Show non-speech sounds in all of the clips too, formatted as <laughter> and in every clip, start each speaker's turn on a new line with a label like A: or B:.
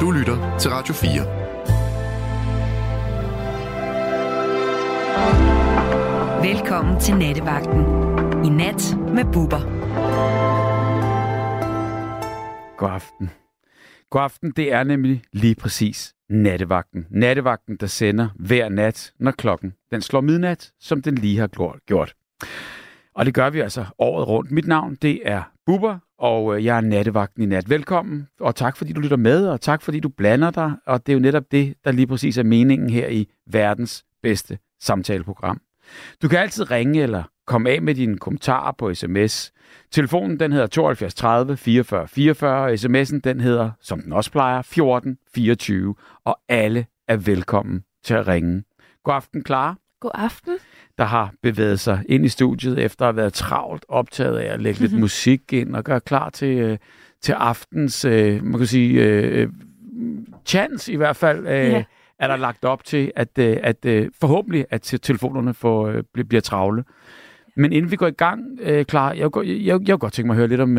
A: Du lytter til Radio
B: 4. Velkommen til Nattevagten. I nat med Bubber.
C: God aften. God aften, det er nemlig lige præcis nattevagten. Nattevagten, der sender hver nat, når klokken den slår midnat, som den lige har gjort. Og det gør vi altså året rundt. Mit navn, det er Bubber, og øh, jeg er nattevagten i nat. Velkommen, og tak fordi du lytter med, og tak fordi du blander dig. Og det er jo netop det, der lige præcis er meningen her i verdens bedste samtaleprogram. Du kan altid ringe eller komme af med dine kommentarer på sms. Telefonen den hedder 72 30 44 44, og sms'en den hedder, som den også plejer, 14 24, og alle er velkommen til at ringe. God aften, Clara.
D: God aften.
C: Der har bevæget sig ind i studiet efter at have været travlt optaget af at lægge lidt musik ind og gøre klar til, øh, til aftens, øh, man kan sige, øh, chance i hvert fald. Øh, ja er der lagt op til, at, øh, at, at forhåbentlig at telefonerne får, bliver travle. Men inden vi går i gang, klar, jeg, jeg, jeg, jeg godt tænke mig at høre lidt om,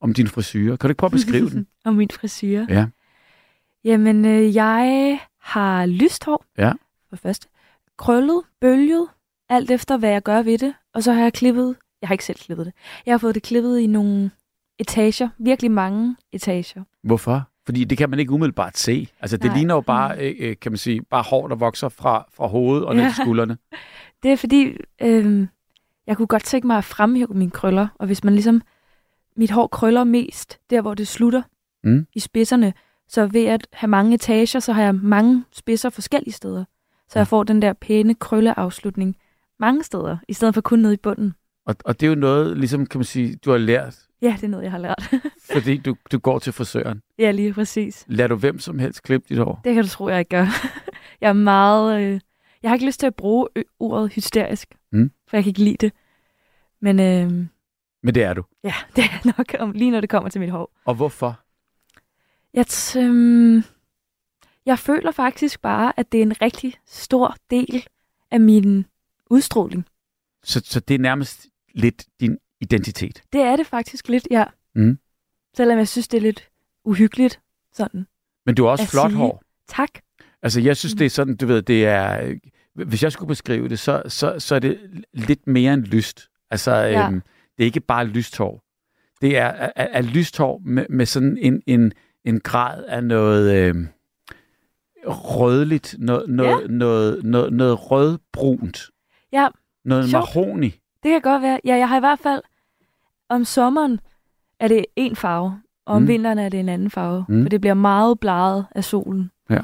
C: om din frisyr. Kan du ikke prøve at beskrive den? <laughs>
D: om min frisyr?
C: Ja.
D: Jamen, jeg har lyst hår.
C: Ja.
D: For første. Krøllet, bølget, alt efter hvad jeg gør ved det. Og så har jeg klippet, jeg har ikke selv klippet det, jeg har fået det klippet i nogle etager, virkelig mange etager.
C: Hvorfor? Fordi det kan man ikke umiddelbart se. Altså, det Nej. ligner jo bare, mm. øh, kan man sige, bare hår, der vokser fra, fra hovedet og ja. ned til skuldrene. <laughs>
D: Det er fordi, øh, jeg kunne godt tænke mig at fremhæve mine krøller, og hvis man ligesom, mit hår krøller mest der, hvor det slutter mm. i spidserne, så ved at have mange etager, så har jeg mange spidser forskellige steder. Så jeg får den der pæne krølleafslutning mange steder, i stedet for kun nede i bunden.
C: Og, og det er jo noget, ligesom kan man sige, du har lært
D: Ja, det er noget, jeg har lært. <laughs>
C: fordi du, du går til frisøren?
D: Ja, lige præcis.
C: Lad du hvem som helst klippe dit hår?
D: Det kan du tro, jeg ikke gør. <laughs> jeg er meget... Øh, jeg har ikke lyst til at bruge ordet hysterisk, mm. for jeg kan ikke lide det. Men, øh,
C: Men det er du?
D: Ja, <laughs> det er nok om, lige når det kommer til mit hår.
C: Og hvorfor?
D: Jeg, øh, jeg føler faktisk bare, at det er en rigtig stor del af min udstråling.
C: Så, så det er nærmest lidt din identitet?
D: Det er det faktisk lidt, ja. Mm. Selvom jeg synes, det er lidt uhyggeligt sådan.
C: Men du har også flot sige. hår.
D: Tak.
C: Altså, jeg synes, mm. det er sådan, du ved, det er... Hvis jeg skulle beskrive det, så, så, så er det lidt mere end lyst. Altså, ja. øhm, det er ikke bare lyst hår. Det er, er, er lyst hår med, med sådan en, en, en grad af noget øhm, rødligt, noget, noget, ja. noget, noget, noget rødbrunt.
D: Ja.
C: Noget mahoni.
D: Det kan godt være. Ja, jeg har i hvert fald... Om sommeren er det en farve, og om mm. vinteren er det en anden farve. Mm. For det bliver meget bladet af solen.
C: Ja.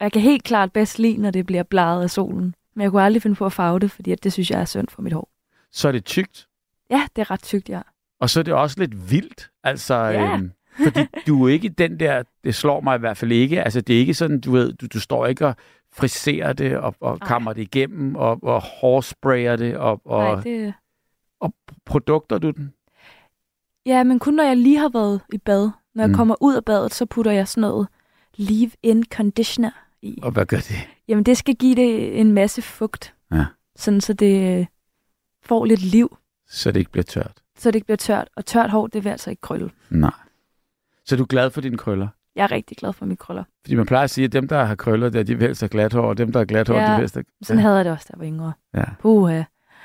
D: Jeg kan helt klart bedst lide, når det bliver bladet af solen. Men jeg kunne aldrig finde på at farve det, fordi det synes jeg er synd for mit hår.
C: Så er det tykt?
D: Ja, det er ret tykt, ja.
C: Og så er det også lidt vildt. Altså, ja. øhm, fordi du er ikke den der, det slår mig i hvert fald ikke. Altså, det er ikke sådan, du ved, du, du står ikke og friserer det og, og kammer det igennem og, og hårsprayer det og, og,
D: Nej, det...
C: og produkter du den?
D: Ja, men kun når jeg lige har været i bad. Når jeg mm. kommer ud af badet, så putter jeg sådan noget leave-in conditioner i.
C: Og hvad gør det?
D: Jamen, det skal give det en masse fugt.
C: Ja.
D: Sådan, så det øh, får lidt liv.
C: Så det ikke bliver tørt?
D: Så det ikke bliver tørt. Og tørt hår, det vil altså ikke krølle.
C: Nej. Så du er glad for dine krøller?
D: Jeg er rigtig glad for mine krøller.
C: Fordi man plejer at sige, at dem, der har krøller, der, de vil helst have glat hår, og dem, der har glat hår,
D: ja,
C: de vil helst
D: sådan havde jeg det også, jeg var yngre.
C: Ja.
D: Puha.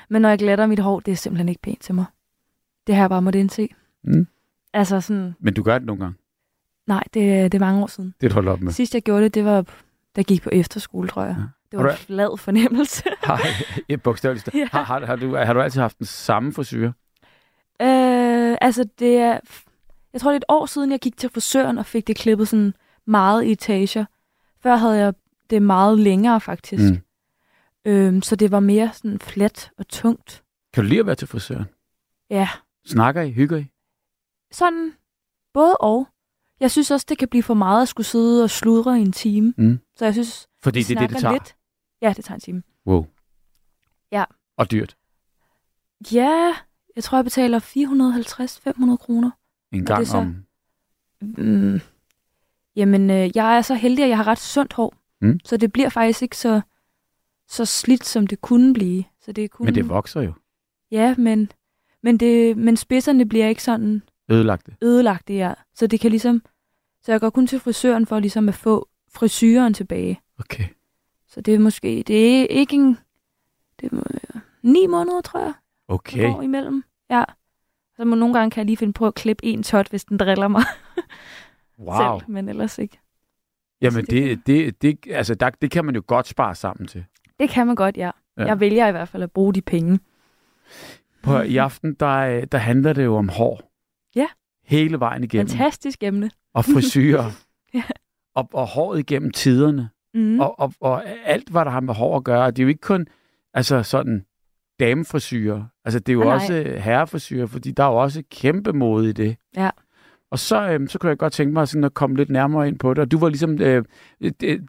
D: Men når jeg glatter mit hår, det er simpelthen ikke pænt til mig. Det har jeg bare måttet indse.
C: Mm.
D: Altså sådan...
C: Men du gør det nogle gange?
D: Nej, det, det er mange år siden.
C: Det er holdt op med?
D: Sidst jeg gjorde det, det var, da jeg gik på efterskole, tror jeg. Ja. Det var du... en flad fornemmelse. <laughs>
C: har, ja, bogstaveligt. Ja. Har, har, har, du, har du altid haft den samme frisyr?
D: Øh, altså, det er... Jeg tror, det er et år siden, jeg gik til frisøren og fik det klippet sådan meget i etager. Før havde jeg det meget længere, faktisk. Mm. Øhm, så det var mere sådan flat og tungt.
C: Kan du lide at være til frisøren?
D: Ja.
C: Snakker I? Hygger I?
D: Sådan både og. Jeg synes også, det kan blive for meget at skulle sidde og sludre i en time.
C: Mm.
D: Så jeg synes,
C: Fordi det er det, det tager? Lidt.
D: Ja, det tager en time.
C: Wow.
D: Ja.
C: Og dyrt?
D: Ja, jeg tror, jeg betaler 450-500 kroner.
C: En gang så, om?
D: Mm, jamen, øh, jeg er så heldig, at jeg har ret sundt hår. Mm. Så det bliver faktisk ikke så, så slidt, som det kunne blive. Så det kun...
C: Men det vokser jo.
D: Ja, men, men, det, men spidserne bliver ikke sådan...
C: Ødelagte.
D: Ødelagte, ja. Så det kan ligesom... Så jeg går kun til frisøren for ligesom at få frisyren tilbage.
C: Okay.
D: Så det er måske, det er ikke en, det er ni måneder, tror jeg,
C: Okay.
D: går imellem. Ja. Så må nogle gange kan jeg lige finde på at klippe en tot, hvis den driller mig <laughs>
C: Wow.
D: selv, men ellers ikke.
C: Jamen,
D: det
C: det, det, det, altså, der, det kan man jo godt spare sammen til.
D: Det kan man godt, ja.
C: Ja.
D: ja. Jeg vælger i hvert fald at bruge de penge.
C: På, I aften, der, øh, der handler det jo om hår.
D: Ja.
C: Hele vejen igennem.
D: Fantastisk emne.
C: Og frisyrer. <laughs>
D: Ja.
C: og, og håret igennem tiderne.
D: Mm.
C: Og, og, og alt, hvad der har med hår at gøre. Det er jo ikke kun altså sådan damefrisyrer. Altså, det er jo
D: Ah, nej.
C: også herrefrisyrer, fordi der er jo også kæmpe mode i det.
D: Ja.
C: Og så, øhm, så kunne jeg godt tænke mig sådan at komme lidt nærmere ind på det. Og du var ligesom øh,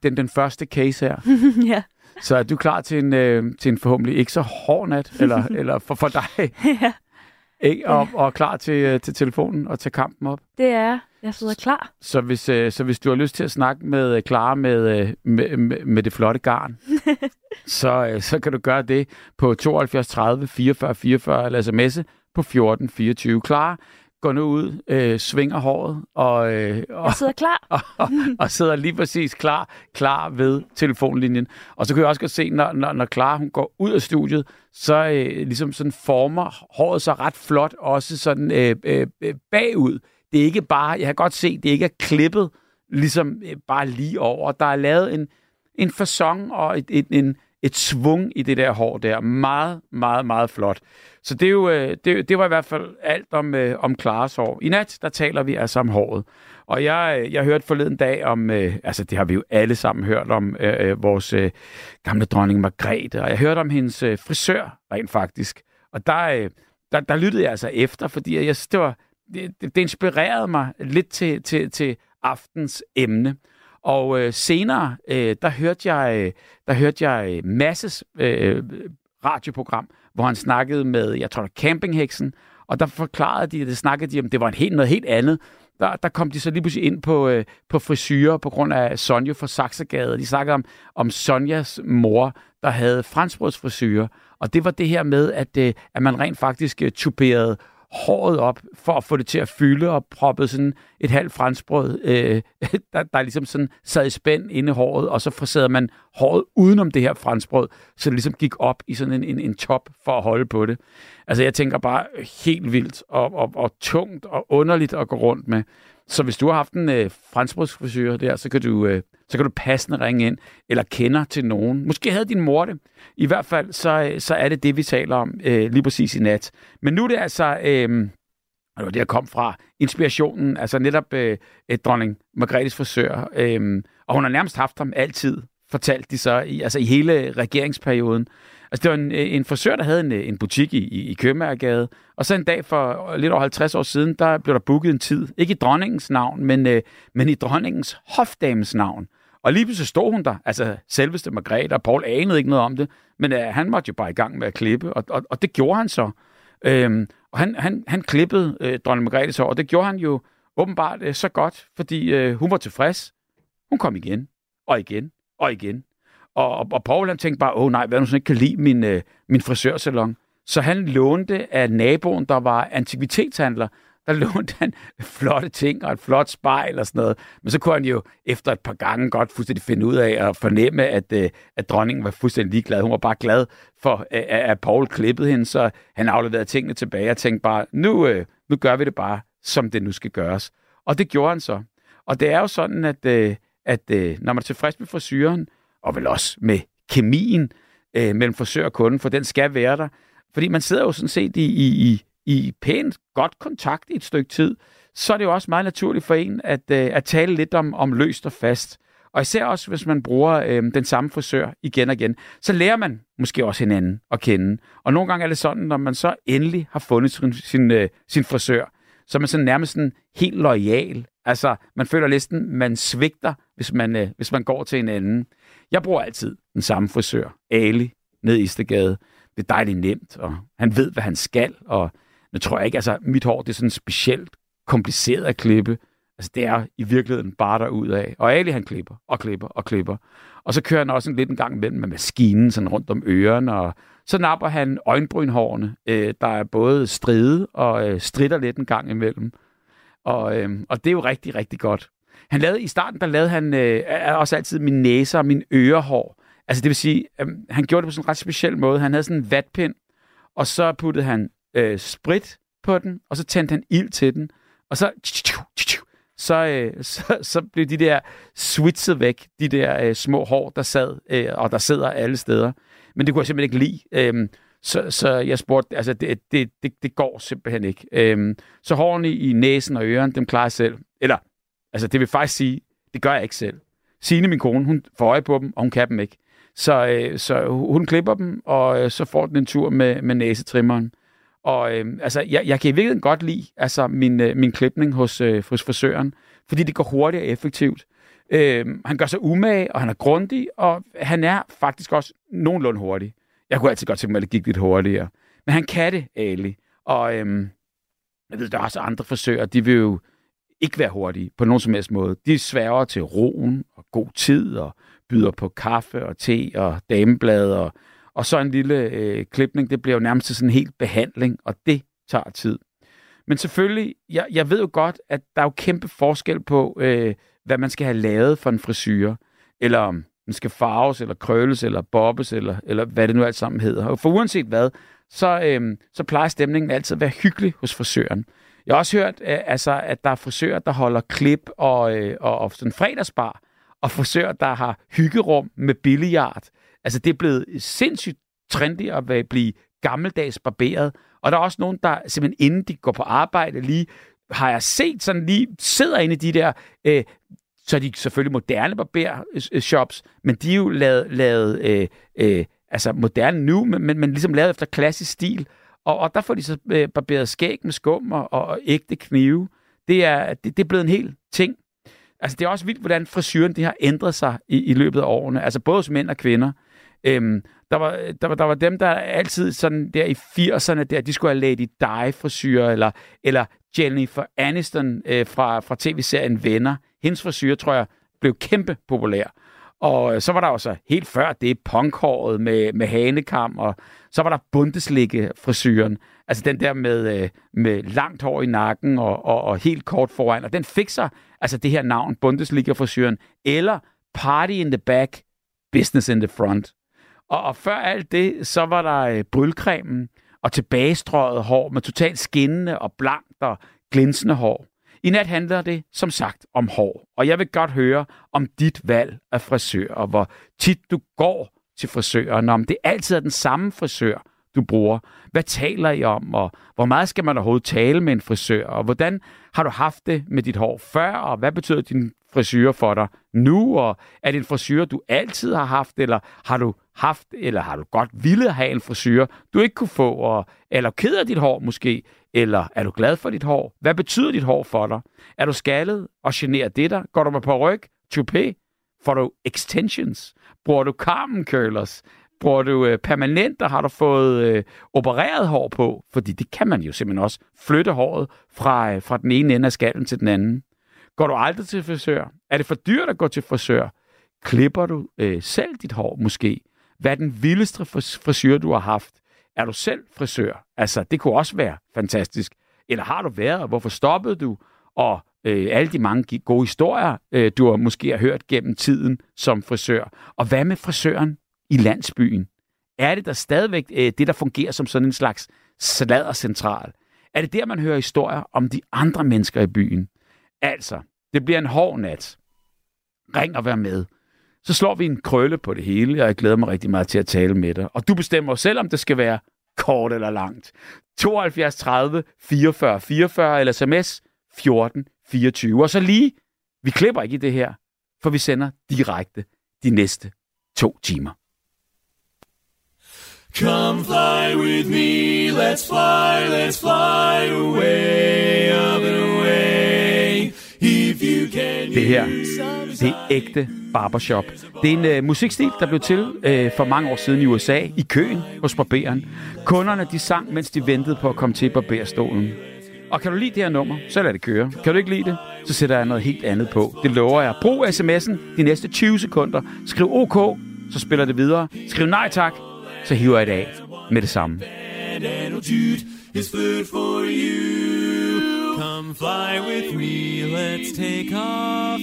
C: den, den første case her. <laughs>
D: ja.
C: Så er du klar til en, øh, til en forhåbentlig ikke så hård nat, eller, <laughs> eller for, for dig,
D: ja,
C: ikke? Og, og klar til, øh, til telefonen og tage kampen op.
D: det er jeg. Sidder klar.
C: Så hvis, øh, så hvis du har lyst til at snakke med øh, Clara med, øh, med, med, med det flotte garn, <laughs> så, øh, så kan du gøre det på 72 30 44 44 eller sms'e på 14 24. Clara, gå nu ud, øh, svinger håret og, øh, og,
D: Jeg sidder klar.
C: og, <laughs> og, og sidder lige præcis klar, klar ved telefonlinjen. Og så kan jeg også godt se, når, når, når Clara hun går ud af studiet, så øh, ligesom sådan former håret sig ret flot, også sådan øh, øh, øh, bagud. Det er ikke bare, jeg kan godt se, det ikke er klippet ligesom øh, bare lige over. Der er lavet en, en fasong og et, et, en, et svung i det der hår der. Meget, meget, meget flot. Så det, er jo, øh, det, det var i hvert fald alt om, øh, om Klares hår. I nat, der taler vi altså om håret. Og jeg, øh, jeg hørte forleden dag om, øh, altså det har vi jo alle sammen hørt om, øh, øh, vores øh, gamle dronning Margrethe, og jeg hørte om hendes øh, frisør rent faktisk. Og der, øh, der, der lyttede jeg altså efter, fordi jeg, synes, det, var, det, det, inspirerede mig lidt til, til, til aftens emne. Og øh, senere, øh, der hørte jeg, øh, der hørte jeg øh, Masses øh, radioprogram, hvor han snakkede med, jeg tror, campingheksen, og der forklarede de, det snakkede de om, det var en helt, noget helt andet. Der, der kom de så lige pludselig ind på, øh, på frisyrer på grund af Sonja fra Saxegade. De snakkede om, om Sonjas mor, der havde franskbrødsfrisyrer. Og det var det her med, at, øh, at man rent faktisk øh, tuberede håret op for at få det til at fylde og proppede sådan et halvt franskbrød, øh, <laughs> der, der ligesom sådan sad i spænd inde i håret, og så friserede man håret udenom det her franskbrød, så det ligesom gik op i sådan en, en, en top for at holde på det. Altså jeg tænker bare helt vildt og, og, og tungt og underligt at gå rundt med. Så hvis du har haft en øh, franskbrødsfrisyr der, så kan, du, øh, så kan du passende ringe ind, eller kender til nogen. Måske havde din mor det. I hvert fald, så, så er det det, vi taler om øh, lige præcis i nat. Men nu er det altså, øh, og det var det, jeg kom fra, inspirationen, altså netop øh, et dronning Margrethes frisør. Øh, og hun har nærmest haft ham altid, fortalte de så, i, altså i hele regeringsperioden. Altså det var en, øh, en frisør, der havde en, øh, en butik i, i, i Købmagergade, og så en dag for lidt over 50 år siden, der blev der booket en tid. Ikke i dronningens navn, men, øh, men i dronningens hofdames navn. Og lige pludselig stod hun der, altså selveste Margrethe, og Paul anede ikke noget om det, men øh, han måtte jo bare i gang med at klippe, og, og, og det gjorde han så. Øhm, og han, han, han klippede øh, dronning Margrethe hår, og det gjorde han jo åbenbart øh, så godt, fordi øh, hun var tilfreds. Hun kom igen, og igen, og igen. Og, og, og Paul han tænkte bare, åh nej, hvad nu sådan ikke kan lide min, øh, min frisørsalon. Så han lånte af naboen, der var antikvitetshandler, der lånte han flotte ting og et flot spejl og sådan noget. Men så kunne han jo efter et par gange godt fuldstændig finde ud af at fornemme, at, øh, at dronningen var fuldstændig ligeglad. Hun var bare glad for, øh, at, at Paul klippede hende, så han afleverede tingene tilbage og tænkte bare, nu, øh, nu gør vi det bare, som det nu skal gøres. Og det gjorde han så. Og det er jo sådan, at, at når man er tilfreds med frisyren, og vel også med kemien mellem forsøger og kunden, for den skal være der. Fordi man sidder jo sådan set i, i, i, i pænt godt kontakt i et stykke tid, så er det jo også meget naturligt for en at, øh, at tale lidt om, om løst og fast. Og især også, hvis man bruger øh, den samme frisør igen og igen, så lærer man måske også hinanden at kende. Og nogle gange er det sådan, når man så endelig har fundet sin, sin, øh, sin frisør, så er man sådan nærmest sådan helt lojal. Altså, man føler næsten, man svigter, hvis man, øh, hvis man går til en anden. Jeg bruger altid den samme frisør, Ali, ned i Istegade. Det er dejligt nemt, og han ved, hvad han skal, og jeg tror jeg ikke, altså mit hår, det er sådan specielt kompliceret at klippe. Altså det er i virkeligheden bare derud af. Og Ali han klipper og klipper og klipper. Og så kører han også en lidt en gang imellem med maskinen sådan rundt om ørerne, og så napper han øjenbrynhårene, øh, der er både stride og øh, stritter lidt en gang imellem. Og, øh, og det er jo rigtig, rigtig godt. Han lavede, I starten, der lavede han øh, også altid min næse og min ørehår. Altså det vil sige, øh, han gjorde det på sådan en ret speciel måde. Han havde sådan en vatpind, og så puttede han øh, sprit på den, og så tændte han ild til den, og så så, øh, <laughs> så, så blev de der switchet væk, de der øh, små hår, der sad, øh, og der sidder alle steder. Men det kunne jeg simpelthen ikke lide. Øh, så, så jeg spurgte, altså det, det, det, det går simpelthen ikke. Øh, så hårene i næsen og ørerne, dem klarer jeg selv. Eller, altså det vil faktisk sige, det gør jeg ikke selv. Signe, min kone, hun får øje på dem, og hun kan dem ikke. Så, øh, så hun klipper dem, og øh, så får den en tur med, med næsetrimmeren. Og øh, altså, jeg, jeg kan i virkeligheden godt lide altså, min, øh, min klipning hos, øh, hos frisøren, fordi det går hurtigt og effektivt. Øh, han gør sig umage, og han er grundig, og han er faktisk også nogenlunde hurtig. Jeg kunne altid godt tænke mig, at det gik lidt hurtigere. Men han kan det, Ali. Og øhm, jeg ved, der er også andre frisører, de vil jo ikke være hurtige på nogen som helst måde. De sværger til roen og god tid, og byder på kaffe og te og dameblad og og så en lille øh, klipning, det bliver jo nærmest til sådan en helt behandling, og det tager tid. Men selvfølgelig, jeg, jeg ved jo godt, at der er jo kæmpe forskel på, øh, hvad man skal have lavet for en frisyr, eller om den skal farves, eller krølles, eller bobbes, eller, eller hvad det nu alt sammen hedder. Og for uanset hvad, så, øh, så plejer stemningen altid at være hyggelig hos frisøren. Jeg har også hørt, øh, altså, at der er frisører, der holder klip og, øh, og, og sådan fredagsbar, og frisører, der har hyggerum med billiard, Altså, det er blevet sindssygt trendy at blive gammeldags barberet. Og der er også nogen, der simpelthen inden de går på arbejde lige, har jeg set sådan lige, sidder inde i de der, øh, så er de selvfølgelig moderne barbershops, men de er jo lavet, lavet øh, øh, altså moderne nu, men, men, men ligesom lavet efter klassisk stil. Og, og der får de så øh, barberet skæg med skum og, og, og ægte knive. Det er, det, det er blevet en hel ting. Altså, det er også vildt, hvordan frisyren det har ændret sig i, i løbet af årene. Altså, både hos mænd og kvinder. Øhm, der, var, der, var, der var dem, der altid sådan der i 80'erne, der, de skulle have Lady Di-frisyrer, eller, eller Jennifer Aniston øh, fra, fra tv-serien Venner. Hendes frisyrer, tror jeg, blev kæmpe populær. Og øh, så var der også helt før det punkhåret med, med hanekam, og så var der bundeslikke frisyren. Altså den der med, øh, med langt hår i nakken og, og, og helt kort foran. Og den fik sig altså det her navn, Bundesliga-frisyren, eller Party in the Back, Business in the Front. Og, og før alt det, så var der øh, brylcremen og tilbagestrøget hår med totalt skinnende og blankt og glinsende hår. I nat handler det, som sagt, om hår. Og jeg vil godt høre om dit valg af frisør, og hvor tit du går til frisøren, om det altid er den samme frisør, du bruger. Hvad taler I om, og hvor meget skal man overhovedet tale med en frisør, og hvordan har du haft det med dit hår før, og hvad betyder din frisure for dig nu, og er det en frisure, du altid har haft, eller har du haft, eller har du godt ville have en frisure, du ikke kunne få, og, eller ked af dit hår måske, eller er du glad for dit hår? Hvad betyder dit hår for dig? Er du skaldet og generer det dig? Går du med på ryg? Toupé? Får du extensions? Bruger du Carmen curlers? Bruger du øh, permanent, og har du fået øh, opereret hår på? Fordi det kan man jo simpelthen også. Flytte håret fra, øh, fra den ene ende af skallen til den anden. Går du aldrig til frisør? Er det for dyrt at gå til frisør? Klipper du øh, selv dit hår måske? Hvad er den vildeste frisør, du har haft? Er du selv frisør? Altså, det kunne også være fantastisk. Eller har du været, hvorfor stoppede du? Og øh, alle de mange gode historier, øh, du har måske har hørt gennem tiden som frisør. Og hvad med frisøren i landsbyen? Er det der stadigvæk øh, det, der fungerer som sådan en slags sladdercentral? Er det der, man hører historier om de andre mennesker i byen? Altså, det bliver en hård nat. Ring og vær med så slår vi en krølle på det hele, og jeg glæder mig rigtig meget til at tale med dig. Og du bestemmer selv, om det skal være kort eller langt. 72 30 44 44 eller sms 14 24. Og så lige, vi klipper ikke i det her, for vi sender direkte de næste to timer. Come fly with me, let's fly, let's fly away, up and away. Det her, det er ægte barbershop. Det er en øh, musikstil, der blev til øh, for mange år siden i USA, i køen hos barberen. Kunderne de sang, mens de ventede på at komme til barberstolen. Og kan du lide det her nummer, så lad det køre. Kan du ikke lide det, så sætter jeg noget helt andet på. Det lover jeg. Brug sms'en de næste 20 sekunder. Skriv OK, så spiller det videre. Skriv nej tak, så hiver jeg det af med det samme. Come fly with me,
A: let's take off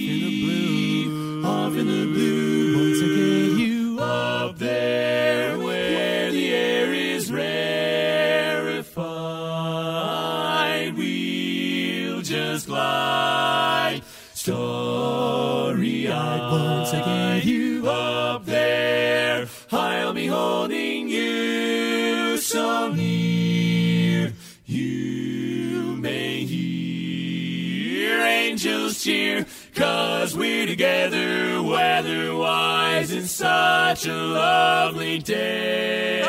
A: cause we're together weather-wise in such a lovely day.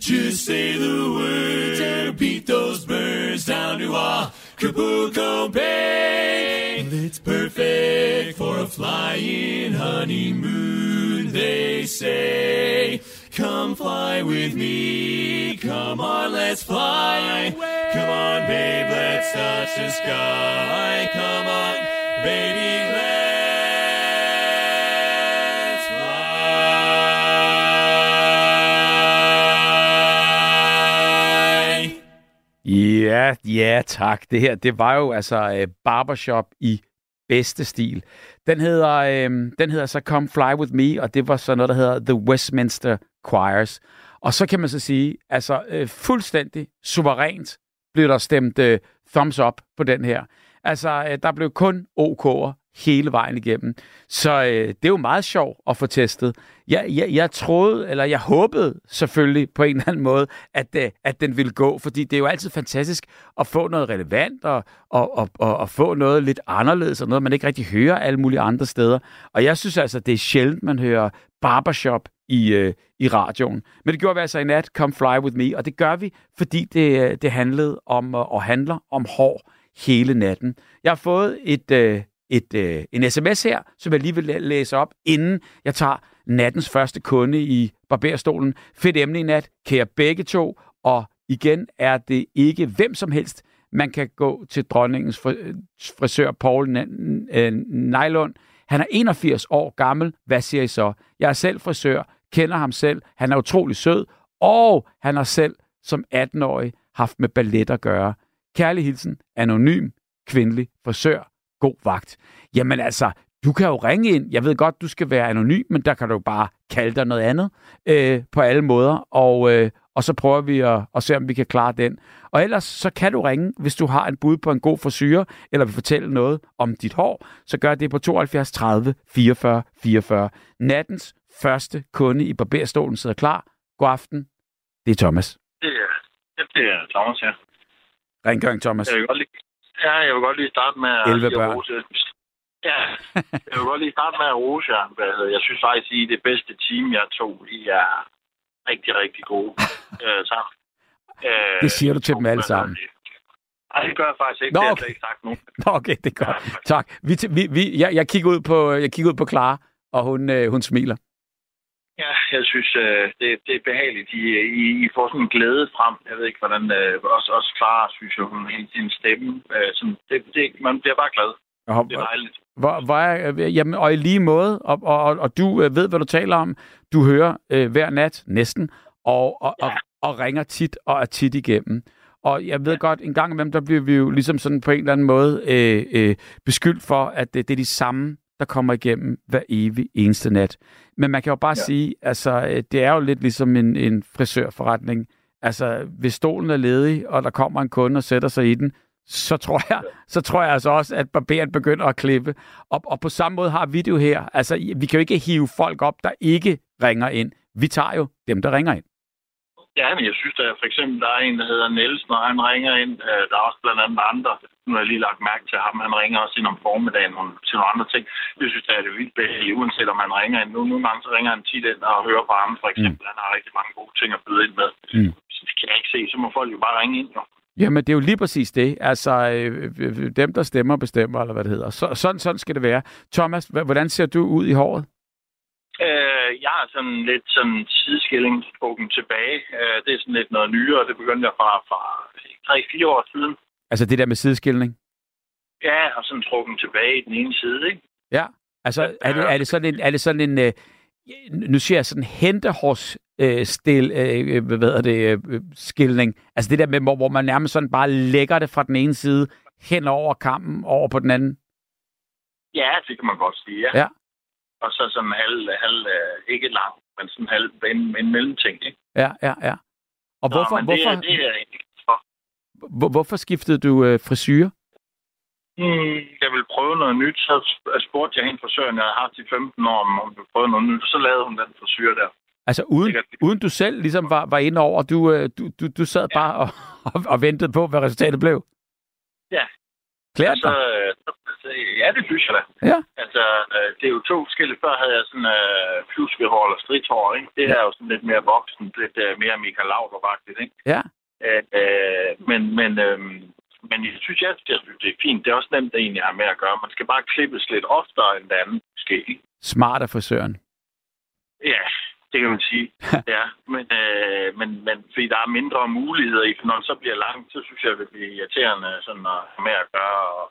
A: Just say the words and beat those birds down to Acapulco Bay. It's perfect for a flying honeymoon, they say. Come fly with me, come on, let's fly. Come on, babe, let's touch the sky. Come on, baby, let's fly.
C: Ja, ja tak. Det her, det var jo altså øh, barbershop i bedste stil. Den hedder, øh, den hedder så Come Fly With Me, og det var så noget, der hedder The Westminster Choirs. Og så kan man så sige, altså øh, fuldstændig suverænt blev der stemt øh, thumbs up på den her. Altså, øh, der blev kun OK'er hele vejen igennem. Så øh, det er jo meget sjovt at få testet. Jeg, jeg, jeg troede, eller jeg håbede selvfølgelig på en eller anden måde, at, øh, at den ville gå, fordi det er jo altid fantastisk at få noget relevant og, og, og, og, og få noget lidt anderledes, og noget, man ikke rigtig hører alle mulige andre steder. Og jeg synes altså, det er sjældent, man hører barbershop i, øh, i radioen. Men det gjorde vi altså i nat, Come Fly With Me, og det gør vi, fordi det, øh, det handlede om, øh, og handler om hår hele natten. Jeg har fået et, øh, et, øh, en sms her, som jeg lige vil læse op, inden jeg tager nattens første kunde i barberstolen. Fedt emne i nat, kære begge to, og igen er det ikke hvem som helst, man kan gå til dronningens øh, frisør, Paul Nylund. Øh, han er 81 år gammel. Hvad siger I så? Jeg er selv frisør, kender ham selv. Han er utrolig sød, og han har selv som 18-årig haft med ballet at gøre. Kærlig hilsen, anonym, kvindelig frisør. God vagt. Jamen altså, du kan jo ringe ind. Jeg ved godt, du skal være anonym, men der kan du bare kalde dig noget andet øh, på alle måder. Og, øh, og så prøver vi at, at se, om vi kan klare den. Og ellers så kan du ringe, hvis du har en bud på en god frisyr, eller vil fortælle noget om dit hår, så gør det på 72 30 44 44. Nattens første kunde i barberstolen sidder klar. God aften. Det er Thomas.
E: Det er, det er Thomas, ja.
C: Rengøring, Thomas.
E: Jeg vil godt lige, ja, jeg vil godt lige starte med at
C: 11 børn.
E: rose. Ja, jeg vil godt lige starte med at rose jer. Jeg synes faktisk, I er det bedste team, jeg tog. I er rigtig, rigtig gode <laughs> øh, sammen. Øh,
C: Det siger du til dem alle sammen.
E: Nej, det gør jeg faktisk ikke.
C: Nå,
E: det har jeg
C: okay.
E: ikke sagt nu.
C: Nå, okay, det er godt. Tak. Vi, vi, vi, jeg, jeg, kigger ud på, jeg kigger ud på Clara, og hun, øh, hun smiler.
E: Ja, jeg synes, øh, det, det er behageligt. I, I, I får sådan en glæde frem. Jeg ved ikke, hvordan... Øh, også, også Clara, synes jeg, hun har sin stemme. Øh, sådan, det, det, man bliver bare glad.
C: Og,
E: Det er dejligt.
C: hvor, hvor er, jamen, og i lige måde, og, og, og, og du ved, hvad du taler om. Du hører øh, hver nat, næsten, og, og, ja. og, og ringer tit og er tit igennem. Og jeg ved ja. godt, en gang imellem, der bliver vi jo ligesom sådan på en eller anden måde øh, øh, beskyldt for, at det, det er de samme, der kommer igennem hver evig eneste nat. Men man kan jo bare ja. sige, altså, øh, det er jo lidt ligesom en, en frisørforretning. Altså, hvis stolen er ledig, og der kommer en kunde og sætter sig i den, så tror jeg, så tror jeg altså også, at barberen begynder at klippe. Og, og på samme måde har vi det jo her. Altså, vi kan jo ikke hive folk op, der ikke ringer ind. Vi tager jo dem, der ringer ind.
E: Ja, men jeg synes, at for eksempel, der er en, der hedder Niels, når han ringer ind. Øh, der er også blandt andet andre. Nu har jeg lige lagt mærke til ham. Han ringer også ind om formiddagen om, til nogle andre ting. Jeg synes, det er det vildt behageligt, uanset om han ringer ind. Nu, nogle gange så ringer han tit ind og hører på ham, for eksempel. Mm. Han har rigtig mange gode ting at byde ind med.
C: Mm.
E: Så det kan jeg ikke se. Så må folk jo bare ringe ind, jo.
C: Jamen, det er jo lige præcis det. Altså, øh, øh, dem, der stemmer, bestemmer, eller hvad det hedder. Så, sådan, sådan skal det være. Thomas, hvordan ser du ud i håret?
E: Øh, jeg har sådan lidt sådan sideskilling trukket tilbage. Øh, det er sådan lidt noget nyere. Det begyndte jeg fra, fra 3-4 år siden.
C: Altså det der med sideskilning?
E: Ja, og sådan trukket tilbage i den ene side, ikke?
C: Ja. Altså, er det, er det sådan en... Er det sådan en øh, nu siger jeg sådan hentehårs øh, stil, øh, øh, hvad hedder det, øh, skilning. Altså det der med, hvor, hvor man nærmest sådan bare lægger det fra den ene side hen over kampen over på den anden?
E: Ja, det kan man godt sige, ja.
C: Ja.
E: Og så sådan halv, halv øh, ikke lang, men sådan halv en, en mellemting, ikke?
C: Ja, ja, ja. Og hvorfor,
E: men
C: hvorfor,
E: Det, er- det er
C: hvorfor skiftede du øh, frisyr?
E: Hmm, jeg vil prøve noget nyt, så sp- spurgte jeg hende frisøren, jeg havde haft i 15 år, om hun ville prøve noget nyt, og så lavede hun den frisyr der.
C: Altså uden, uden du selv ligesom var, var inde over, du, øh, du, du, du sad
E: Ja.
C: bare og, og, og ventede på, hvad resultatet blev?
E: Ja.
C: Klært
E: så,
C: dig?
E: øh, ja, det synes jeg da.
C: Ja.
E: Altså, øh, det er jo to forskellige. Før havde jeg sådan øh, fluskehår eller stridthår, ikke? Det
C: Ja.
E: er jo sådan lidt mere voksen, lidt øh, mere Michael Laudrup-agtigt, ikke?
C: Ja.
E: Øh, øh, men, men, øh, men jeg synes, jeg, jeg synes, det er fint. Det er også nemt, det egentlig har med at gøre. Man skal bare klippes lidt oftere end det andet, måske.
C: Smart af frisøren.
E: Ja, det kan man sige. <laughs> ja, men, øh, men, men fordi der er mindre muligheder i, for når det så bliver langt, så synes jeg, det bliver irriterende sådan at have med at gøre, og,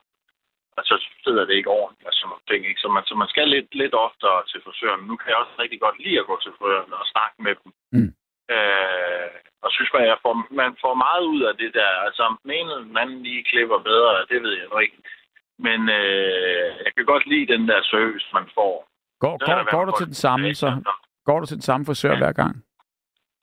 E: og så sidder det ikke ordentligt og sådan nogle ting. Ikke? Så, man, så man skal lidt, lidt oftere til frisøren. Nu kan jeg også rigtig godt lide at gå til frisøren og snakke med dem.
C: Mm.
E: Øh, og synes man, jeg får, man får meget ud af det der. Altså om den ene eller den anden lige klipper bedre, det ved jeg nu ikke. Men øh, jeg kan godt lide den der service, man får.
C: Går, går, går
E: fald
C: du til den samme, så går du til den samme frisør
E: Ja.
C: hver gang?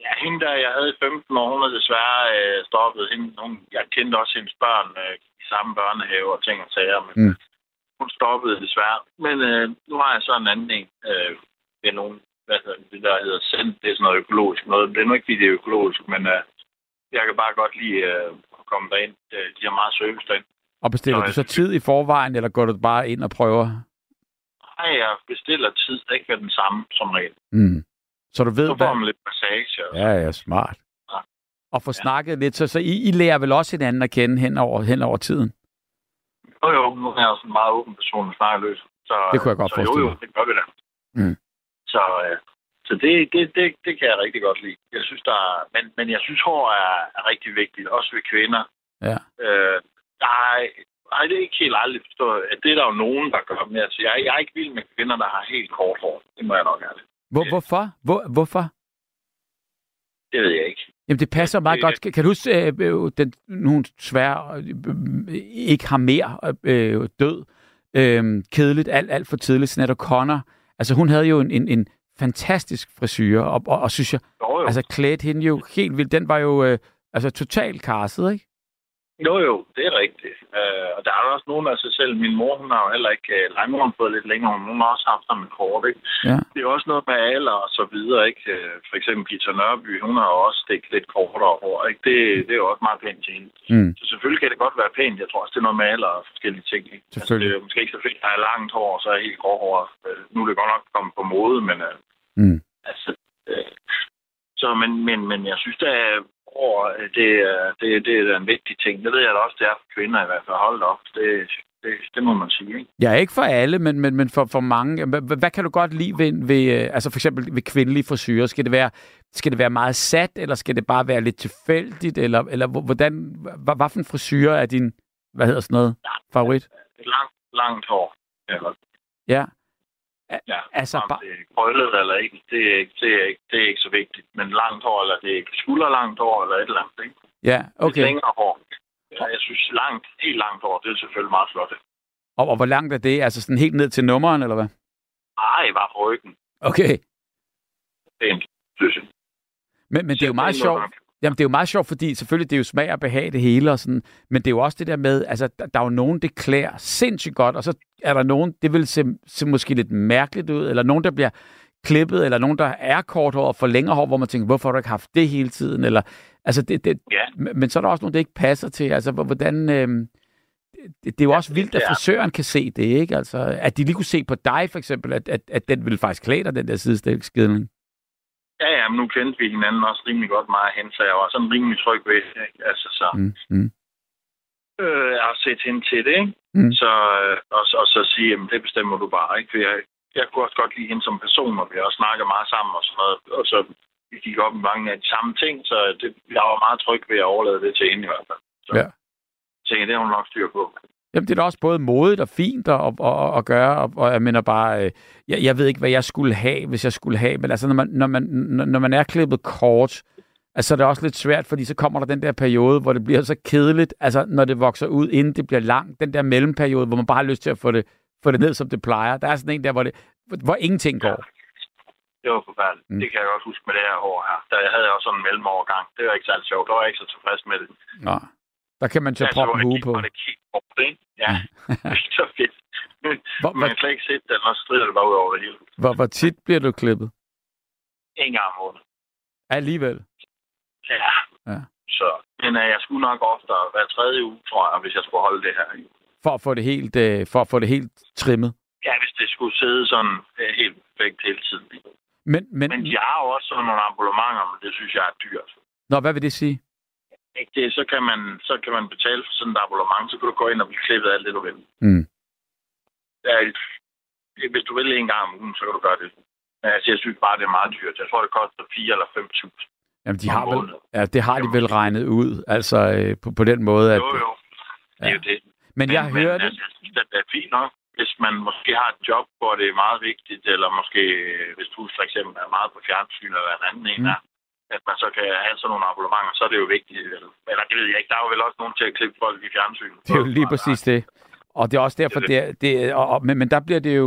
E: Ja, hende der, jeg havde i 15 år, hun er desværre øh, stoppet. Hende, hun, jeg kendte også hendes børn øh, i samme børnehave og ting og sager, men
C: Mm.
E: mm. hun stoppede desværre. Men øh, nu har jeg så en anden en. Øh, det er nogen, hvad hedder det, det der hedder Send. Det er sådan noget økologisk noget. Det er nu ikke, fordi det er økologisk, men øh, jeg kan bare godt lide øh, at komme derind. Øh, De har meget service derind.
C: Og bestiller
E: Nå,
C: du
E: jeg
C: så
E: synes-
C: tid i forvejen, eller går du bare ind og prøver?
E: Ej, jeg bestiller tid, der ikke den samme som regel.
C: Mm. Så du ved,
E: Så får
C: hvad...
E: man lidt massage. Og
C: Ja, ja, smart.
E: Ja.
C: Og få
E: Ja.
C: snakket lidt, så, så I, I lærer vel også hinanden at kende hen over, hen over tiden?
E: Jo, jo, nu er jeg også en meget åben person og snakker løs. Så,
C: Det kunne jeg godt
E: så
C: forestille
E: Jo, jo, det gør vi da.
C: Mm.
E: Så, øh, så det, det, det, det kan jeg rigtig godt lide. Jeg synes, der er, men, men jeg synes, hår er, er rigtig vigtigt, også ved kvinder.
C: Ja.
E: Øh, der er, ej, det er ikke helt aldrig forstået, at det er der jo nogen, der gør. Men altså, jeg, jeg er ikke vild med kvinder, der har helt kort hår. Det må jeg nok ærligt.
C: Hvor, hvorfor? Hvor, hvorfor?
E: Det ved jeg ikke.
C: Jamen, det passer meget
E: det-
C: godt. Kan, kan du huske, øh, øh, den, nu hun svær, øh, øh, ikke har mere øh, død, øh, kedeligt, alt, alt for tidligt, Sinead O'Connor. Altså, hun havde jo en, en, en fantastisk frisyr, og, og, og synes jeg,
E: Jo, jo.
C: altså klædte hende jo helt vildt. Den var jo øh, altså totalt kasset, ikke?
E: Jo, jo, det er rigtigt. Øh, og der er også nogen af sig selv. Min mor, hun har jo heller ikke... Øh, nej, hun har fået lidt længere. Hun har også haft ham med kort, ikke?
C: Ja.
E: Det er også noget med alder og så videre, ikke? Øh, For eksempel Gita Nørby, hun har jo også stikket lidt kortere hår, ikke? Det, det er jo også meget pænt til hende.
C: Mm.
E: Så selvfølgelig kan det godt være pænt. Jeg tror også, det er noget med alder og forskellige ting, ikke?
C: Selvfølgelig.
E: Altså, det er måske ikke så fedt, at der er langt hår, og så er helt gråhår. Øh, nu er det godt nok kommet på mode, men øh,
C: Mm.
E: altså... Øh, så, men, men, men jeg synes, der er hår, øh, det, er- det, det er en vigtig ting. Det ved jeg da også, det er for kvinder i hvert fald. Hold op. Det, det, det må man sige, ikke?
C: Ja, ikke for alle, men, men, men for, for mange. Hvad, kan du godt lide ved, ved, øh, altså for eksempel ved kvindelige frisyrer? Skal det være, skal det være meget sat, eller skal det bare være lidt tilfældigt? Eller, eller hvor- hvordan, hvad, hvad for en frisyr er din, hvad hedder sådan noget, favorit?
E: Langt, langt hår. Ja.
C: Ja,
E: ja.
C: altså
E: Om det er krøllet eller ikke, det er ikke, det er ikke, det er ikke så vigtigt. Men langt hår, eller det er skulderlangt hår, eller et eller andet, ikke?
C: ja,
E: Okay.
C: okay.
E: Længere hår. Ja, jeg synes, langt, helt langt hår, det er selvfølgelig meget flot.
C: Og, og hvor langt er det? Altså sådan helt ned til nummeren, eller hvad?
E: Ej, bare på ryggen.
C: Okay.
E: Pænt, synes jeg.
C: Men, men det er jo meget sjovt. Jamen, det er jo meget sjovt, fordi selvfølgelig det er jo smag og behag det hele, og sådan, men det er jo også det der med, altså, der, der er jo nogen, det klæder sindssygt godt, og så er der nogen, det vil se, se måske lidt mærkeligt ud, eller nogen, der bliver klippet, eller nogen, der er kort hår og for længere hår, hvor man tænker, hvorfor har du ikke haft det hele tiden, eller, altså, det, det,
E: Ja.
C: men så er der også nogen, det ikke passer til, altså, hvor- hvordan, øh, det, det er jo også vildt, at frisøren kan se det, ikke? Altså, at de lige kunne se på dig, for eksempel, at, at, at den ville faktisk klæde dig, den der sidestilskidning.
E: Ja, ja, men nu kendte vi hinanden også rimelig godt meget hen, så jeg var sådan rimelig tryg ved det. Ikke? Altså, så,
C: Mm, mm,
E: øh, jeg har set hende til det, ikke?
C: Mm.
E: Så, øh, og, og så sige, jamen det bestemmer du bare, ikke? For jeg, jeg kunne også godt lide hende som person, og vi har også snakket meget sammen og sådan noget. Og så vi gik op i mange af de samme ting, så det, jeg var meget tryg ved at overlade det til hende i hvert fald. Så
C: Ja.
E: jeg tænkte, det har hun nok styr på.
C: Jamen, det er da også både modigt og fint at, at, at, at gøre, og, og jeg mener bare, øh, jeg, jeg ved ikke, hvad jeg skulle have, hvis jeg skulle have, men altså, når man, når man, når, man er klippet kort, Altså, det er også lidt svært, fordi så kommer der den der periode, hvor det bliver så kedeligt, altså når det vokser ud, inden det bliver langt. Den der mellemperiode, hvor man bare har lyst til at få det, få det ned, som det plejer. Der er sådan en der, hvor, det, hvor ingenting går.
E: Det var forfærdeligt. Mm. Det kan jeg godt huske med det her hår her. Der havde jeg også sådan en mellemovergang. Det var ikke særlig sjovt. Der var jeg ikke så tilfreds med det.
C: Nå. Der kan man tage
E: hvor
C: proppen
E: jeg
C: hue på.
E: det kig på det, ikke? Ja, <laughs> det er så fedt.
C: Hvor,
E: Man kan slet ikke sætte den, og så strider det bare ud over det hele.
C: hvor, hvor tit bliver du klippet?
E: En gang om måneden.
C: Alligevel.
E: Ja.
C: Ja.
E: Så, men uh, jeg skulle nok oftere hver tredje uge, tror jeg, hvis jeg skulle holde det her.
C: For at få det helt, øh, for at få det helt trimmet.
E: Ja, hvis det skulle sidde sådan uh, helt perfekt hele tiden.
C: Men, men,
E: Men de har jo også sådan nogle abonnementer, men det synes jeg er dyrt.
C: Nå, hvad vil det sige?
E: Ikke det, så kan man, så kan man betale for sådan et abonnement, så kan du gå ind og blive klippet alt det, du vil.
C: Mm.
E: Ja, hvis du vil en gang om ugen, så kan du gøre det. Men altså, jeg synes bare, det er meget dyrt. Jeg tror, det koster 4 eller 5.000.
C: Jamen, de har vel, ja, det har de vel regnet ud, altså øh, på, på den måde, at...
E: Jo, jo. Det er jo det.
C: Men jeg
E: men,
C: hørte...
E: Altså, jeg synes, at det er fint nok, hvis man måske har et job, hvor det er meget vigtigt, eller måske, hvis du for eksempel er meget på fjernsyn, eller en anden en
C: Mm.
E: er, at man så kan have sådan nogle abonnementer, så er det jo vigtigt. Eller, det ved jeg ikke, der er jo vel også nogen til at klippe folk i fjernsyn.
C: Det er jo lige præcis det. Og det er også derfor, det, er- det, er- og, og, men, men der bliver det jo,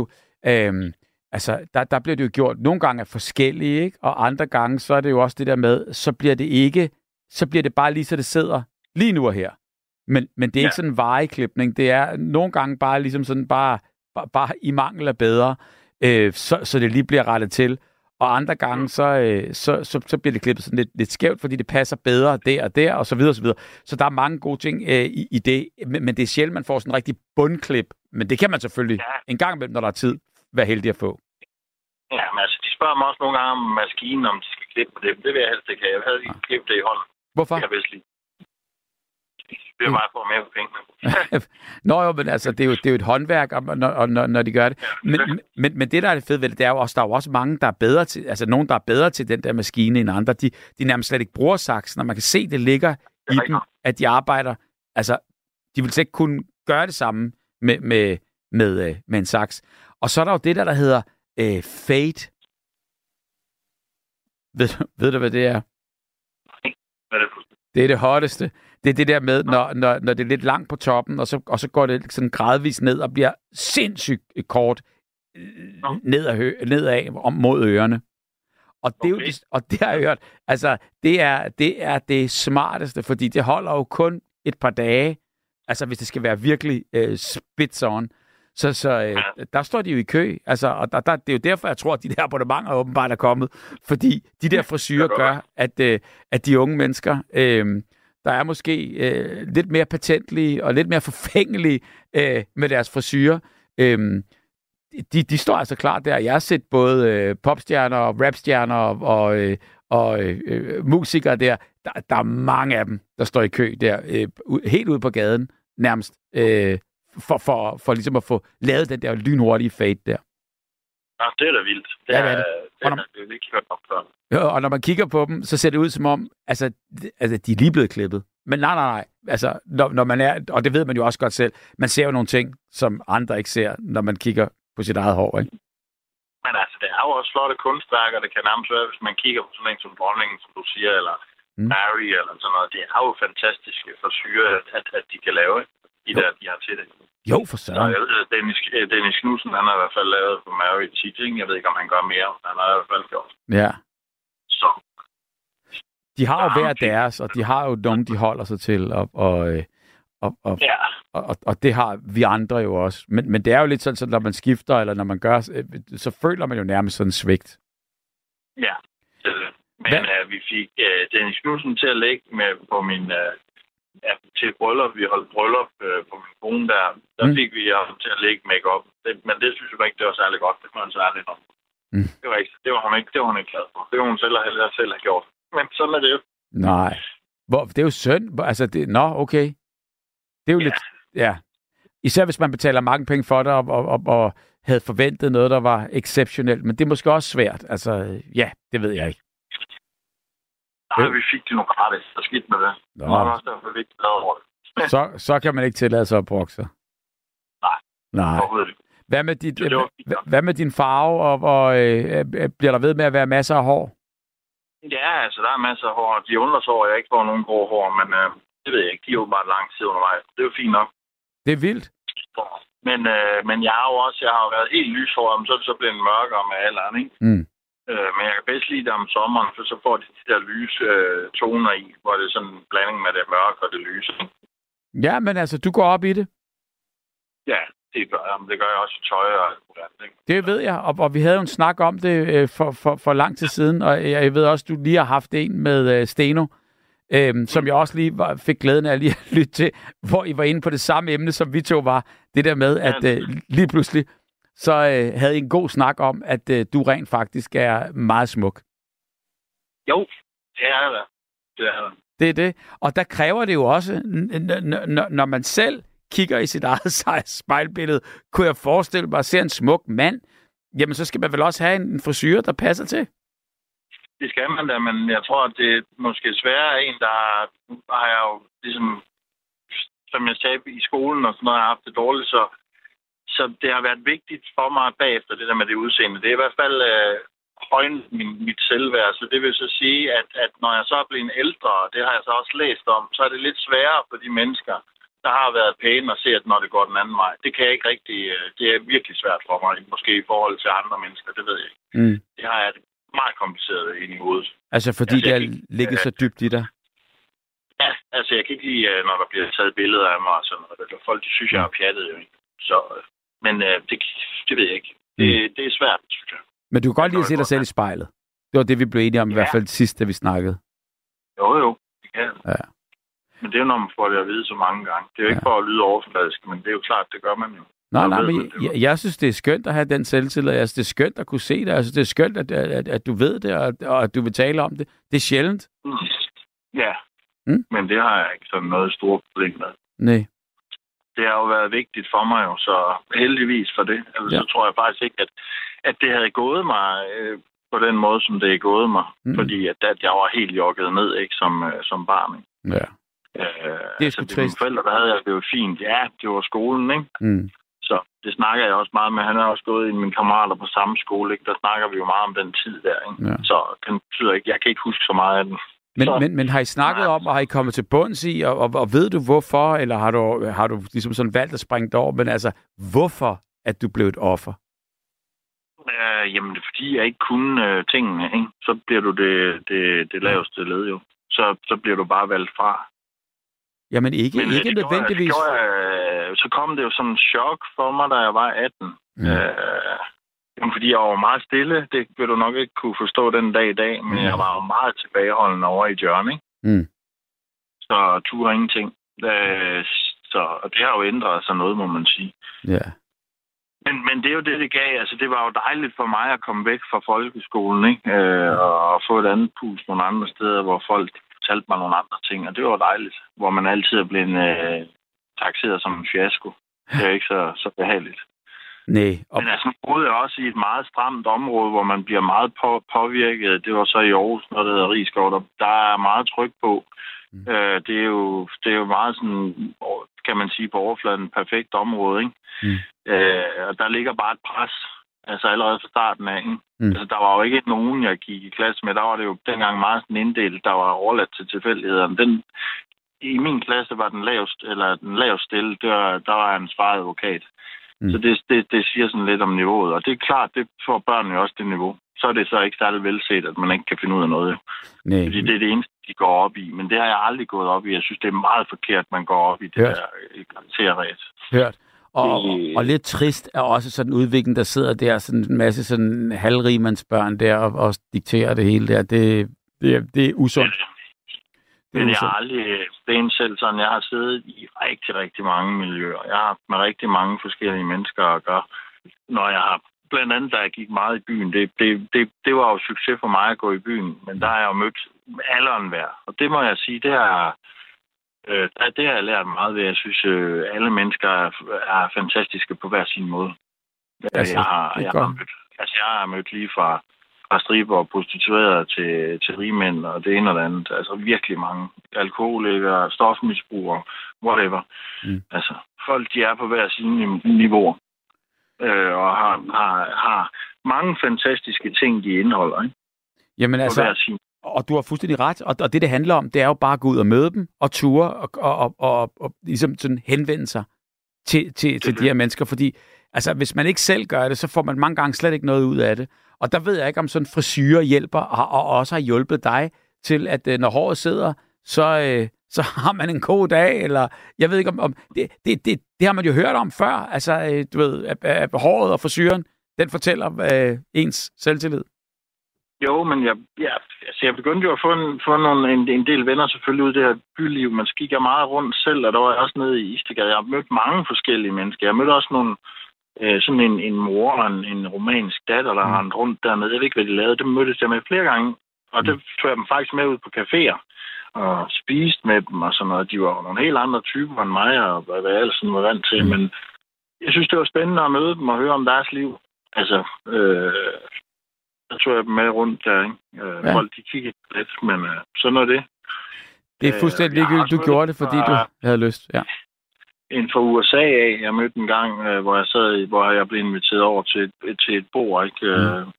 C: øhm, altså, der, der bliver det jo gjort nogle gange af forskellige, ikke? og andre gange, så er det jo også det der med, så bliver det ikke, så bliver det bare lige så det sidder lige nu og her. Men, men det er
E: Ja.
C: ikke sådan en vareklipning, det er nogle gange bare ligesom sådan, bare, bare, bare i mangel af bedre, øh, så, så det lige bliver rettet til. Og andre gange, så, øh, så, så, så bliver det klippet sådan lidt, lidt skævt, fordi det passer bedre der og der, og så videre og så videre. Så der er mange gode ting øh, i, i det, men, men det er sjældent, man får sådan en rigtig bundklip. Men det kan man selvfølgelig
E: Ja.
C: en gang imellem, når der er tid, være heldig at få.
E: Ja, men altså, de spørger mig også nogle gange om maskinen, om de skal klippe på det. Men det vil jeg helst ikke have. Jeg havde ikke klippet det i hånden.
C: Hvorfor?
E: Jeg bedst lide. Det er bare for mere for pengene. <laughs>
C: Nå jo, men altså, det er jo, det er jo et håndværk, og, når, når, når de gør det. Men, men, men det, der er det fede ved det, det er jo også, der er jo også mange, der er bedre til, altså nogen, der er bedre til den der maskine end andre. De, de nærmest slet ikke bruger saksen, og man kan se, det ligger i dem, at de arbejder. Altså, de vil slet ikke kunne gøre det samme med, med, med, øh, med en saks. Og så er der jo det der, der hedder øh, fade. Ved, du- ved du, hvad det er?
E: Det
C: Det er det hotteste. Det er det der med, når, når, når det er lidt langt på toppen, og så, og så går det sådan gradvist ned og bliver sindssygt kort øh,
E: Nå.
C: nedad, om mod ørerne. Og det, jo,
E: Okay.
C: det- og det har jeg hørt, altså det er, det er det smarteste, fordi det holder jo kun et par dage, altså hvis det skal være virkelig øh, spits on. Så, så øh, der står de jo i kø, altså, og der, der, det er jo derfor, jeg tror, at de der abonnementer åbenbart er kommet, fordi de der frisyrer gør, at, øh, at de unge mennesker, øh, der er måske øh, lidt mere patentlige og lidt mere forfængelige øh, med deres frisyrer, øh, de, de står altså klar der. Jeg har set både øh, popstjerner og rapstjerner og, og, øh, og øh, musikere der. der. Der er mange af dem, der står i kø der, øh, helt ude på gaden nærmest, øh, for, for, for ligesom at få lavet den der lynhurtige fade der.
E: Ja, det er da vildt. Det
C: Ja,
E: er,
C: det er det. Og når-
E: det er ikke hørt om før.
C: Ja, Og når man kigger på dem, så ser det ud som om, altså, altså de er lige blevet klippet. Men nej, nej, nej. Altså, når, når man er, og det ved man jo også godt selv, man ser jo nogle ting, som andre ikke ser, når man kigger på sit eget hår, ikke?
E: Men altså, det er jo også flotte kunstværker. Det kan nærmest være, hvis man kigger på sådan en som dronningen, som du siger, eller
C: Mm.
E: Mary, eller sådan noget. Det er jo fantastiske frisyrer, at, at, at de kan lave, ikke? De
C: Jo.
E: der, de har til det.
C: Jo, for søren.
E: jeg ved, at Dennis, øh, Dennis Knudsen, han har i hvert fald lavet på Mary ikke? Jeg ved ikke, om han gør mere, men han har i hvert fald gjort.
C: Ja.
E: Så
C: De har jo hver deres, og de har jo dem, de holder sig til, og, og, øh, og, og,
E: ja,
C: og, og, og det har vi andre jo også. Men, men det er jo lidt sådan, så når man skifter, eller når man gør, øh, så føler man jo nærmest sådan svigt.
E: ja. Det er det. Men
C: Hvad-
E: øh, vi fik øh, Dennis Knudsen til at lægge med på min... Øh, ja, til bryllup. Vi holdt bryllup øh, på min kone der. Der Mm. fik vi ham til at lægge make-up. Det, men det synes jeg ikke, det var særlig godt. Det var han særligt om.
C: Mm.
E: Det var, ikke, det var hun ikke, det var hun ikke glad for. Det var hun selv, hellere selv have gjort. Men sådan er det jo.
C: Nej. Hvor, det er jo synd. Altså, det, nå, okay. Det er jo
E: Ja.
C: lidt... Ja. Især hvis man betaler mange penge for det, og, og, og, og havde forventet noget, der var exceptionelt. Men det er måske også svært. Altså, ja, det ved jeg ikke.
E: Nej, vi fik det nu gratis. Der skidt med det.
C: Nå.
E: Det var også derfor, vi ikke over det. <laughs>
C: Så, så kan man ikke tillade sig at brokke sig.
E: Nej.
C: Nej. Hvad med, dit,
E: det
C: hvad,
E: nok.
C: hvad med din farve, og, og øh, øh, bliver der ved med at være masser af hår?
E: Ja, altså, der er masser af hår. De undrer sig over, at jeg ikke får nogen grå hår, men øh, det ved jeg ikke. De er jo bare lang tid undervejs. Det er jo fint nok.
C: Det er vildt.
E: Men, øh, men jeg har jo også jeg har jo været helt lyshåret, men så er det så blevet mørkere med alderen, ikke?
C: Mm.
E: Øh, men jeg kan bedst lide det om sommeren, for så får de de der lyse øh, toner i, hvor det er sådan en blanding med det mørke og det lyse.
C: Ja, men altså, du går op i det.
E: Ja, det gør jeg. Men det gør jeg også i tøj og alt?
C: Det ved jeg, og, og vi havde jo en snak om det øh, for, for, for lang tid siden, og jeg, ved også, du lige har haft en med øh, Steno, øh, som jeg også lige var, fik glæden af lige at lytte til, hvor I var inde på det samme emne, som vi to var. Det der med, at øh, lige pludselig, så øh, havde I en god snak om, at øh, du rent faktisk er meget smuk.
E: Jo, det er det. Det er det.
C: Det er det. Og der kræver det jo også, når man selv kigger i sit <laughs> eget spejlbillede, kunne jeg forestille mig at se en smuk mand, jamen så skal man vel også have en frisyr, der passer til?
E: Det skal man da, men jeg tror, at det er måske sværere en, der har jeg jo ligesom, som jeg sagde i skolen og sådan noget, har haft det dårligt, så, så det har været vigtigt for mig bagefter, det der med det udseende. Det er i hvert fald øh, højne min, mit selvværd. Så det vil så sige, at, at når jeg så er blevet ældre, og det har jeg så også læst om, så er det lidt sværere for de mennesker, der har været pæne at se, at når det går den anden vej. Det kan jeg ikke rigtig... Øh, det er virkelig svært for mig, måske i forhold til andre mennesker, det ved jeg ikke.
C: Mm.
E: Det har jeg meget kompliceret ind i hovedet.
C: Altså fordi altså, det er ligget så dybt i dig?
E: Ja, altså jeg kan ikke lide, øh, når der bliver taget billeder af mig og sådan noget. Folk de synes, jeg er pjattet jo ikke. Så, øh, men det, det ved jeg ikke. Det, mm. det er svært, synes jeg.
C: Men du kan godt lide at se dig selv i spejlet. Det var det, vi blev enige om, ja. i hvert fald sidst, da vi snakkede.
E: Jo, jo. Det kan
C: Ja.
E: Men det er jo, når man får det at vide så mange gange. Det er jo ikke ja. for at lyde overfladisk, men det er jo klart, det gør man jo.
C: Nej, nej, men jeg, jeg synes, det er skønt at have den selvtillid. Jeg synes, det er skønt at kunne se det. Altså, det er skønt, at, at, at du ved det, og, og at du vil tale om det. Det er sjældent.
E: Mm. Ja, mm? men det har jeg ikke sådan noget stort problem med.
C: Nej.
E: Det har jo været vigtigt for mig jo, så heldigvis for det. Altså, ja. Så tror jeg faktisk ikke, at, at det havde gået mig øh, på den måde, som det er gået mig. Mm. Fordi at, at jeg var helt jokket ned ikke, som, øh, som barn. Ikke?
C: Ja.
E: Øh,
C: det er sgu
E: altså, trist. forældre, der havde jeg det jo fint. Ja, det var skolen, ikke?
C: Mm.
E: Så det snakker jeg også meget med. Han er også gået i mine kammerater på samme skole, ikke? Der snakker vi jo meget om den tid der, ikke?
C: Ja.
E: Så den betyder ikke, jeg kan ikke huske så meget af den.
C: Men,
E: så,
C: men, men har I snakket om, og har I kommet til bunds i, og, og, og ved du hvorfor, eller har du, har du ligesom sådan valgt at springe det over, men altså, hvorfor at du blev et offer?
E: Øh, jamen, det fordi, jeg ikke kunne øh, tingene, ikke? Så bliver du det, det, det laveste led jo. Så, så bliver du bare valgt fra.
C: Jamen ikke, Men, ikke det nødvendigvis.
E: Gjorde, det gjorde, øh, så kom det jo som en chok for mig, da jeg var 18. Mm. Øh, jamen, fordi jeg var meget stille. Det vil du nok ikke kunne forstå den dag i dag, men mm. jeg var jo meget tilbageholdende over i Jørgen, ikke?
C: Mm.
E: Så turde ingenting. Øh, så, og det har jo ændret sig noget, må man sige.
C: Ja. Yeah.
E: Men, men det er jo det, det gav. Altså, det var jo dejligt for mig at komme væk fra folkeskolen, ikke? Øh, og få et andet pus nogle andre steder, hvor folk fortalte mig nogle andre ting, og det var dejligt. Hvor man altid er blevet øh, taxeret som en fiasko. Det er ikke så, så behageligt.
C: Nej.
E: Og... Men altså, boede jeg også i et meget stramt område, hvor man bliver meget på, påvirket. Det var så i Aarhus, når det hedder Rigskov. Der, der er meget tryk på. Mm. Øh, det, er jo, det er jo meget sådan, kan man sige, på overfladen perfekt område. Ikke? Mm. Øh, og der ligger bare et pres, altså allerede fra starten af. Ikke? Mm. Altså, der var jo ikke nogen, jeg gik i klasse med. Der var det jo dengang meget sådan inddelt, der var overladt til tilfældighederne. Den, I min klasse var den lavest, eller den lavest stille, der, der var en svaret advokat. Mm. Så det, det, det siger sådan lidt om niveauet. Og det er klart, det får børnene jo også det niveau. Så er det så ikke særlig velset, at man ikke kan finde ud af noget.
C: Nej.
E: Fordi det er det eneste, de går op i. Men det har jeg aldrig gået op i. Jeg synes, det er meget forkert, man går op i det Hørt. der karakterræs.
C: Hørt. Og, det... og lidt trist er også sådan en udvikling, der sidder der, sådan en masse sådan halvrimandsbørn der og, og dikterer det hele der. Det, det, det er usundt.
E: Er, det er aldrig det er selv sådan. Jeg har siddet i rigtig, rigtig mange miljøer. Jeg har haft med rigtig mange forskellige mennesker at gøre. Når jeg har, blandt andet, da jeg gik meget i byen, det, det, det, det var jo succes for mig at gå i byen, men der har jeg jo mødt alderen hver. Og det må jeg sige, det har, øh, det har jeg lært meget ved. Jeg synes, øh, alle mennesker er, er fantastiske på hver sin måde. Altså, jeg, har, jeg, har mødt, altså, jeg har mødt lige fra fra striber og prostituerede til, til rigmænd og det ene og det andet. Altså virkelig mange alkoholikere, stofmisbrugere, whatever. Mm. Altså folk, de er på hver sine niveauer øh, og har, har, har mange fantastiske ting, de indeholder. Ikke?
C: Jamen altså, og du har fuldstændig ret, og, og det, det handler om, det er jo bare at gå ud og møde dem, og ture, og, og, og, og, og ligesom sådan henvende sig til, til, til de her mennesker, fordi altså, hvis man ikke selv gør det, så får man mange gange slet ikke noget ud af det. Og der ved jeg ikke, om sådan frisyrer hjælper, og, og også har hjulpet dig til, at øh, når håret sidder, så, øh, så <laughs> har man en god dag, eller jeg ved ikke om, om det, det, det, det har man jo hørt om før, altså øh, du ved, at, at håret og frisyren, den fortæller øh, ens selvtillid.
E: Jo, men jeg, ja, altså jeg begyndte jo at få, en, få nogle, en, en del venner selvfølgelig ud i det her byliv. Man gik meget rundt selv, og der var jeg også nede i Istegade. Jeg har mødt mange forskellige mennesker. Jeg mødte også nogle, øh, sådan en, en mor og en, en romansk datter, der mm. rundt dernede. Jeg ved ikke, hvad de lavede. Det mødtes jeg med flere gange. Og det tog jeg dem faktisk med ud på caféer og spiste med dem og sådan noget. De var nogle helt andre typer end mig, og hvad jeg ellers var vant til. Mm. Men jeg synes, det var spændende at møde dem og høre om deres liv. Altså, øh, der tog jeg dem med rundt der, ikke? Øh, ja. Folk, de kiggede lidt, men øh, sådan er det.
C: Det er fuldstændig øh, ligegyldigt, du gjorde det, fordi du havde lyst, ja.
E: En fra USA af, jeg mødte en gang, øh, hvor jeg sad, hvor jeg blev inviteret over til et, til et bord, ikke? Øh, mm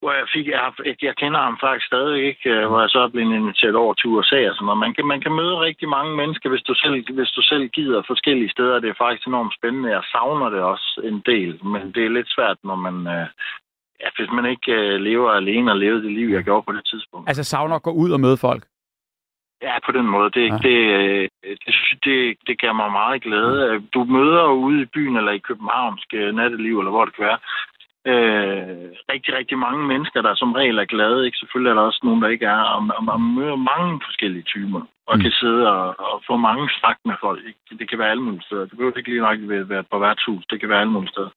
E: hvor jeg fik, jeg, jeg kender ham faktisk stadig ikke, øh, hvor jeg så er blevet inviteret over til USA og sådan noget. Man kan, man kan møde rigtig mange mennesker, hvis du, selv, hvis du selv gider forskellige steder. Det er faktisk enormt spændende. Jeg savner det også en del, men det er lidt svært, når man, øh, ja, hvis man ikke øh, lever alene og lever det liv, jeg gjorde på det tidspunkt.
C: Altså savner at gå ud og møde folk?
E: Ja, på den måde. Det, ja. det, det, det, det giver mig meget glæde. Du møder ude i byen eller i københavnsk natteliv, eller hvor det kan være, øh, rigtig, rigtig mange mennesker, der som regel er glade. Ikke? Selvfølgelig er der også nogen, der ikke er. Og, og man møder mange forskellige typer, og mm. kan sidde og, og få mange snak med folk. Ikke? Det kan være alle mulige steder. Det behøver ikke lige nok være på værtshus. Det kan være alle mulige steder.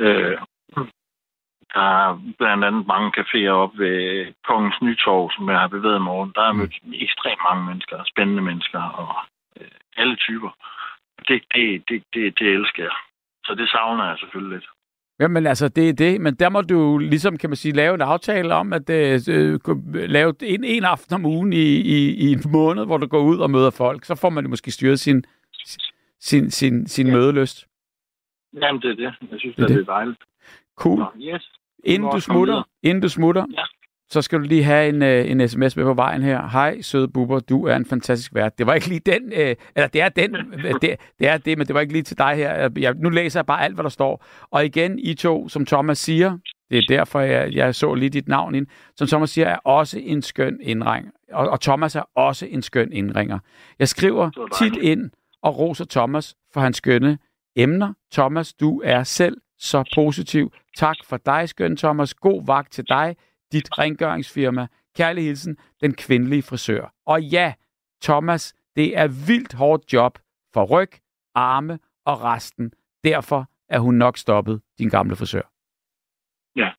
E: Øh, der er blandt andet mange caféer op ved Kongens Nytorv, som jeg har bevæget mig rundt. Der er mødt mm. ekstremt mange mennesker, spændende mennesker og øh, alle typer. Det, det, det, det, det elsker jeg. Så det savner jeg selvfølgelig lidt.
C: Jamen altså, det er det. Men der må du ligesom, kan man sige, lave en aftale om, at øh, øh, lave en, en aften om ugen i, i, i en måned, hvor du går ud og møder folk. Så får man måske styret sin, sin, sin, sin ja. mødeløst.
E: Jamen, det er det. Jeg synes, det, er, det. det er dejligt.
C: Cool. yes. Inden du smutter, inden du smutter, ja så skal du lige have en, øh, en sms med på vejen her. Hej, søde buber, du er en fantastisk vært. Det var ikke lige den, øh, eller det er den, <laughs> det, det er det, men det var ikke lige til dig her. Jeg, nu læser jeg bare alt, hvad der står. Og igen, I to, som Thomas siger, det er derfor, jeg, jeg så lige dit navn ind, som Thomas siger, er også en skøn indring. Og, og Thomas er også en skøn indringer. Jeg skriver tit ind og roser Thomas for hans skønne emner. Thomas, du er selv så positiv. Tak for dig, skøn Thomas. God vagt til dig dit rengøringsfirma. Kærlig hilsen, den kvindelige frisør. Og ja, Thomas, det er vildt hårdt job for ryg, arme og resten. Derfor er hun nok stoppet, din gamle frisør.
E: Ja.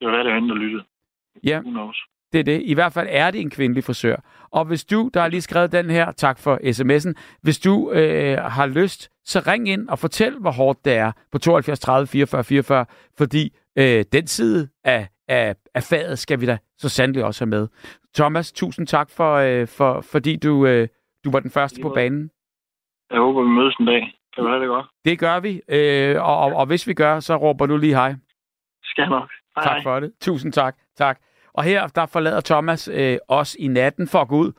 E: Det var det, der lyttede.
C: Ja, det er det. I hvert fald er det en kvindelig frisør. Og hvis du, der har lige skrevet den her, tak for sms'en, hvis du øh, har lyst, så ring ind og fortæl, hvor hårdt det er på 72 30 44 44, fordi øh, den side af af, af faget skal vi da så sandelig også have med. Thomas, tusind tak for, øh, for fordi du, øh, du var den første på banen.
E: Jeg håber, vi mødes en dag. Kan du have det godt?
C: Det gør vi, øh, og, og, og hvis vi gør, så råber du lige hej.
E: Skal nok.
C: Hej. Tak for det. Tusind tak. tak. Og her der forlader Thomas øh, os i natten for at gå ud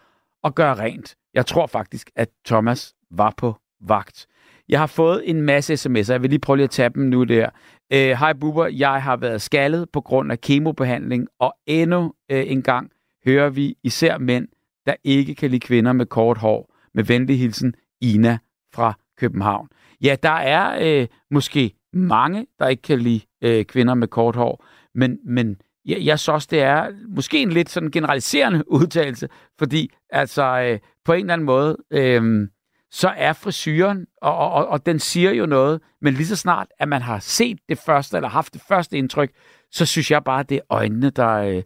C: og gøre rent. Jeg tror faktisk, at Thomas var på vagt. Jeg har fået en masse sms'er. Jeg vil lige prøve lige at tage dem nu der. Øh, hej Bubber, jeg har været skaldet på grund af kemobehandling, og endnu øh, en gang hører vi især mænd, der ikke kan lide kvinder med kort hår. Med venlig hilsen, Ina fra København. Ja, der er øh, måske mange, der ikke kan lide øh, kvinder med kort hår, men, men jeg, jeg synes også, det er måske en lidt sådan generaliserende <laughs> udtalelse, fordi altså øh, på en eller anden måde, øh, så er frisyren, og, og, og den siger jo noget, men lige så snart, at man har set det første, eller haft det første indtryk, så synes jeg bare, at det er øjnene, der, øh,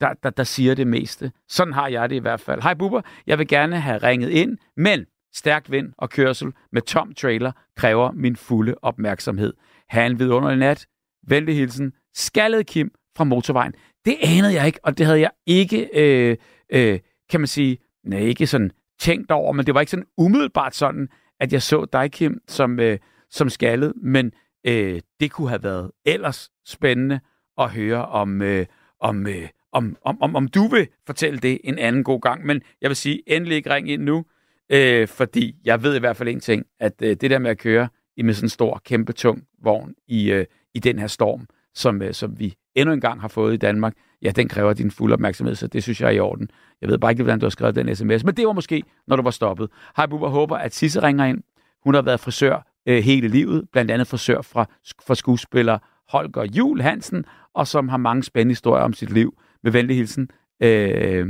C: der, der, der siger det meste. Sådan har jeg det i hvert fald. Hej Bubber, jeg vil gerne have ringet ind, men stærk vind og kørsel med tom trailer kræver min fulde opmærksomhed. Ha' en vidunderlig nat. Venlig hilsen, Skaldet Kim fra Motorvejen. Det anede jeg ikke, og det havde jeg ikke, øh, øh, kan man sige, nej, ikke sådan tænkt over, men det var ikke sådan umiddelbart sådan, at jeg så dig, Kim, som, øh, som skaldet, men øh, det kunne have været ellers spændende at høre om, øh, om, øh, om, om, om, om du vil fortælle det en anden god gang. Men jeg vil sige, endelig ikke ring ind nu, øh, fordi jeg ved i hvert fald en ting, at øh, det der med at køre i med sådan en stor, kæmpe, tung vogn i, øh, i den her storm, som, øh, som vi endnu en gang har fået i Danmark, ja, den kræver din fuld opmærksomhed, så det synes jeg er i orden. Jeg ved bare ikke, hvordan du har skrevet den sms, men det var måske, når du var stoppet. Hej, Bubber, håber, at Sisse ringer ind. Hun har været frisør øh, hele livet, blandt andet frisør fra, fra skuespiller Holger Jul Hansen, og som har mange spændende historier om sit liv. Med venlig hilsen, øh,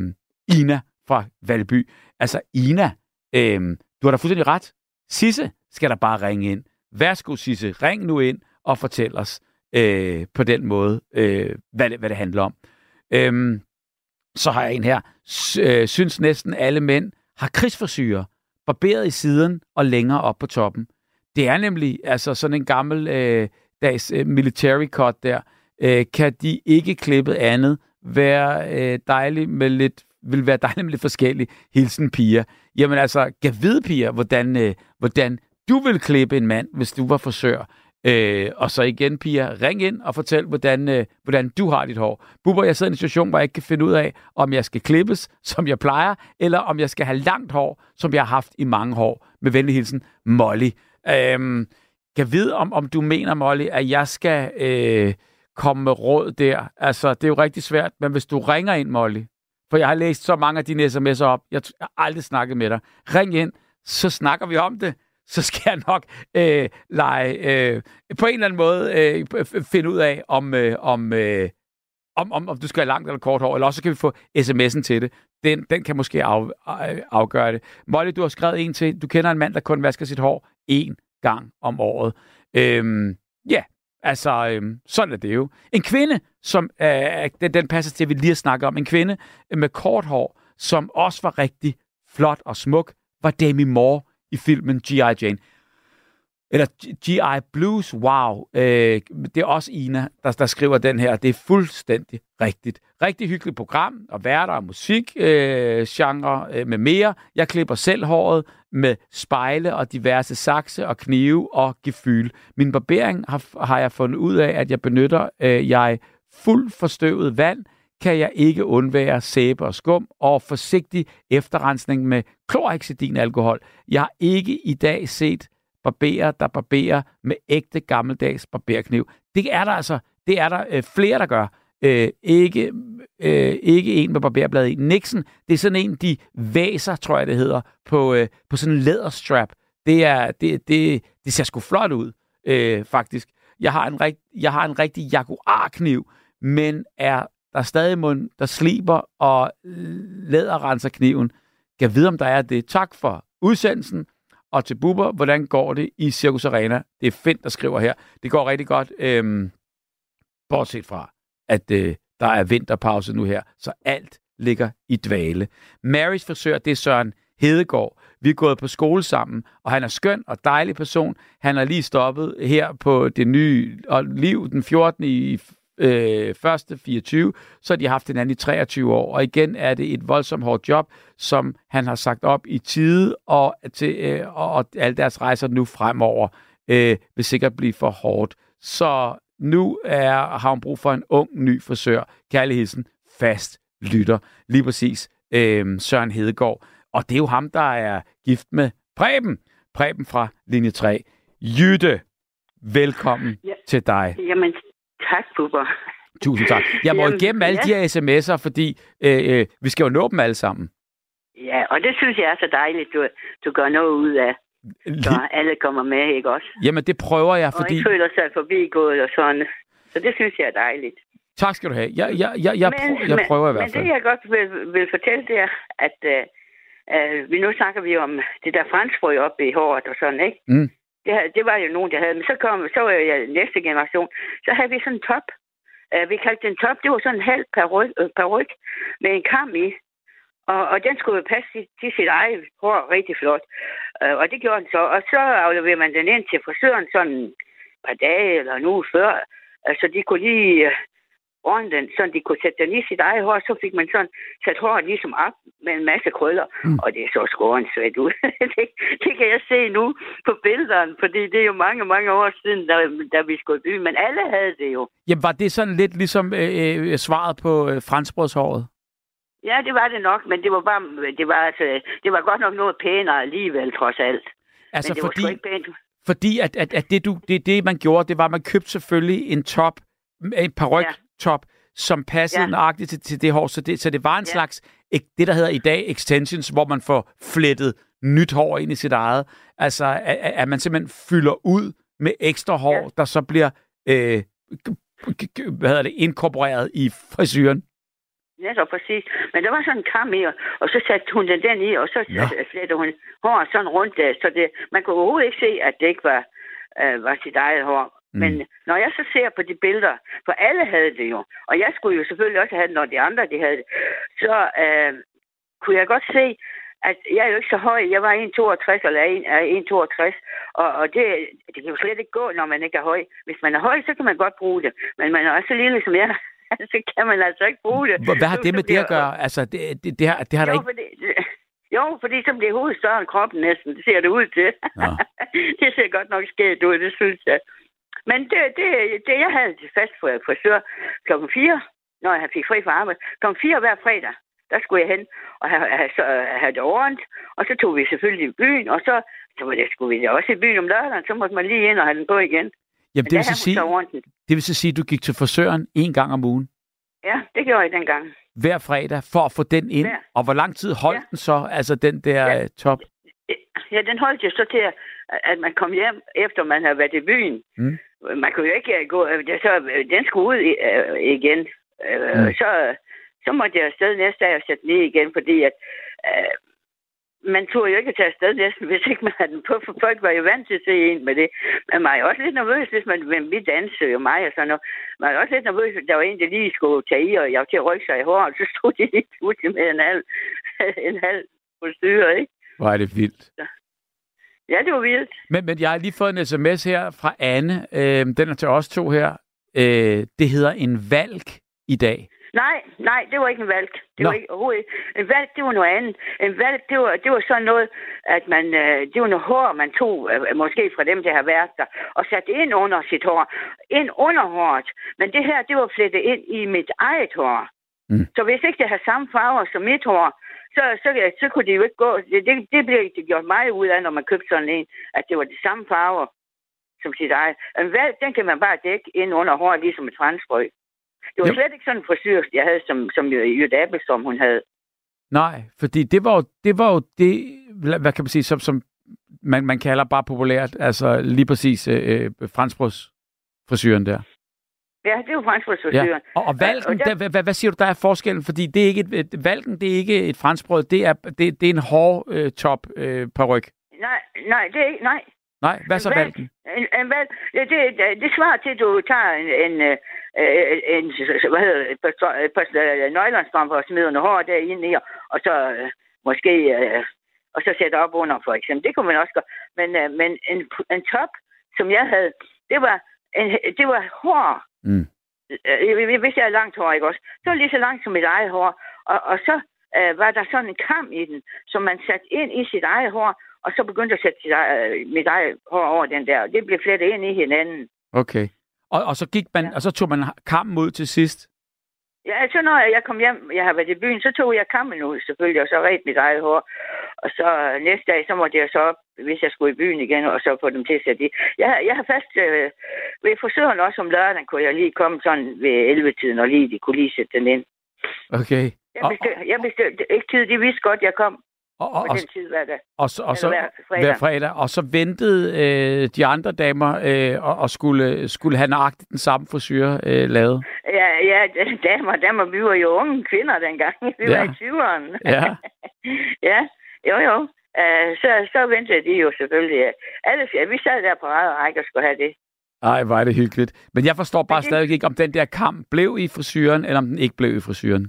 C: Ina fra Valby. Altså, Ina, øh, du har da fuldstændig ret. Sisse skal der bare ringe ind. Værsgo, Sisse, ring nu ind og fortæl os øh, på den måde, øh, hvad, det, hvad det handler om. Øhm, så har jeg en her. S- øh, synes næsten alle mænd har krigsforsyre, barberet i siden og længere op på toppen. Det er nemlig altså sådan en gammel øh, dags øh, military cut der. Øh, kan de ikke klippe andet være øh, dejligt med lidt vil være dejligt med lidt forskellige hilsen piger. Jamen altså, gav vide piger, hvordan, øh, hvordan du vil klippe en mand, hvis du var forsør. Øh, og så igen, Pia, ring ind og fortæl, hvordan, øh, hvordan du har dit hår. Bubber, jeg sidder i en situation, hvor jeg ikke kan finde ud af, om jeg skal klippes, <laughs> som jeg plejer, eller om jeg skal have langt hår, som jeg har haft i mange år. Med venlig hilsen, Molly. Øh, kan vide, om, om du mener, Molly, at jeg skal øh, komme med råd der. Altså, det er jo rigtig svært, men hvis du ringer ind, Molly, for jeg har læst så mange af dine sms'er op, jeg har aldrig snakket med dig. Ring ind, så snakker vi om det så skal jeg nok øh, lege, øh, på en eller anden måde øh, finde ud af, om, øh, om, øh, om, om, om du skal have langt eller kort hår, eller også kan vi få sms'en til det. Den, den kan måske af, afgøre det. Molly, du har skrevet en til, du kender en mand, der kun vasker sit hår én gang om året. Øhm, ja, altså, øhm, sådan er det jo. En kvinde, som øh, den, den passer til, at vi lige har snakket om, en kvinde med kort hår, som også var rigtig flot og smuk, var Demi Moore i filmen G.I. Jane. Eller G.I. Blues, wow. Øh, det er også Ina, der, der skriver den her. Det er fuldstændig rigtigt. Rigtig hyggeligt program, og værter og musik, øh, genre øh, med mere. Jeg klipper selv håret med spejle og diverse sakse og knive og gefyl. Min barbering har, har jeg fundet ud af, at jeg benytter øh, jeg fuld forstøvet vand, kan jeg ikke undvære sæbe og skum og forsigtig efterrensning med klorhexidin-alkohol. Jeg har ikke i dag set barberer, der barberer med ægte gammeldags barberkniv. Det er der altså det er der øh, flere, der gør. Øh, ikke, øh, ikke en med barberbladet i. Nixon, det er sådan en, de væser, tror jeg det hedder, på, øh, på sådan en læderstrap. Det, er, det, det, det ser sgu flot ud, øh, faktisk. Jeg har en, rigt, jeg har en rigtig jaguar-kniv, men er der er stadig mund, der sliber og læderrenser kniven. Kan vide, om der er det. Tak for udsendelsen. Og til Bubber, hvordan går det i Circus Arena? Det er Fint, der skriver her. Det går rigtig godt, øhm, bortset fra, at øh, der er vinterpause nu her, så alt ligger i dvale. Marys frisør, det er Søren Hedegaard. Vi er gået på skole sammen, og han er skøn og dejlig person. Han har lige stoppet her på det nye liv den 14. i øh, første 24, så har de haft en anden i 23 år. Og igen er det et voldsomt hårdt job, som han har sagt op i tide, og, til, øh, og, og alle deres rejser nu fremover øh, vil sikkert blive for hårdt. Så nu er, har hun brug for en ung, ny frisør. Kærligheden fast lytter. Lige præcis øh, Søren Hedegaard. Og det er jo ham, der er gift med Preben. Preben fra linje 3. Jytte, velkommen ja. til dig.
F: Jamen, Tak, Bubber.
C: Tusind tak. Jeg må Jamen, igennem alle ja. de her sms'er, fordi øh, øh, vi skal jo nå dem alle sammen.
F: Ja, og det synes jeg er så dejligt, du, du gør noget ud af. Så alle kommer med, ikke også?
C: Jamen, det prøver jeg, fordi...
F: Og ikke føler sig forbigået og sådan. Så det synes jeg er dejligt.
C: Tak skal du have. Jeg, jeg, jeg, jeg, men, prøver, jeg prøver i hvert fald.
F: Men det, jeg godt vil, vil fortælle, det er, at uh, uh, vi nu snakker vi om det der franskbrød oppe i håret og sådan, ikke? Mm. Det, det var jo nogen, der havde. Men så kom så var jeg næste generation. Så havde vi sådan en top. Uh, vi kaldte den top. Det var sådan en halv peruk, uh, peruk med en kam i. Og, og den skulle jo passe til, til sit eget hår rigtig flot. Uh, og det gjorde den så. Og så afleverede man den ind til frisøren sådan et par dage eller en uge før. så de kunne lige uh, den, så de kunne sætte den i sit eget hår. Så fik man sådan sat håret ligesom op med en masse krøller. Mm. Og det er så skåren svært ud. <laughs> det, det, kan jeg se nu på billederne, fordi det er jo mange, mange år siden, da, da vi skulle i byen. Men alle havde det jo.
C: Jamen, var det sådan lidt ligesom øh, øh, svaret på øh, franskbrødshåret?
F: Ja, det var det nok, men det var bare, det var, altså, det var godt nok noget pænere alligevel, trods alt.
C: Altså, men det fordi, var ikke pænt. fordi at, at, at det, du, det, det, man gjorde, det var, at man købte selvfølgelig en top, en paryk-top, ja. som passede ja. nøjagtigt til, til det hår, så det, så det var en ja. slags, det der hedder i dag extensions, hvor man får flettet nyt hår ind i sit eget. Altså, at, at man simpelthen fylder ud med ekstra hår, ja. der så bliver øh, hvad hedder det, inkorporeret i frisyren.
F: Ja, så præcis. Men der var sådan en kam i, og så satte hun den den i, og så ja. flettede hun håret sådan rundt der, så det, man kunne overhovedet ikke se, at det ikke var, øh, var sit eget hår. Mm. Men når jeg så ser på de billeder, for alle havde det jo, og jeg skulle jo selvfølgelig også have det, når de andre de havde det, så øh, kunne jeg godt se, at jeg er jo ikke så høj. Jeg var 1,62 eller 1,62, og, og det, det kan jo slet ikke gå, når man ikke er høj. Hvis man er høj, så kan man godt bruge det. Men man er også så lille som jeg, <laughs> så kan man altså ikke bruge det.
C: Hvad har det med det at gøre? Altså, det, det, det, har, det har jo, der ikke...
F: Fordi, jo, fordi så bliver hovedet større end kroppen næsten. Det ser det ud til. Ja. <laughs> det ser godt nok skægt ud, det synes jeg. Men det, det, det jeg havde til fast for frisør klokken 4, når jeg fik fri fra arbejde. Klokken 4 hver fredag, der skulle jeg hen og have, have, have det ordent. Og så tog vi selvfølgelig i byen, og så, så var det, skulle vi også i byen om lørdagen. Så måtte man lige ind og have den på igen.
C: Jamen, det vil, så sige, det vil så sige, at du gik til frisøren en gang om ugen?
F: Ja, det gjorde jeg dengang.
C: Hver fredag, for at få den ind? Hver. Og hvor lang tid holdt ja. den så, altså den der ja. Øh, top?
F: Ja, den holdt jo så til, at man kom hjem, efter man havde været i byen. Mm. Man kunne jo ikke øh, gå... Øh, så, den skulle ud igen. Mm. Så, så måtte jeg afsted næste dag og sætte den i igen, fordi at man turde jo ikke tage afsted næsten, <laughs> hvis ikke man havde den på, for folk var jo vant til at se en med det. Men man er også lidt nervøs, hvis man vil vi danse jo mig og sådan noget. Man er også lidt nervøs, hvis der var en, der lige skulle tage i, og jeg var til at rykke sig i håret, så stod de lige ud med en halv, <laughs> en halv styre, ikke?
C: Hvor er det vildt.
F: Ja, det var vildt.
C: Men, men jeg har lige fået en sms her fra Anne. Øh, den er til os to her. Øh, det hedder en valg i dag.
F: Nej, nej, det var ikke en valg. Det Nå. var ikke overhovedet. En valg, det var noget andet. En valg, det var, det var sådan noget, at man, øh, det var noget hår, man tog, øh, måske fra dem, der har været der, og satte ind under sit hår. Ind under håret. Men det her, det var flettet ind i mit eget hår. Mm. Så hvis ikke det har samme farver som mit hår, så, så, så kunne det jo ikke gå. Det, det, det blev ikke gjort meget ud af, når man købte sådan en, at det var de samme farver som sit eget. En valg, den kan man bare dække ind under håret, ligesom et franskbrød. Det var jo. slet ikke sådan en frisyr, jeg havde, som, som Jytte Appelstrøm, hun havde.
C: Nej, fordi det var jo det, var jo det hvad kan man sige, som, som man, man kalder bare populært, altså lige præcis øh, øh franskbrødsfrisyren der.
F: Ja, det er jo franskbrødsfrisyren. Ja.
C: Og, og valgen, og der, hvad, hvad siger du, der er forskellen? Fordi det er ikke et, et, valgen, det er ikke et franskbrød, det er, det, det er en hård øh, top øh, paryk.
F: Nej, nej, det er ikke, nej.
C: Nej, hvad så valgen?
F: En, en valg, det, det, det svarer til, at du tager en, en, øh, øh, en, hvad hedder det, et par øh, nøglensstrømper og smider noget hår derinde i, og så øh, måske, øh, og så sætter op under, for eksempel. Det kunne man også gøre. Men, øh, men en, en top, som jeg havde, det var, en, det var hår. Mm. Øh, hvis jeg er langt hår, ikke også? Så var lige så langt som mit eget hår. Og, og så øh, var der sådan en kam i den, som man satte ind i sit eget hår, og så begyndte at sætte sit eget, mit eget hår over den der. Det blev flettet ind i hinanden.
C: Okay. Og, og så gik man, ja. og så tog man kampen ud til sidst?
F: Ja, så når jeg kom hjem, jeg har været i byen, så tog jeg kampen ud selvfølgelig, og så red mit eget hår. Og så næste dag, så måtte jeg så op, hvis jeg skulle i byen igen, og så få dem til at sætte i. Jeg, jeg har fast øh, ved frisøren også om lørdagen, kunne jeg lige komme sådan ved 11-tiden, og lige, de kunne lige sætte den ind.
C: Okay.
F: Jeg bestilte, jeg bestilte ikke tid, de vidste godt, jeg kom. Og, og, og, tid hver dag.
C: Og, så, og så hver fredag. hver fredag. Og så ventede øh, de andre damer øh, og, og skulle, skulle have nøjagtigt den samme frisyr øh, lavet.
F: Ja, ja, damer, damer, vi var jo unge kvinder dengang. <laughs> Vi ja. var i 20'erne.
C: Ja. <laughs>
F: ja, jo jo. Uh, så, så ventede de jo selvfølgelig. Alle, ja, vi sad der på eget række og skulle have det.
C: Ej, var det hyggeligt. Men jeg forstår bare det... stadig ikke, om den der kamp blev i frisyren, eller om den ikke blev i frisyren.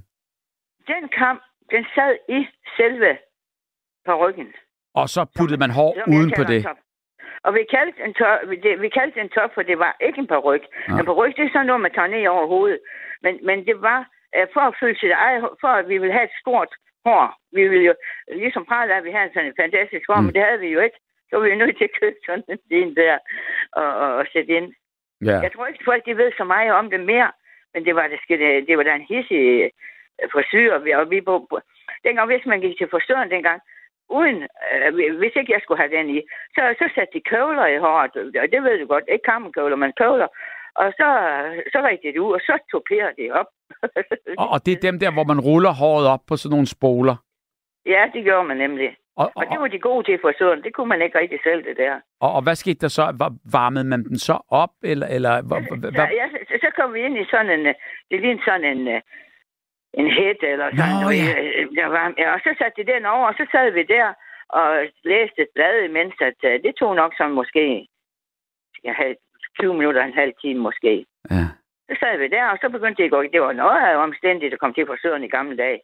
F: Den kamp, den sad i selve på ryggen.
C: Og så puttede man hår uden på det?
F: Og vi kaldte en top, vi kaldte en top, for det var ikke en peruk. Ja. En peruk, det er sådan noget, man tager ned over hovedet. Men, men det var uh, for at føle sit eget, for at vi ville have et stort hår. Vi ville jo ligesom prale at vi havde sådan en fantastisk hår, mm. men det havde vi jo ikke. Så var vi jo nødt til at købe sådan en der og, og, og sætte ind. Ja. Jeg tror ikke, folk de ved så meget om det mere, men det var, det, det, det var da en hissig frisyr, og vi, og vi på, dengang, hvis man gik til frisøren dengang, uden, øh, hvis ikke jeg skulle have den i, så, så satte de køvler i håret, og det ved du godt, ikke kammerkøvler, men køvler, og så, så rigtig det ud, og så toperer det op.
C: og, og det er dem der, hvor man ruller håret op på sådan nogle spoler?
F: Ja, det gjorde man nemlig. Og, og, og det var de gode til for sådan. Det kunne man ikke rigtig selv, det der.
C: Og, og hvad skete der så? Varmede man den så op? Eller, eller,
F: ja, ja, så, så kom vi ind i sådan en... Det lignede sådan en, en hæt eller sådan Nå, noget. Ja. Der var, ja, og så satte de den over, og så sad vi der og læste et blad, imens at, uh, det tog nok som måske jeg havde 20 minutter, en halv time måske. Ja. Så sad vi der, og så begyndte det at gå. Det var noget af omstændigt at komme til frisøren i gamle dage.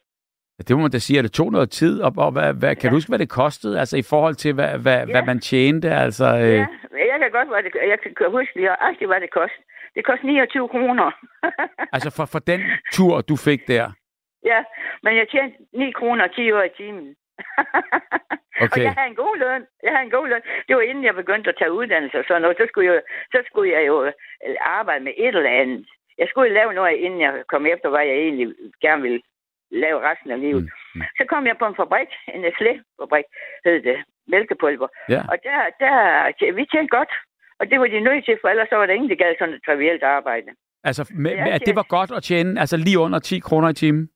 C: Ja, det må man da sige, at det tog noget tid, og, og hvad, hvad, kan ja. du huske, hvad det kostede, altså i forhold til, hvad, hvad, ja. hvad man tjente? Altså, øh...
F: Ja, jeg kan godt hvad det, jeg kan huske lige nøjagtigt, hvad det kostede. Det kostede 29 kroner. <laughs>
C: altså for, for den tur, du fik der?
F: Ja, men jeg tjente 9 kroner 10 år i timen. <laughs> okay. Og jeg havde en god løn. Jeg havde en god løn. Det var inden jeg begyndte at tage uddannelse og sådan noget. Så skulle jeg, så skulle jeg jo øh, arbejde med et eller andet. Jeg skulle lave noget, inden jeg kom efter, hvad jeg egentlig gerne ville lave resten af livet. Mm. Så kom jeg på en fabrik, en Nestlé-fabrik, hed det, mælkepulver. Ja. Og der, der, vi tjente godt. Og det var de nødt til, for ellers så var der ingen, der gad sådan et trivielt arbejde.
C: Altså, med, ja, at det var godt at tjene, altså lige under 10 kroner i timen?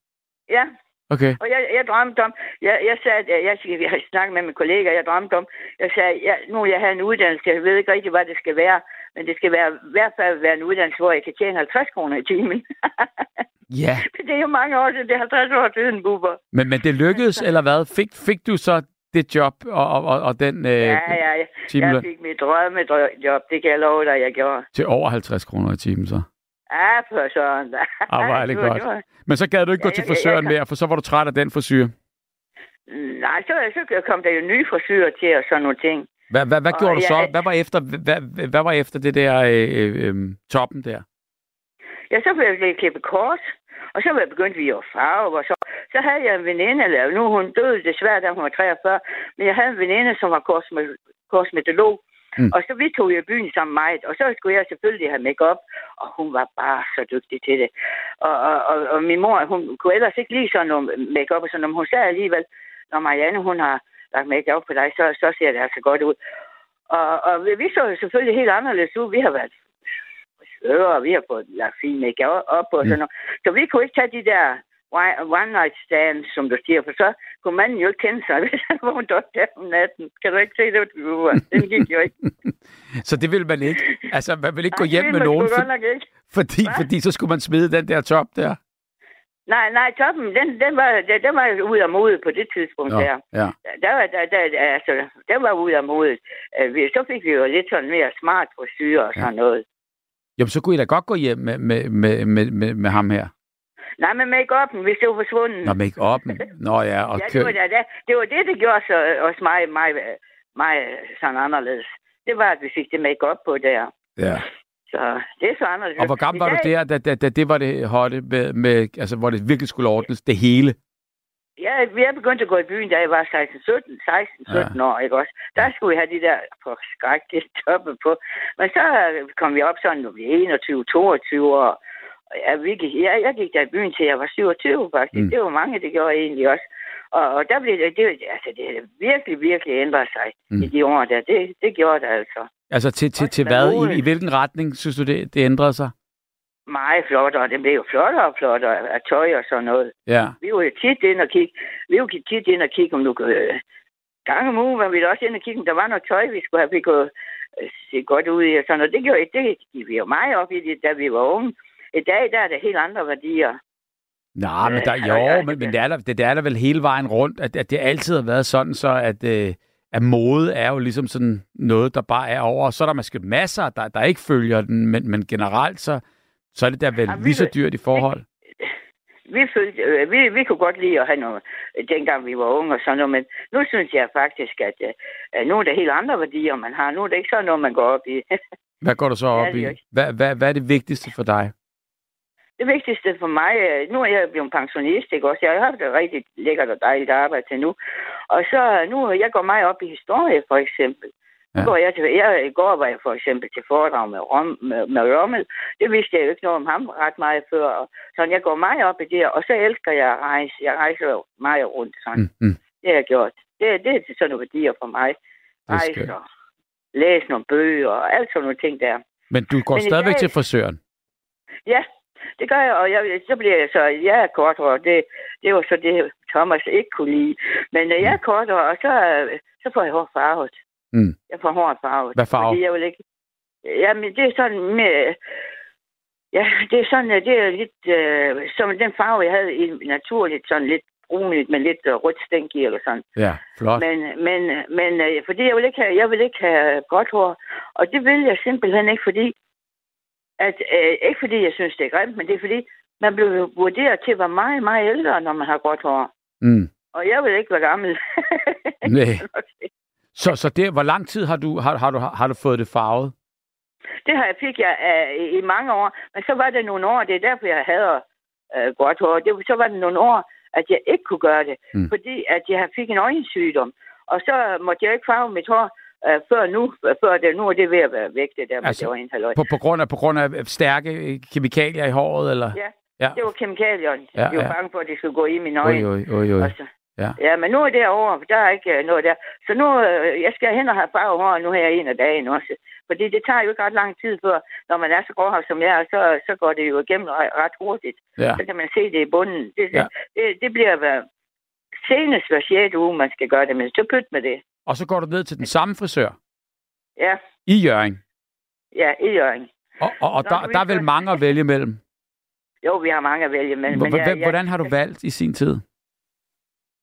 F: Ja.
C: Okay.
F: Og jeg, jeg drømte om, jeg, jeg sagde, jeg, jeg, jeg har snakket med mine kollegaer, jeg drømte om, jeg sagde, jeg, nu jeg har en uddannelse, jeg ved ikke rigtig, hvad det skal være, men det skal være, i hvert fald være en uddannelse, hvor jeg kan tjene 50 kroner i timen.
C: ja. <laughs>
F: Det er jo mange år siden, det er 50 år siden, Bubber.
C: Men, men det lykkedes, eller hvad? Fik, fik du så det job og, og, og den øh,
F: ja, ja, ja. Timeløn? Jeg fik mit drømmejob, det kan jeg love dig, jeg gjorde.
C: Til over 50 kroner i timen, så?
F: Ja, for sådan.
C: Ah, hvor er det <laughs> godt. Men så gad du ikke ja, gå til frisøren mere, for så var du træt af den frisyr?
F: Nej, så, så kom der jo nye frisyrer til og sådan nogle ting.
C: Hvad, hvad, hvad gjorde og, du så? Hvad var efter, hvad, hvad var efter det der øh, øh, øh, toppen der?
F: Ja, så blev jeg klippet kort, og så var jeg begyndt vi at farve, og så, så havde jeg en veninde, eller nu hun døde desværre, da hun var 43, men jeg havde en veninde, som var kosmetolog, Mm. Og så vi tog jo byen sammen meget, og så skulle jeg selvfølgelig have make op, og hun var bare så dygtig til det. Og, og, og, og min mor, hun kunne ellers ikke lide sådan noget make op og sådan noget, hun sagde alligevel, når Marianne, hun har lagt make op på dig, så, så ser det altså godt ud. Og, og vi så jo selvfølgelig helt anderledes ud. Vi har været frisører, vi har fået lagt fin make op og sådan mm. noget. Så vi kunne ikke tage de der one night stand, som du siger, for så kunne manden jo ikke kende sig, hvis han vågnede op der om natten. Kan du ikke se det? Den gik jo ikke. <laughs>
C: så det vil man ikke? Altså, man vil ikke gå hjem med nogen, for, fordi, fordi så skulle man smide den der top der?
F: Nej, nej, toppen, den, den, var, den, den var ud af modet på det tidspunkt
C: ja,
F: der.
C: Ja.
F: Der, var, der, der, altså, den var ud af modet. Øh, så fik vi jo lidt sådan mere smart frisyr og sådan ja. noget.
C: Jamen, så kunne I da godt gå hjem med, med, med, med, med, med ham her.
F: Nej, men make-up'en, hvis det var forsvundet.
C: Nå, make-up'en. Nå ja, <laughs> og
F: ja, det, var det, det var det, det gjorde så, også mig, mig, mig sådan anderledes. Det var, at vi fik det make-up på der.
C: Ja.
F: Så det er så anderledes.
C: Og hvor gammel var du der, da, da, da det var det hotte, med, med, altså, hvor det virkelig skulle ordnes, det hele?
F: Ja, vi er begyndt at gå i byen, da jeg var 16, 17, 16, 17 ja. år, ikke også? Der skulle vi have de der forskrækkelige toppe på. Men så kom vi op sådan, når vi er 21, 22 år, Ja, vi gik, jeg, jeg gik der i byen til jeg var 27 faktisk. Mm. Det var mange, det gjorde egentlig også. Og, og der blev det, det, altså det virkelig, virkelig ændret sig mm. i de år der. Det, det gjorde det altså.
C: Altså til, til, til hvad? I, I hvilken retning synes du, det, det ændrede sig?
F: Meget flottere. Det blev jo flottere og flottere af tøj og sådan noget.
C: Ja.
F: Vi var jo tit ind og kigge. Vi var tit ind og kigge, om du kunne... Øh, gang om ugen var vi også ind og kigge, om der var noget tøj, vi skulle have, vi kunne øh, se godt ud i og sådan noget. Det gjorde det, det vi jo meget op i det, da vi var unge. I dag der er det helt andre værdier.
C: Nej, men der, øh, jo, men, men det, er der, det, det er der vel hele vejen rundt, at, at det altid har været sådan, så at, øh, at mode er jo ligesom sådan noget, der bare er over. Så er der måske masser, der, der ikke følger den, men, men generelt så, så er det der vel lige så dyrt i forhold.
F: vi, følte, øh, vi, vi kunne godt lide at have noget, dengang vi var unge og sådan noget, men nu synes jeg faktisk, at øh, nu er der helt andre værdier, man har. Nu er det ikke sådan noget, man går op i. <laughs>
C: hvad går du så op i? Hvad, hvad, hvad er det vigtigste for dig?
F: Det vigtigste for mig, øh, nu er jeg blevet pensionist, ikke også? Jeg har haft et rigtig lækkert og dejligt arbejde til nu. Og så nu, jeg går meget op i historie, for eksempel. Ja. Går jeg, til, jeg, I går var jeg for eksempel til foredrag med, Rom, med, med Rommel. Det vidste jeg jo ikke noget om ham ret meget før. Og, så jeg går meget op i det, og så elsker jeg at rejse. Jeg rejser jo meget rundt sådan. Mm, mm. Det har jeg gjort. Det, det er sådan nogle værdier for mig. Rejse og læse nogle bøger og alt sådan nogle ting der.
C: Men du går Men stadigvæk jeg, til frisøren?
F: Ja, det gør jeg, og jeg, så bliver jeg så, jeg er korthåret. Det, det var så det, Thomas ikke kunne lide. Men jeg er mm. korthåret, og så, så får jeg hår farvet. Mm. Jeg får håret farvet.
C: Hvad farve?
F: Fordi jeg vil ikke... Jamen, det er sådan med... Ja, det er sådan, det er lidt... Øh, som den farve, jeg havde i naturligt, sådan lidt brunligt, med lidt øh, rødt stænk i, eller sådan.
C: Ja, flot.
F: Men, men, men øh, fordi jeg vil, ikke have, jeg vil ikke have godt hår, og det vil jeg simpelthen ikke, fordi... At, øh, ikke fordi jeg synes, det er grimt, men det er fordi, man bliver vurderet til at være meget, meget ældre, når man har godt hår. Mm. Og jeg vil ikke være gammel.
C: Nej. <laughs> Så, så det, hvor lang tid har du, har, har, du, har du fået det farvet?
F: Det har jeg fik jeg uh, i, i mange år, men så var det nogle år, det er derfor, jeg havde uh, godt hår. Det, så var det nogle år, at jeg ikke kunne gøre det, mm. fordi at jeg fik en øjensygdom. Og så måtte jeg ikke farve mit hår, uh, før nu, før det, nu er det ved at være væk, det der altså, med det
C: på, på, grund af, på grund af stærke kemikalier i håret, eller?
F: Ja, ja. det var kemikalier. Ja, jeg var ja. bange for, at det skulle gå i min øjne.
C: Oj, oj, oj, oj. Og så,
F: Ja. ja, men nu er det over. Der er ikke øh, noget der. Så nu, øh, jeg skal hen og have farve hår nu her en af dagen også. Fordi det tager jo ikke ret lang tid før, når man er så gråhåret som jeg er, så, så går det jo igennem ret hurtigt. Ja. Så kan man se det i bunden. Det, ja. det, det bliver senest hver 6. uge, man skal gøre det, men så pyt med det.
C: Og så går du ned til den samme frisør?
F: Ja.
C: I Jørgen?
F: Ja, i Jørgen.
C: Og, og, og Nå, der, der er vel mange at vælge mellem?
F: Jo, vi har mange at vælge mellem.
C: Men jeg, Hvordan har du valgt i sin tid?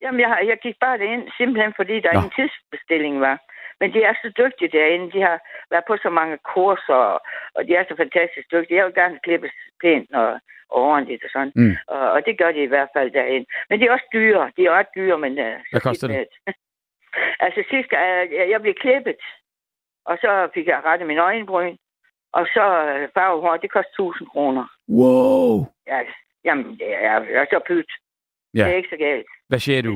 F: Jamen, jeg, jeg gik bare ind, simpelthen fordi der Nå. en tidsbestilling var. Men de er så dygtige derinde. De har været på så mange kurser, og de er så fantastisk dygtige. Jeg vil gerne klippes pænt og, og ordentligt og sådan. Mm. Og, og det gør de i hvert fald derinde. Men de er også dyre. De er også dyre, men... Uh,
C: Hvad koster det? <laughs>
F: altså sidst, uh, jeg, jeg blev klippet, og så fik jeg rettet min øjenbryn, og så uh, farvehår, det koster 1000 kroner.
C: Wow!
F: Ja, jamen, det er, jeg er så pyt. Ja. Det er ikke så galt.
C: Hvad siger du?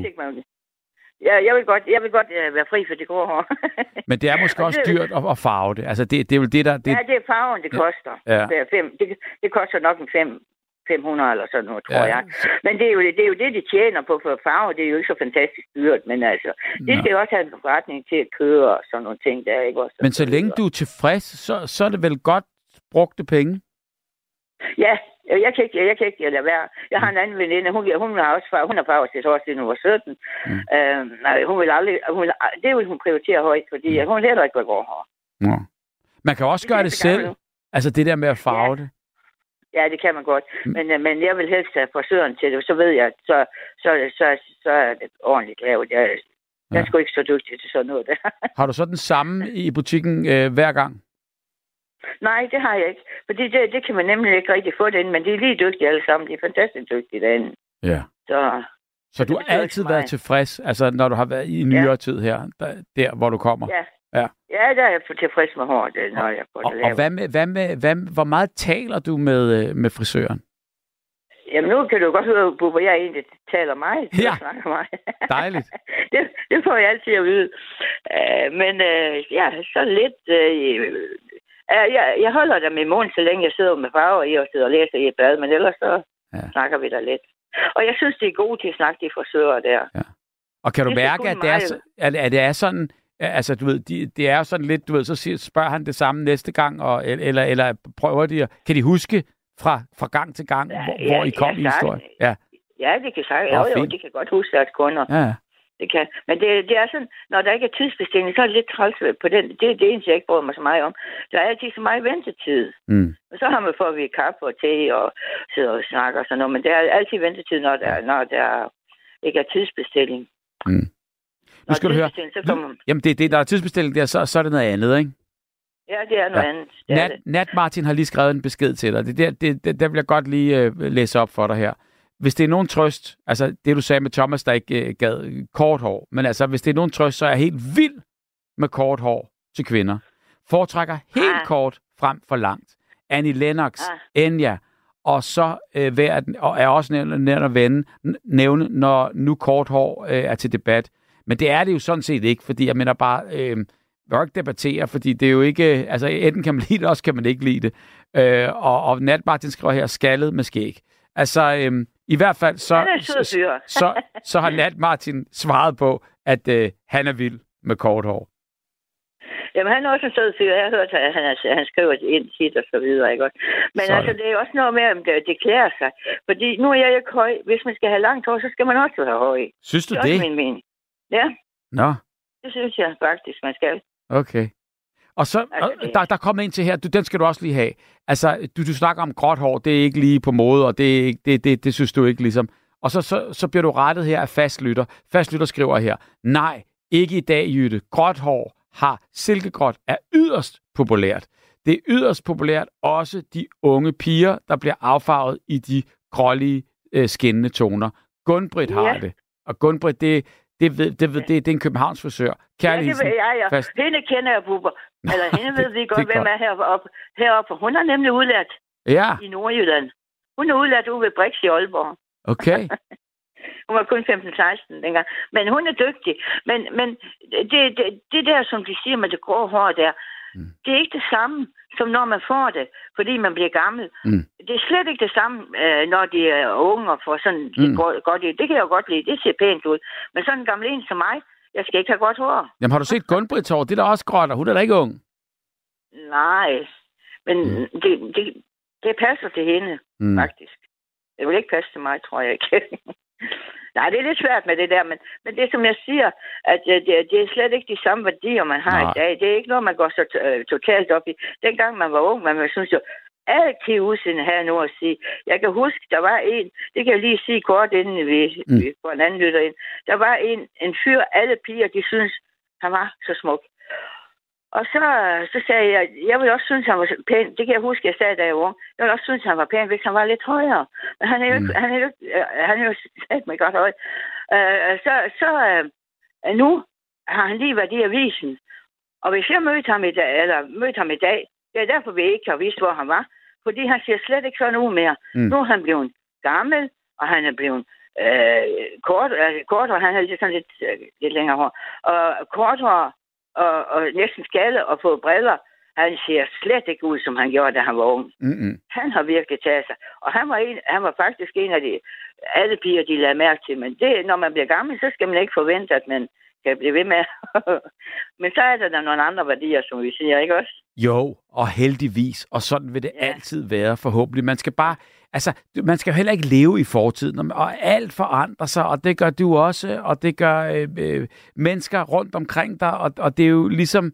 F: Ja, jeg vil godt, jeg vil godt uh, være fri for det grå hår.
C: Men det er måske også dyrt at, at farve det. Altså, det, det er jo det, der... Det...
F: Ja, det er farven, det koster. Ja. Det, fem, det, det koster nok en fem, 500 eller sådan noget, tror ja. jeg. Men det er, jo, det er jo det, de tjener på for farve. Det er jo ikke så fantastisk dyrt, men altså, det skal jo også have en forretning til at køre og sådan nogle ting der, ikke også?
C: Men så længe du er tilfreds, så, så er det vel godt brugte penge?
F: Ja, jeg kan ikke, jeg kan ikke lade være. Jeg har en anden veninde, hun, hun har også far, hun har farvet til år siden hun var 17. Mm. Øh, nej, hun vil aldrig, hun vil, det vil hun prioritere højt, fordi mm. hun heller ikke vil gå her.
C: Ja. Man kan også det gøre det selv. Altså det der med at farve
F: ja.
C: det.
F: Ja, det kan man godt. Mm. Men, øh, men jeg vil helst have frisøren til det, så ved jeg, så, så, så, så er det ordentligt lavet. Jeg, jeg er sgu ikke så dygtig til sådan noget der.
C: har du så den samme i butikken øh, hver gang?
F: Nej, det har jeg ikke. Fordi det, det kan man nemlig ikke rigtig få den, men de er lige dygtige alle sammen. De er fantastisk dygtige derinde.
C: Ja.
F: Så,
C: så du har altid været tilfreds, altså når du har været i nyere ja. tid her, der, der hvor du kommer?
F: Ja. Ja, ja der er jeg tilfrids med håret, når jeg får det
C: og, lavet. Og hvad med, hvad med, hvad, hvor meget taler du med, øh, med frisøren?
F: Jamen nu kan du godt høre, hvor jeg egentlig taler mig.
C: Ja,
F: snakker mig. <laughs>
C: dejligt.
F: det, det får jeg altid at vide. Uh, men uh, ja, så lidt... Uh, jeg, jeg holder der med mund, så længe jeg sidder med farver i og sidder og læser i et bad, men ellers så ja. snakker vi der lidt. Og jeg synes, det er gode til at snakke de frisører der. Ja.
C: Og kan du det mærke, at det, er, at, at det er sådan, altså du ved, de, det er sådan lidt, du ved, så spørger han det samme næste gang, og, eller, eller prøver de, kan de huske fra, fra gang til gang, ja, hvor, ja, hvor I kom ja, i historien?
F: Ja. ja, det kan sagt. Jo, jo, de kan godt huske deres kunder. Ja. Det kan. Men det, det er sådan, når der ikke er tidsbestilling, så er det lidt træls på den. Det er det eneste, jeg ikke bruger mig så meget om. Der er altid så meget ventetid. Mm. Og så har man at vi kaffe og te og sidder og snakker og sådan noget. Men det er altid ventetid, når der, når der ikke er tidsbestilling. Mm.
C: Nu skal du høre. Så kommer... Jamen, det, det, der er tidsbestilling der, så, så er det noget andet, ikke?
F: Ja, det er noget ja. andet. Det
C: Nat. Nat Martin har lige skrevet en besked til dig. Det, der, det, det, der vil jeg godt lige uh, læse op for dig her. Hvis det er nogen trøst, altså det du sagde med Thomas, der ikke øh, gad kort hår, men altså hvis det er nogen trøst, så er jeg helt vild med kort hår til kvinder. Foretrækker helt ah. kort frem for langt. Annie Lennox, ah. Enya, og så øh, værd, og er også nævnt at vende, nævne, når nu kort hår øh, er til debat. Men det er det jo sådan set ikke, fordi jeg mener bare, øh, vil ikke debattere, fordi det er jo ikke, altså enten kan man <laughs> lide det, også kan man ikke lide det. Øh, og, og Nat Martin skriver her, skaldet med skæg. Altså, øh, i hvert fald så, så, så, så har Nat Martin svaret på, at øh, han er vild med kort hår.
F: Jamen, han er også en sød fyr. Jeg har hørt, at han, han skriver ind tit og så videre, ikke også? Men Sådan. altså, det er også noget med, om det, det klæder sig. Fordi nu er jeg ikke høj. Hvis man skal have langt hår, så skal man også have høj.
C: Synes du det?
F: Det er min mening. Ja.
C: Nå.
F: Det synes jeg faktisk, man skal.
C: Okay. Og så, altså, der, der kommer en til her, du, den skal du også lige have. Altså, du, du snakker om gråt hår, det er ikke lige på mode, og det, er ikke, det, det, det synes du ikke ligesom. Og så, så, så bliver du rettet her af fastlytter. Fastlytter skriver her, nej, ikke i dag, Jytte. Gråt hår har silkegråt er yderst populært. Det er yderst populært også de unge piger, der bliver affarvet i de grålige øh, skinnende toner. Gunbrit har ja. det. Og Gunbrit, det, det, ved, det, ved, det, det er en Københavns frisør.
F: Kærlig ja, det ved jeg, ja. Fast... Hende kender jeg, Bubber. Eller hende ved vi godt, hvem er heroppe. heroppe. Hun er nemlig udlært
C: ja.
F: i Nordjylland. Hun er udlært ude ved Brix i Aalborg.
C: Okay. <laughs>
F: Hun var kun 15-16 dengang. Men hun er dygtig. Men, men det, det, det der, som de siger med det grå hår der, mm. det er ikke det samme, som når man får det, fordi man bliver gammel. Mm. Det er slet ikke det samme, øh, når de er unge og får sådan mm. det godt, godt Det kan jeg jo godt lide. Det ser pænt ud. Men sådan en gammel en som mig, jeg skal ikke have godt hår.
C: Jamen har du set Gunbrits hår? Det er da også gråt, og hun er da ikke ung.
F: Nej, men mm. det, det, det passer til hende, mm. faktisk. Det vil ikke passe til mig, tror jeg ikke. <laughs> Nej, det er lidt svært med det der, men, men det som jeg siger, at det, det er slet ikke de samme værdier, man har Nej. i dag. Det er ikke noget, man går så uh, totalt op i. Dengang man var ung, man, man synes jo, altid udseende her nu at sige. Jeg kan huske, der var en, det kan jeg lige sige kort, inden vi, mm. vi får en anden lytter ind. Der var en, en fyr, alle piger, de synes, han var så smuk. Og så, så sagde jeg, jeg vil også synes, han var pæn. Det kan jeg huske, jeg sagde, da jeg var ung. Jeg vil også synes, han var pæn, hvis han var lidt højere. Men han er jo, mm. han er jo, han er jo sat mig godt højt. Uh, så så uh, nu har han lige været i avisen. Og hvis jeg mødte ham i dag, eller mødte ham i dag, det er derfor, vi ikke har vist, hvor han var. Fordi han ser slet ikke sådan ud mere. Mm. Nu er han blevet gammel, og han er blevet øh, kort, øh, kort, og han har lidt, sådan lidt, øh, lidt længere hår. Og kort hår, og, og næsten skalle og få briller. Han ser slet ikke ud, som han gjorde, da han var ung. Mm-hmm. Han har virkelig taget sig. Og han var, en, han var faktisk en af de, alle piger, de lader mærke til. Men det, når man bliver gammel, så skal man ikke forvente, at man kan blive ved med. <laughs> Men så er der, der nogle andre værdier, som vi siger, ikke også?
C: Jo, og heldigvis. Og sådan vil det ja. altid være, forhåbentlig. Man skal bare altså, man skal jo heller ikke leve i fortiden, og alt forandrer sig, og det gør du også, og det gør øh, øh, mennesker rundt omkring dig, og, og det er jo ligesom,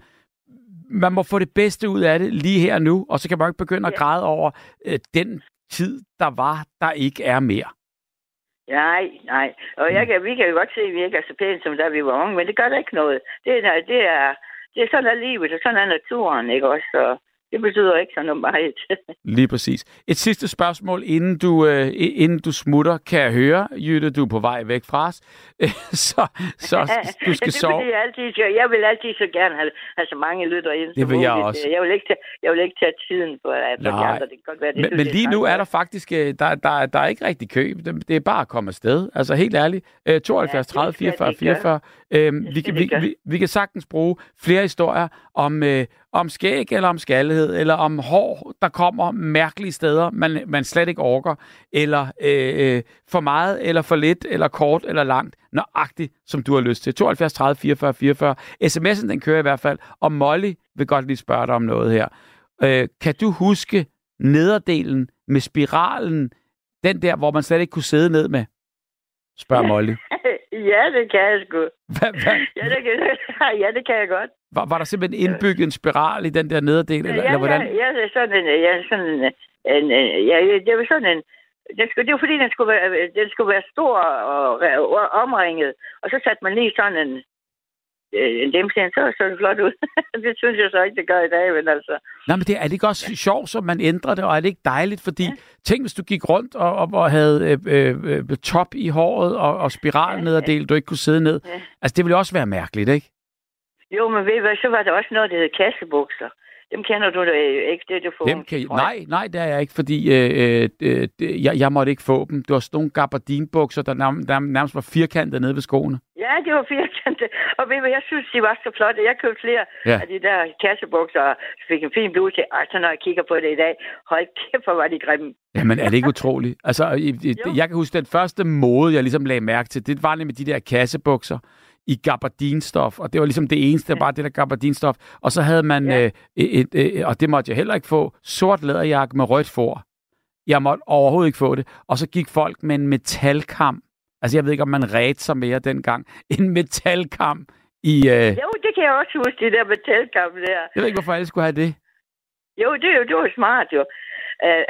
C: man må få det bedste ud af det lige her og nu, og så kan man ikke begynde at græde over øh, den tid, der var, der ikke er mere.
F: Nej, nej. Og jeg kan, vi kan jo godt se, at vi ikke er så pæne, som da vi var unge, men det gør da ikke noget. Det er, det er, det er sådan er livet, og sådan er naturen, ikke også? Så, det betyder ikke sådan meget. <laughs>
C: Lige præcis. Et sidste spørgsmål, inden du, øh, inden du smutter, kan jeg høre, Jytte, du er på vej væk fra os. <laughs> så, så <laughs> du skal
F: det
C: sove.
F: Jeg, altid, jeg vil altid så gerne have, have så mange lytter ind.
C: Det vil jeg også.
F: Jeg vil ikke tage, jeg vil ikke tage tiden på, at de andre. Det kan godt være, det
C: men, men lige nu er der faktisk, øh, der, der, der er ikke rigtig kø. Det er bare at komme afsted. Altså helt ærligt. 72 30 44 44. Øhm, vi, vi, vi, vi kan sagtens bruge flere historier om, øh, om skæg, eller om skaldighed, eller om hår, der kommer mærkelige steder, man, man slet ikke orker, eller øh, øh, for meget, eller for lidt, eller kort, eller langt, nøjagtigt, som du har lyst til. 72 30 44 44. SMS'en, den kører i hvert fald, og Molly vil godt lige spørge dig om noget her. Øh, kan du huske nederdelen med spiralen, den der, hvor man slet ikke kunne sidde ned med? Spørger <laughs> Molly.
F: Ja, det kan jeg sgu. Hvad, hvad? Ja, det kan, <laughs> ja, det kan jeg godt.
C: Var, var der simpelthen indbygget en spiral i den der nederdel, eller,
F: ja,
C: eller hvordan?
F: Ja, ja, sådan en, ja, sådan en, en, ja, det var sådan en, den skulle, det var fordi, den skulle, være, den skulle være stor og, og omringet, og så satte man lige sådan en, øh, dem siger, så så det flot ud. <laughs> det synes jeg så ikke, det gør i dag, men altså...
C: Nej, men det, er det ikke også sjovt, så man ændrer det, og er det ikke dejligt? Fordi ja. tænk, hvis du gik rundt og, og, og havde øh, øh, øh top i håret og, og spiral ja, nederdel, du ikke kunne sidde ned. Ja. Altså, det ville også være mærkeligt, ikke?
F: Jo, men ved I hvad, så var der også noget, der hed kassebukser. Dem kender du da ikke, det du får.
C: Dem kan, nej, nej, det er jeg ikke, fordi øh, øh, øh, jeg, jeg måtte ikke få dem. Det var sådan nogle gabardinbukser, der, nærmest, der nærmest var firkantede nede ved skoene.
F: Ja, det var firkantede. Og ved du, jeg synes, de var så flotte. Jeg købte flere ja. af de der kassebukser, og fik en fin bluse til. Altså, når jeg kigger på det i dag, hold kæft, hvor var de grimme.
C: Jamen, er det ikke utroligt? Altså, jeg kan huske, den første mode, jeg ligesom lagde mærke til, det var nemlig de der kassebukser i gabardinstof, og det var ligesom det eneste, ja. bare det der gabardinstof. Og så havde man, ja. øh, et, et, et, og det måtte jeg heller ikke få, sort læderjakke med rødt for. Jeg måtte overhovedet ikke få det. Og så gik folk med en metalkam. Altså, jeg ved ikke, om man red sig mere dengang. En metalkam i... Øh...
F: Jo, det kan jeg også huske, det der metalkam der.
C: Jeg ved ikke, hvorfor alle skulle have det.
F: Jo, det, er jo, det var smart jo. Uh,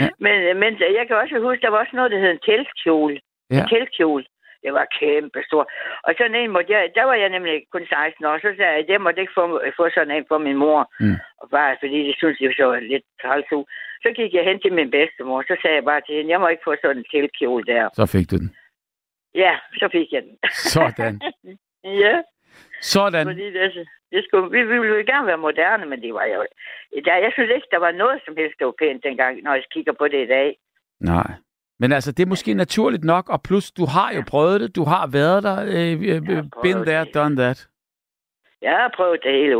F: ja. <laughs> men, men jeg kan også huske, der var også noget, der hed en teltkjole. Ja. En teltkjole. Det var kæmpe stor. Og sådan en måtte jeg, der var jeg nemlig kun 16 år, så sagde jeg, at jeg måtte ikke få, få sådan en for min mor. Mm. Og bare fordi det synes jeg så lidt træls Så gik jeg hen til min bedstemor, så sagde jeg bare til hende, jeg må ikke få sådan en tilkjole der.
C: Så fik du den?
F: Ja, så fik jeg den.
C: Sådan. <laughs>
F: ja.
C: Sådan.
F: Fordi det, det skulle, vi, vi ville jo gerne være moderne, men det var jo... Der, jeg synes ikke, der var noget som helst, der var pænt dengang, når jeg kigger på det i dag.
C: Nej. Men altså, det er måske naturligt nok, og plus, du har jo prøvet det, du har været der, øh, øh, been there, done that.
F: Jeg har prøvet det hele,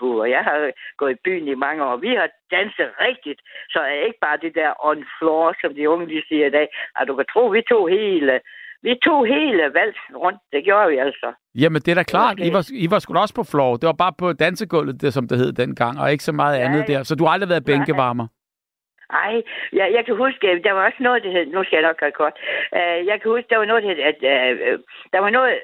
F: på, og jeg har gået i byen i mange år. Vi har danset rigtigt, så er ikke bare det der on floor, som de unge de siger i dag. At du kan tro, vi tog hele, vi tog hele valsen rundt. Det gjorde vi altså.
C: Jamen, det er da klart. Okay. I var, I var sgu også på floor. Det var bare på dansegulvet, det, som det hed dengang, og ikke så meget ja, andet der. Så du har aldrig været bænkevarmer?
F: Ej, jeg, jeg kan huske, der var også noget, der hed, nu skal jeg nok gøre kort, uh, jeg kan huske, der var noget, der hed, at uh, der var noget,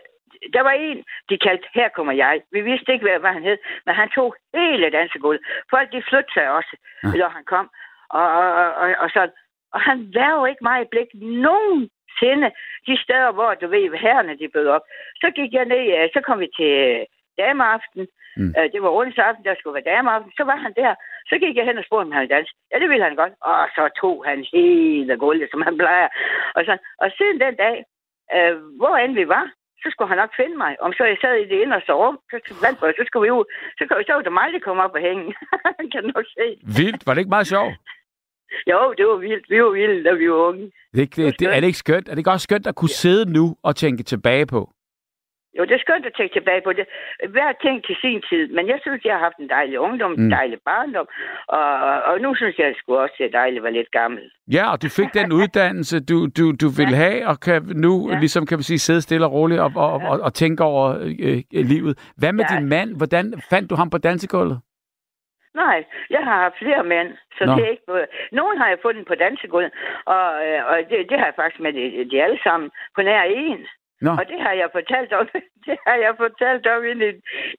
F: der var en, de kaldte, her kommer jeg. Vi vidste ikke, hvad, hvad han hed, men han tog hele dansegulvet. Folk, de flyttede sig også, ja. når han kom. Og, og, og, og, sådan. og han jo ikke mig i blik nogensinde de steder, hvor, du ved, herrene de bød op. Så gik jeg ned, så kom vi til dameaften. Mm. Øh, det var aften, der skulle være dameaften. Så var han der. Så gik jeg hen og spurgte, om han ville danse. Ja, det ville han godt. Og så tog han hele gulvet, som han plejer. Og, så, og siden den dag, øh, hvor end vi var, så skulle han nok finde mig. Om så jeg sad i det inderste rum, så, så skulle vi ud. Så, så var det mig, der kom op og hænge. <laughs> kan du nok se.
C: Vildt. Var det ikke meget sjovt?
F: Jo, det var vildt. Vi var vilde, da vi var unge.
C: Det, det, det, er det ikke skønt? Er det ikke også skønt at kunne ja. sidde nu og tænke tilbage på?
F: Jo, det er skønt at tænke tilbage på det. Hver ting til sin tid. Men jeg synes, jeg har haft en dejlig ungdom, mm. en dejlig barndom. Og, og nu synes jeg, at skulle også se dejligt at være lidt gammel.
C: Ja, og du fik den uddannelse, du, du, du ville <laughs> ja. have, og kan nu ja. ligesom, kan vi sige, sidde stille og roligt og, og, ja. og, og tænke over øh, øh, livet. Hvad med ja. din mand? Hvordan fandt du ham på dansegulvet?
F: Nej, jeg har haft flere mænd, så Nå. det er ikke. Nogen har jeg fundet på dansegulvet, og, øh, og det, det har jeg faktisk med de, de alle sammen på nær en. Nå. Og det har jeg fortalt om, <laughs> det har jeg fortalt om i,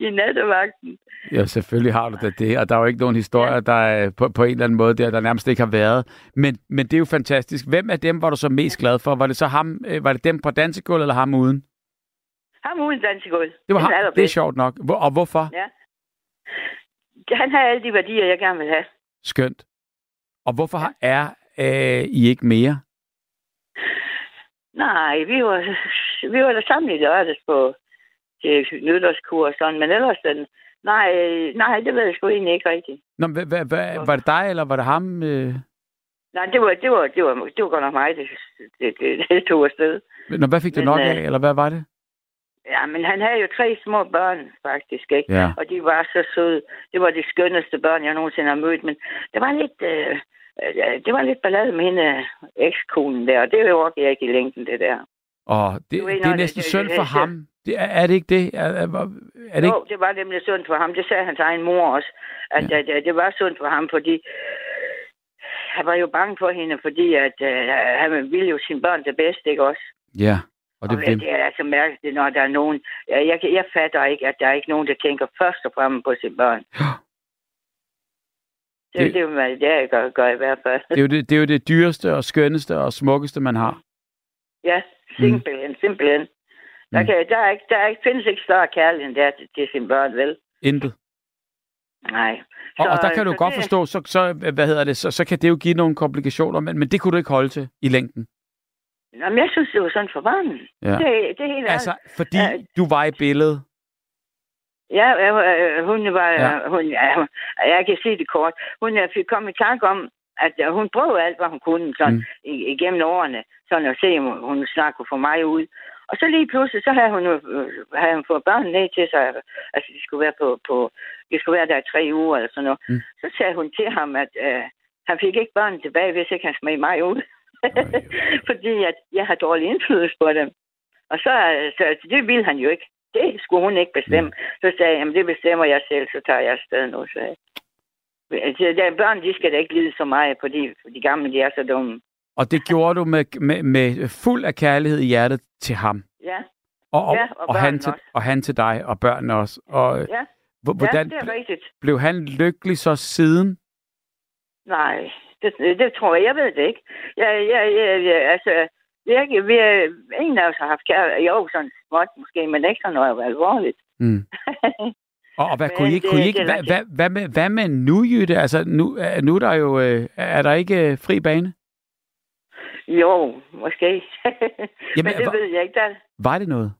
F: i nattevagten.
C: Ja, selvfølgelig har du da det, og der er jo ikke nogen historier, der er på, på en eller anden måde der, der nærmest ikke har været. Men, men det er jo fantastisk. Hvem af dem var du så mest glad for? Var det så ham, øh, var det dem på dansegulvet, eller ham uden?
F: Ham uden dansegulvet.
C: Det var ham. Det er sjovt nok. Hvor, og hvorfor?
F: Ja. Han har alle de værdier, jeg gerne vil have.
C: Skønt. Og hvorfor er øh, I ikke mere?
F: Nej, vi var, vi var der sammen i lørdags på til nytårskur og sådan, men ellers den, nej, nej, det ved jeg sgu egentlig ikke rigtigt.
C: Nå, hva, hva, hva, var det dig, eller var det ham? Øh...
F: Nej, det var, det var, det var, det var godt nok mig, det, det, det, det tog afsted.
C: Nå, hvad fik du men, nok af, øh, eller hvad var det?
F: Ja, men han havde jo tre små børn, faktisk, ikke?
C: Ja.
F: Og de var så søde. Det var de skønneste børn, jeg nogensinde har mødt, men det var lidt... Øh, Øh, det var lidt ballade med hende ekskonen der, og det jo jeg ikke i længden, det der.
C: Og det, det, det er næsten synd for ham. Det, er, er det ikke det? Er, er, er det
F: jo, ikke? det var nemlig synd for ham. Det sagde hans egen mor også, at, ja. at det var synd for ham, fordi han var jo bange for hende, fordi at, uh, han ville jo sine børn det bedste, ikke også?
C: Ja. Og
F: det, og det, det er altså mærkeligt, når der er nogen... Jeg, jeg, jeg fatter ikke, at der er ikke nogen, der tænker først og fremmest på sine børn. Det, det, det, det, det jeg gør, gør i hvert fald.
C: Det er, jo det, det er jo det dyreste og skønneste og smukkeste, man har.
F: Ja, simpelthen, mm. simpelthen. Der, mm. kan, der, er ikke, der er ikke, findes ikke større kærlighed end der til, til sine børn, vel?
C: Intet.
F: Nej.
C: Så, og, og der kan du godt det... forstå, så, så, hvad hedder det, så, så kan det jo give nogle komplikationer, men, men det kunne du ikke holde til i længden.
F: Jamen, jeg synes, det var sådan for barnet. Ja. Det, det er helt
C: Altså, fordi ja. du var i billedet?
F: Ja, hun var... Ja. Hun, ja, jeg kan sige det kort. Hun fik kommet i tanke om, at hun prøvede alt, hvad hun kunne sådan, mm. igennem årene, sådan at se, om hun snart kunne få mig ud. Og så lige pludselig, så havde hun, øh, havde hun fået børn ned til sig. Altså, de skulle være, på, på, de skulle være der i tre uger eller sådan noget. Mm. Så sagde hun til ham, at øh, han fik ikke børn tilbage, hvis ikke han smed mig ud. <laughs> Fordi at jeg har dårlig indflydelse på dem. Og så, så det ville han jo ikke. Det skulle hun ikke bestemme. Mm. Så sagde jeg, det bestemmer jeg selv, så tager jeg afsted nu. Så, altså, der, børn, de skal da ikke lide så meget, fordi de gamle, de er så dumme.
C: Og det gjorde du med, med, med fuld af kærlighed i hjertet til ham?
F: Ja.
C: Og, og, ja, og, og, han til, og han til dig, og børnene også. Og,
F: ja.
C: Hvordan
F: ja, det er rigtigt.
C: Blev han lykkelig så siden?
F: Nej, det, det tror jeg. Jeg ved det ikke. Jeg, jeg, jeg, jeg, altså, jeg, vi er, ingen af os har haft kærlighed. Jo, sådan småt måske, men ikke sådan noget alvorligt. Mm. <laughs>
C: og, og hvad kunne I ikke? Kunne I ikke hvad, hvad, hvad, med, hvad med nu, Jytte? Altså, nu, nu er der jo, øh, er der ikke øh, fri bane?
F: Jo, måske. <laughs> Jamen, Men det var, ved jeg ikke. Der...
C: Var det noget?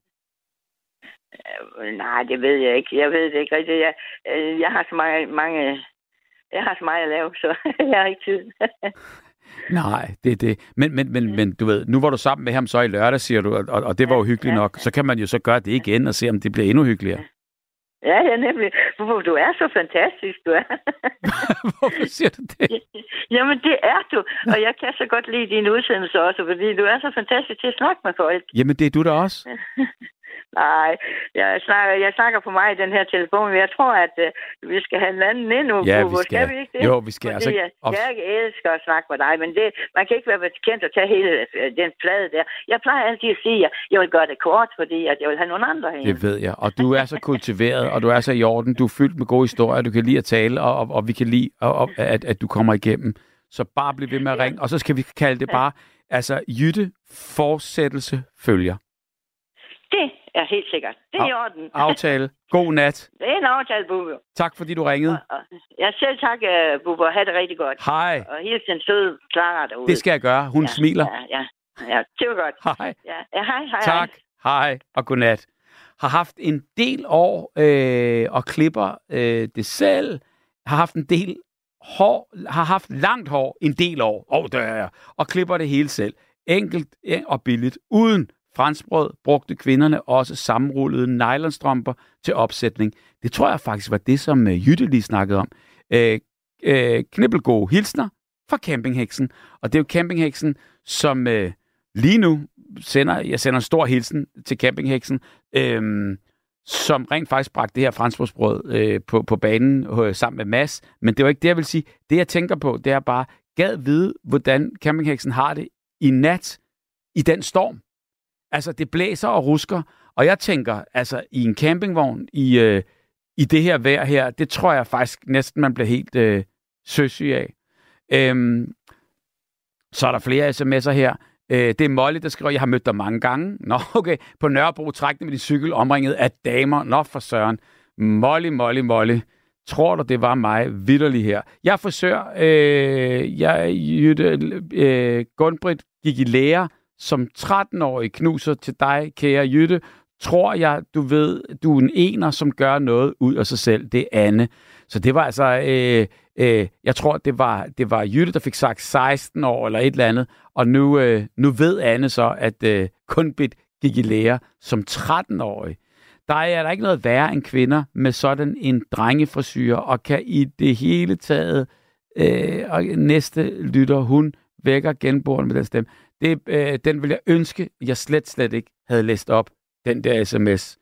F: Øh, nej, det ved jeg ikke. Jeg ved det ikke rigtigt. Jeg, øh, jeg har så mange, mange... Jeg har så meget at lave, så <laughs> jeg har ikke tid.
C: Nej, det er det. Men, men, men, men du ved, nu var du sammen med ham så i lørdag, siger du, og, og det var jo hyggeligt ja, nok. Så kan man jo så gøre det igen og se, om det bliver endnu hyggeligere.
F: Ja, ja, nemlig. Hvorfor du er så fantastisk, du er. <laughs>
C: Hvorfor siger du det? <laughs>
F: Jamen, det er du. Og jeg kan så godt lide din udsendelse også, fordi du er så fantastisk til at snakke med folk.
C: Jamen, det er du da også. <laughs>
F: Nej, jeg snakker, jeg snakker på mig i den her telefon, men jeg tror, at uh, vi skal have en anden ind nu.
C: Ja, vi skal. skal
F: vi ikke det?
C: Jo, vi skal.
F: Fordi altså, jeg, jeg elsker at snakke med dig, men det, man kan ikke være bekendt at tage hele uh, den plade der. Jeg plejer altid at sige, at jeg vil gøre det kort, fordi at jeg vil have nogle andre
C: hen. Det ved jeg, og du er så kultiveret, og du er så i orden. Du er fyldt med gode historier, du kan lide at tale, og, og, og vi kan lide, og, og, at, at du kommer igennem. Så bare bliv ved med at ringe, og så skal vi kalde det bare, altså Jytte, fortsættelse følger.
F: Er helt sikkert. Det er i orden. <laughs>
C: Aftale. God nat.
F: Det er en aftale, Bubber.
C: Tak fordi du ringede.
F: Ja, selv tak, uh, Bubber. Ha' det rigtig godt.
C: Hej.
F: Og hils den søde Clara derude.
C: Det skal jeg gøre. Hun
F: ja,
C: smiler.
F: Ja, ja. Ja, det var godt.
C: Hej.
F: Ja, ja hej, hej.
C: Tak. Hej, hej og godnat. Har haft en del år øh, og klipper øh, det selv. Har haft en del hår, har haft langt hår en del år. Åh, oh, der er jeg. Og klipper det hele selv. Enkelt og billigt, uden franskbrød brugte kvinderne også sammenrullede nylonstrømper til opsætning. Det tror jeg faktisk var det, som øh, Jytte lige snakkede om. Øh, øh, knibbelgode hilsner fra Campingheksen. Og det er jo Campingheksen, som øh, lige nu sender, jeg sender en stor hilsen til Campingheksen, øh, som rent faktisk bragte det her franskbrødsbrød øh, på, på banen øh, sammen med Mass. Men det var ikke det, jeg vil sige. Det, jeg tænker på, det er bare, gad vide, hvordan Campingheksen har det i nat i den storm. Altså, det blæser og rusker, og jeg tænker, altså, i en campingvogn, i, øh, i det her vejr her, det tror jeg faktisk næsten, man bliver helt øh, søsyg af. Øhm, så er der flere sms'er her. Øh, det er Molly, der skriver, jeg har mødt dig mange gange. <laughs> Nå, okay. På Nørrebro træk med din cykel, omringet af damer. Nå, for søren. Molly, Molly, Molly. Tror du, det var mig vidderlig her? Jeg forsøger. Øh, jeg, Jytte, øh, Gunbrit gik i lære som 13-årig knuser til dig, kære Jytte, tror jeg, du ved, du er en ener, som gør noget ud af sig selv. Det er Anne. Så det var altså, øh, øh, jeg tror, det var, det var Jytte, der fik sagt 16 år eller et eller andet. Og nu, øh, nu ved Anne så, at øh, Kunbit gik i lære som 13-årig. Der er der ikke noget værre end kvinder med sådan en drengefrisyr, og kan i det hele taget, øh, og næste lytter, hun vækker genboren med den stemme. Det, øh, den vil jeg ønske, jeg slet, slet ikke havde læst op, den der sms.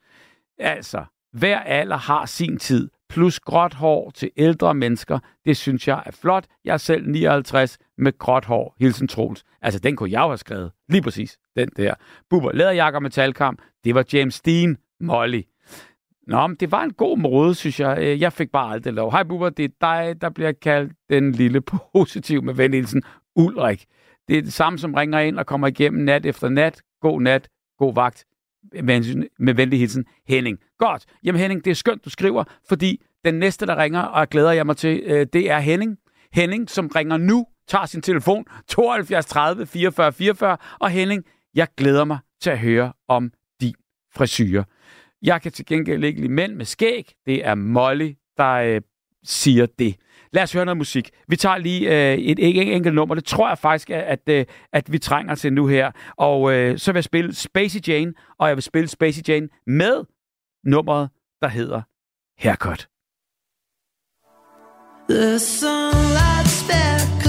C: Altså, hver alder har sin tid, plus gråt hår til ældre mennesker. Det synes jeg er flot. Jeg er selv 59 med gråt hår. Hilsen Troels. Altså, den kunne jeg jo have skrevet. Lige præcis, den der. Bubber, læderjakker med talkamp. Det var James Dean, Molly. Nå, men det var en god måde, synes jeg. Øh, jeg fik bare aldrig lov. Hej Bubber, det er dig, der bliver kaldt den lille <laughs> positiv med vendelsen Ulrik. Det er det samme, som ringer ind og kommer igennem nat efter nat. God nat, god vagt.
G: med, med venlig hilsen, Henning. Godt. Jamen Henning, det er skønt, du skriver, fordi den næste, der ringer, og glæder jeg mig til, øh, det er Henning. Henning, som ringer nu, tager sin telefon 72 30 44 44, og Henning, jeg glæder mig til at høre om din frisyr. Jeg kan til gengæld ikke lide mænd med skæg. Det er Molly, der øh, siger det. Lad os høre noget musik. Vi tager lige øh, et, et enkelt nummer. Det tror jeg faktisk, at, at, øh, at vi trænger til nu her. Og øh, så vil jeg spille Spacey Jane, og jeg vil spille Spacey Jane med nummeret, der hedder Haircut. The sunlight sparkle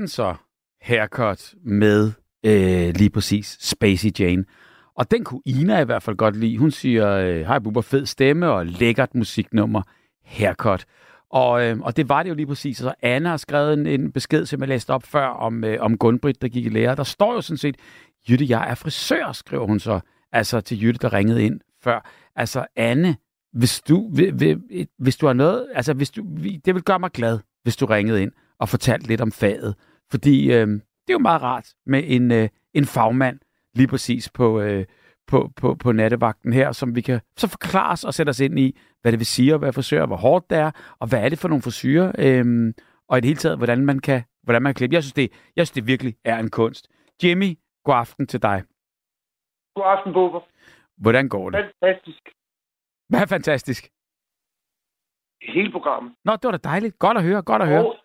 G: den så, haircut med øh, lige præcis Spacey Jane. Og den kunne Ina i hvert fald godt lide. Hun siger, øh, hej Bubber, fed stemme og lækkert musiknummer, haircut. Og, øh, og det var det jo lige præcis. Så Anna har skrevet en, en besked, som jeg læste op før, om, øh, om Gunbrit, der gik i lære. Der står jo sådan set, Jytte, jeg er frisør, skriver hun så. Altså til Jytte, der ringede ind før. Altså Anne, hvis du, hvis du har noget, altså hvis du, det vil gøre mig glad, hvis du ringede ind og fortalte lidt om faget. Fordi øh, det er jo meget rart med en, øh, en fagmand lige præcis på, øh,
C: på, på, på nattevagten her, som vi kan så forklare os og sætte os ind i, hvad det vil sige at være frisør, hvor hårdt det er, og hvad er det for nogle frisyrer, øhm, og i det hele taget, hvordan man kan, hvordan man kan klippe. Jeg synes, det, jeg synes, det virkelig er en kunst. Jimmy, god aften til dig.
H: God aften, Bubber.
C: Hvordan går det?
H: Fantastisk.
C: Hvad er fantastisk?
H: Hele programmet.
C: Nå, det var da dejligt. Godt at høre, godt at høre.
H: Og,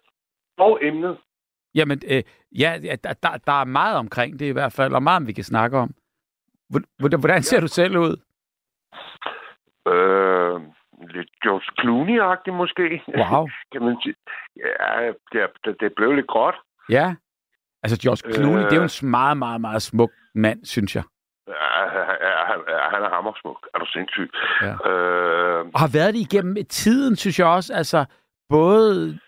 H: og emnet.
C: Jamen, øh, ja, der, der, der er meget omkring det i hvert fald, og meget, vi kan snakke om. Hvordan, hvordan ser du selv ud?
H: Øh, lidt George Clooney-agtig måske.
C: Wow. <laughs>
H: kan man sige. Ja, det, det blev lidt godt.
C: Ja. Altså, George Clooney, øh, det er jo en meget, meget, meget smuk mand, synes jeg.
H: Ja, han, han er hammersmuk. Er du sindssyg?
C: Ja. Øh... Og har været det igennem tiden, synes jeg også. Altså, både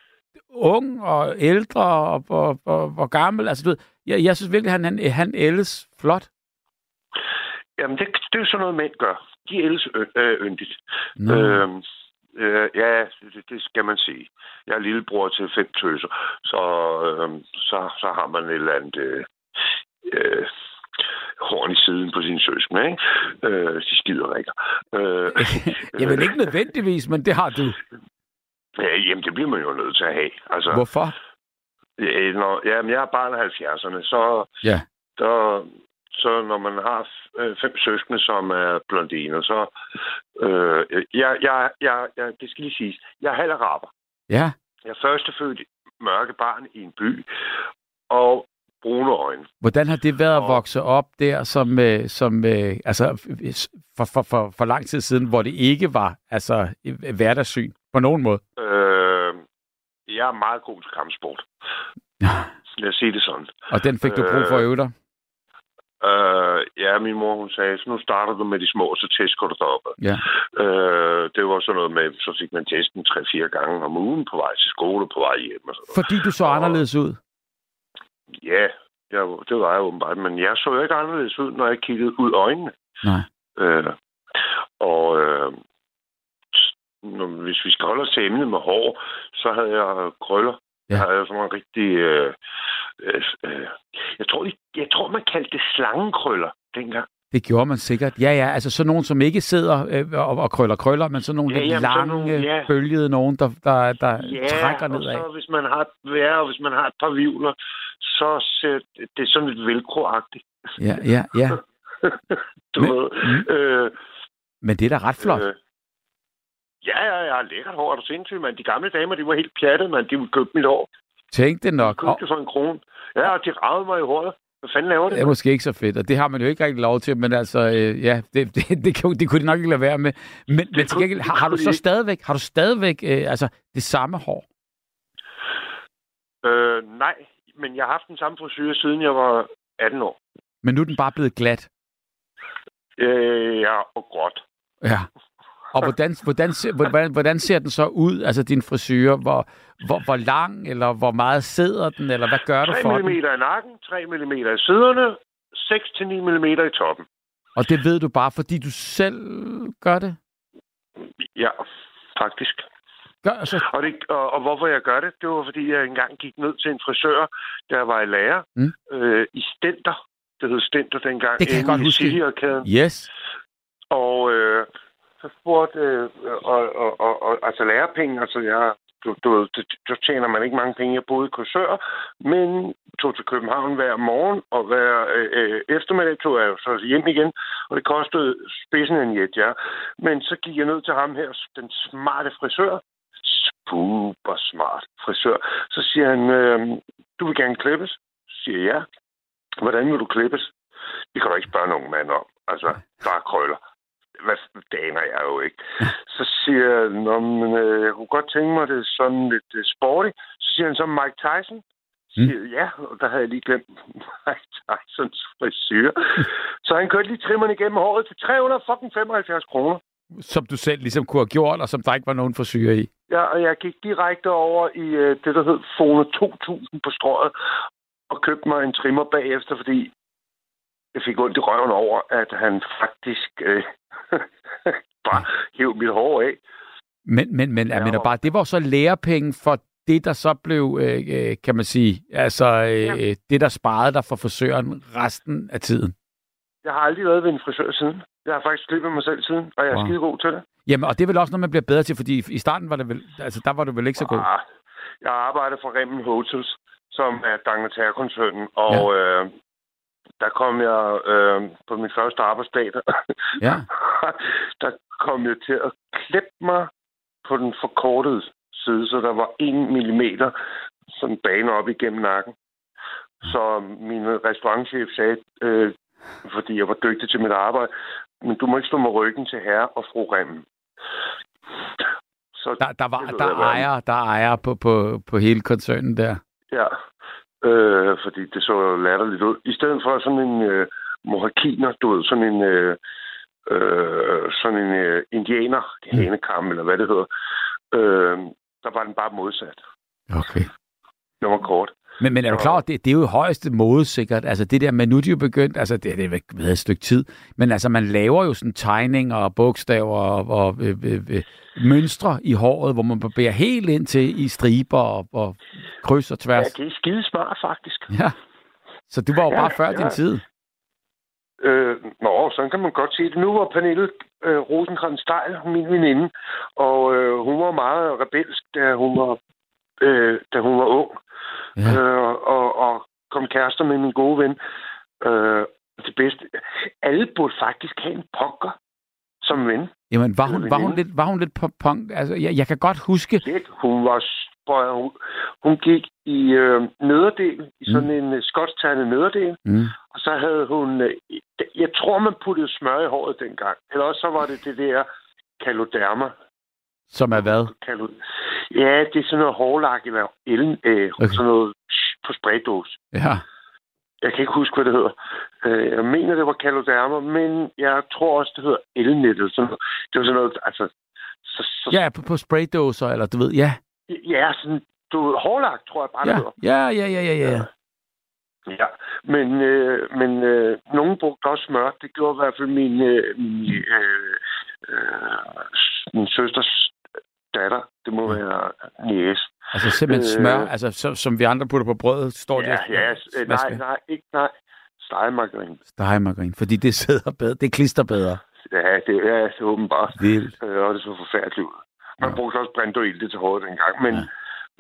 C: ung og ældre og, og, og, og gammel. Altså, du ved, jeg, jeg synes virkelig, han, han, han ældes flot.
H: Jamen, det, det er sådan noget, mænd gør. De ældes øh, yndigt. Mm. Øhm, øh, ja, det, det skal man sige. Jeg er lillebror til fem tøser, så, øh, så, så har man et eller andet... Øh, øh, horn i siden på sin søskende, ikke? Øh, de skider ikke. Øh, <laughs>
C: jamen ikke nødvendigvis, men det har du.
H: Ja, jamen det bliver man jo nødt til at have. Altså,
C: Hvorfor?
H: Ja, når, jamen, jeg er barn af 70'erne, så,
C: ja.
H: der, så når man har øh, fem søskende, som er blondiner, så... Øh, jeg, jeg, jeg, jeg, det skal lige siges. Jeg er halv araber.
C: Ja.
H: Jeg er førstefødt mørke barn i en by, og brune øjne.
C: Hvordan har det været at vokse op der, som, øh, som øh, altså, for, for, for, for lang tid siden, hvor det ikke var altså, hverdagssyn på nogen måde?
H: Øh, jeg er meget god til kampsport. <laughs> Lad os sige det sådan.
C: Og den fik du brug for at øve dig?
H: Øh, ja, min mor hun sagde, så nu starter du med de små, så tester du dig op.
C: Ja.
H: Øh, det var sådan noget med, så fik man testen 3-4 gange om ugen på vej til skole, på vej hjem. Og sådan
C: Fordi du så og, anderledes ud?
H: Ja, jeg, det var jeg åbenbart, men jeg så jo ikke anderledes ud, når jeg kiggede ud øjnene.
C: Nej.
H: Øh, og øh, når, hvis vi skal holde os til emnet med hår, så havde jeg krøller. Ja. Jeg havde sådan en rigtig... Øh, øh, øh, jeg, tror, jeg tror, man kaldte det slangekrøller dengang.
C: Det gjorde man sikkert. Ja, ja. Altså sådan nogen, som ikke sidder øh, og, og krøller krøller, men sådan nogle ja, lidt jamen, lange, nogle, ja. bølgede nogen, der, der, der
H: ja,
C: trækker nedad.
H: Ja, og så hvis man har ja, og hvis man har et par vivler, så ser det er sådan lidt velcroagtigt.
C: Ja, ja, ja. <laughs>
H: du men, ved. Mm. Øh,
C: men det er da ret flot. Øh,
H: ja, ja, har lækkert hår. Er du sindssyg, mand? De gamle damer, de var helt pjattede, man. De ville købe mit hår.
C: Tænk det nok.
H: De købte det for en krone. Ja, og de ravede mig i håret. Hvad fanden laver det?
C: Det er måske ikke så fedt, og det har man jo ikke rigtig lov til, men altså, øh, ja, det, det, <laughs> det, det, det kunne de nok ikke lade være med. Men, det men til gengæld, har, har du så stadigvæk, har du stadigvæk øh, altså, det samme hår?
H: Øh, nej, men jeg har haft den samme frisyr, siden jeg var 18 år.
C: Men nu er den bare blevet glat?
H: Øh, ja, og gråt.
C: Ja. Og hvordan, hvordan, hvordan, hvordan ser den så ud, altså din frisyr? Hvor, hvor, hvor lang, eller hvor meget sidder den, eller hvad gør du for
H: 3 mm i nakken, 3 mm i siderne, 6-9 mm i toppen.
C: Og det ved du bare, fordi du selv gør det?
H: Ja, faktisk.
C: Gør, altså...
H: og, det, og, og hvorfor jeg gør det, det var fordi, jeg engang gik ned til en frisør, der var i lærer, mm. øh, i Stenter. Det hed Stenter dengang.
C: Det kan jeg godt huske. Yes.
H: Og øh, så spurgte, øh, og, og, og, og, altså lærepenge, altså jeg, du, du, du, tjener man ikke mange penge. Jeg boede i Korsør, men tog til København hver morgen, og hver øh, øh eftermiddag tog jeg så hjem igen, og det kostede spidsen en jet, ja. Men så gik jeg ned til ham her, den smarte frisør, super smart frisør. Så siger han, øh, du vil gerne klippes? Så siger jeg, ja. Hvordan vil du klippes? Det kan du ikke spørge nogen mand om. Altså, der er krøller hvad det aner jeg jo ikke. Så siger jeg, men, øh, jeg kunne godt tænke mig det sådan lidt uh, sporty. Så siger han så Mike Tyson. Så siger mm. ja, og der havde jeg lige glemt <laughs> Mike Tysons frisyr. så han kørte lige trimmerne igennem håret til 375 kroner.
C: Som du selv ligesom kunne have gjort, og som der ikke var nogen frisyr i.
H: Ja, og jeg gik direkte over i uh, det, der hed Fone 2000 på strøget, og købte mig en trimmer bagefter, fordi jeg fik ondt i røven over, at han faktisk øh, <laughs> bare hæv mit hår af.
C: Men, men, men jeg mener bare, det var så lærepenge for det, der så blev, øh, øh, kan man sige, altså øh, ja. det, der sparede dig for forsøgeren resten af tiden.
H: Jeg har aldrig været ved en frisør siden. Jeg har faktisk klippet mig selv siden, og jeg er wow. skide god til det.
C: Jamen, og det er vel også noget, man bliver bedre til, fordi i starten var det vel, altså der var du vel ikke så god? Ah,
H: jeg arbejder for Remmen Hotels, som er Dangleterre-koncernen, og ja. øh, der kom jeg øh, på min første arbejdsdag, der, <laughs> ja. <laughs> der kom jeg til at klippe mig på den forkortede side, så der var en millimeter sådan bane op igennem nakken. Så min restaurantchef sagde, øh, fordi jeg var dygtig til mit arbejde, men du må ikke stå med ryggen til herre og fru Remmen.
C: Så der, der, var, der, ejer, der ejer på, på, på hele koncernen der.
H: Ja, øh, fordi det så latterligt ud. I stedet for sådan en øh, mohakiner, du ved, sådan en, øh, øh, sådan en øh, indianer, mm. hanekam, eller hvad det hedder, øh, der var den bare modsat.
C: Okay.
H: Det var kort.
C: Men, men er du klar, det, det er jo højeste måde sikkert. Altså det der, man nu de jo begyndt, altså det, det har været et stykke tid, men altså man laver jo sådan tegninger og bogstaver og, og øh, øh, øh, mønstre i håret, hvor man barberer helt ind til i striber og, og kryds og tværs.
H: Ja, det er skide smart faktisk.
C: Ja. Så du var jo ja, bare før ja. din tid.
H: Øh, nå, sådan kan man godt sige det. Nu var Pernille øh, rosenkrantz Steil, min veninde, og øh, hun var meget rebelsk, da hun var, øh, da hun var ung ja. øh, og, og kom kærester med min gode ven. Øh, det bedste. Alle burde faktisk have en punker som ven.
C: Jamen, var hun, var hun, lidt, var hun lidt på punk? Altså, jeg, jeg kan godt huske...
H: Lidt. Hun var... Hun, hun gik i øh, nederdel, i sådan mm. en uh, skotsternet nederdel, mm. og så havde hun... Øh, jeg tror, man puttede smør i håret dengang. Eller også så var det det der kaloderma.
C: Som er hvad?
H: Kalo, Ja, det er sådan noget hårlak eller el, øh, okay. sådan noget på spraydås.
C: Ja.
H: Jeg kan ikke huske, hvad det hedder. Øh, jeg mener, det var kalodermer, men jeg tror også, det hedder elnettet. Sådan Det var sådan noget, altså...
C: Så, så, ja, på, på spraydåser, eller du ved, ja.
H: Ja, sådan, du ved, hårlak, tror jeg bare,
C: ja.
H: det hedder.
C: Ja, ja, ja, ja, ja.
H: Ja, men, øh, men øh, nogen brugte også smør. Det gjorde i hvert fald min, øh, min, øh, øh, min søsters datter. Det må være næs.
C: Altså simpelthen øh, smør, altså som, som vi andre putter på brødet, står
H: ja, det? Ja, ja, nej, nej, ikke nej. Stegemargarin.
C: Stegemargarin, fordi det sidder bedre, det klister bedre.
H: Ja, det er så åbenbart. Vildt. Øh, og det så forfærdeligt ud. Man ja. brugte også brændt og ilte til håret dengang, men, ja.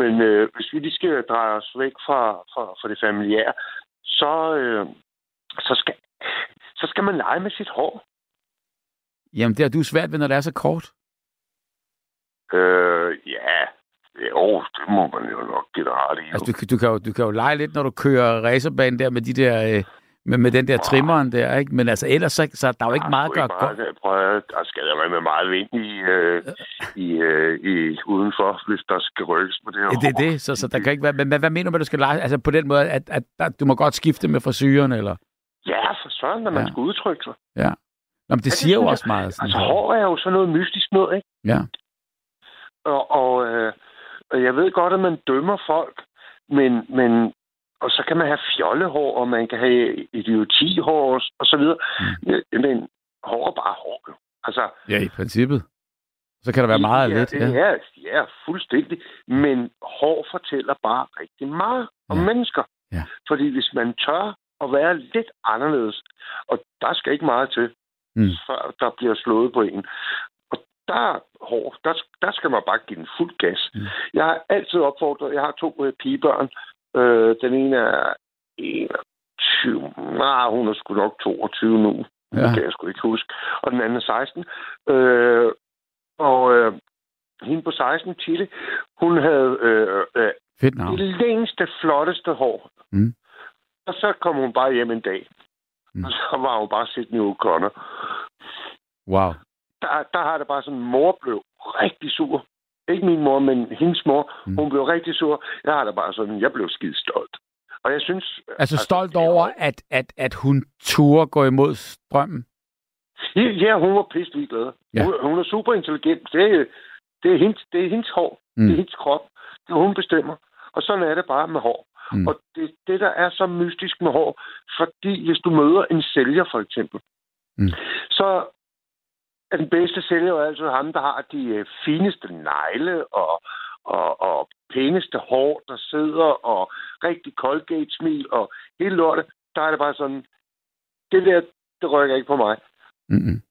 H: men øh, hvis vi lige skal dreje os væk fra, fra, fra det familiære, så, øh, så, skal, så skal man lege med sit hår.
C: Jamen, det er du svært ved, når det er så kort.
H: Øh, ja, jo, det må man jo nok give dig ret i.
C: Altså, du, du, kan jo, du kan jo lege lidt, når du kører racerbanen der med de der... Øh, med, med den der trimmeren der, ikke? Men altså, ellers så, så der er jo ikke meget at gøre
H: godt. Prøv der skal der være med meget vind i, øh, i, øh, i, udenfor, hvis der skal rykkes på det her.
C: Det er det, så, så der kan ikke være... Men hvad, mener du med, at du skal lege? Altså på den måde, at, at, at du må godt skifte med frisyren, eller?
H: Ja, for sådan, når man ja. skal udtrykke sig.
C: Ja. Nå, men det ja, siger det, jo også meget.
H: Sådan altså, hår er jo sådan noget mystisk noget, ikke?
C: Ja.
H: Og, og øh, jeg ved godt, at man dømmer folk, men, men og så kan man have fjollehår, og man kan have idiotihår og så videre. Mm. Men hår er bare hår. Altså,
C: ja, i princippet. Så kan der være meget
H: ja,
C: lidt.
H: Ja. ja, ja, fuldstændig. Men hår fortæller bare rigtig meget om ja. mennesker.
C: Ja.
H: Fordi hvis man tør at være lidt anderledes, og der skal ikke meget til, mm. før der bliver slået på en der er hård. Der, der skal man bare give den fuld gas. Mm. Jeg har altid opfordret, jeg har to øh, pigebørn. Øh, den ene er 21. Nej, hun er sgu nok 22 nu. Ja. Det kan jeg sgu ikke huske. Og den anden er 16. Øh, og øh, hende på 16, Tilly, hun havde øh, øh,
C: Fedt
H: det længste, flotteste hår.
C: Mm.
H: Og så kom hun bare hjem en dag. Mm. Og så var hun bare Sidney O'Connor.
C: Wow
H: der, der har det bare sådan, mor blev rigtig sur. Ikke min mor, men hendes mor. Mm. Hun blev rigtig sur. Jeg har det bare sådan, jeg blev skide stolt. Og jeg synes...
C: Altså, altså stolt over, at, at, at hun turde gå imod strømmen?
H: Ja, hun var pisselig glad. Ja. Hun, hun er super intelligent. Det er, det er, hendes, det er hendes hår. Mm. Det er hendes krop. Det hun bestemmer. Og sådan er det bare med hår. Mm. Og det, det, der er så mystisk med hår, fordi hvis du møder en sælger, for eksempel, mm. så at den bedste sælger er altid ham, der har de øh, fineste negle og, og, og pæneste hår, der sidder, og rigtig Colgate-smil og hele lortet. Der er det bare sådan, det der, det rykker ikke på mig.
C: Mm-hmm.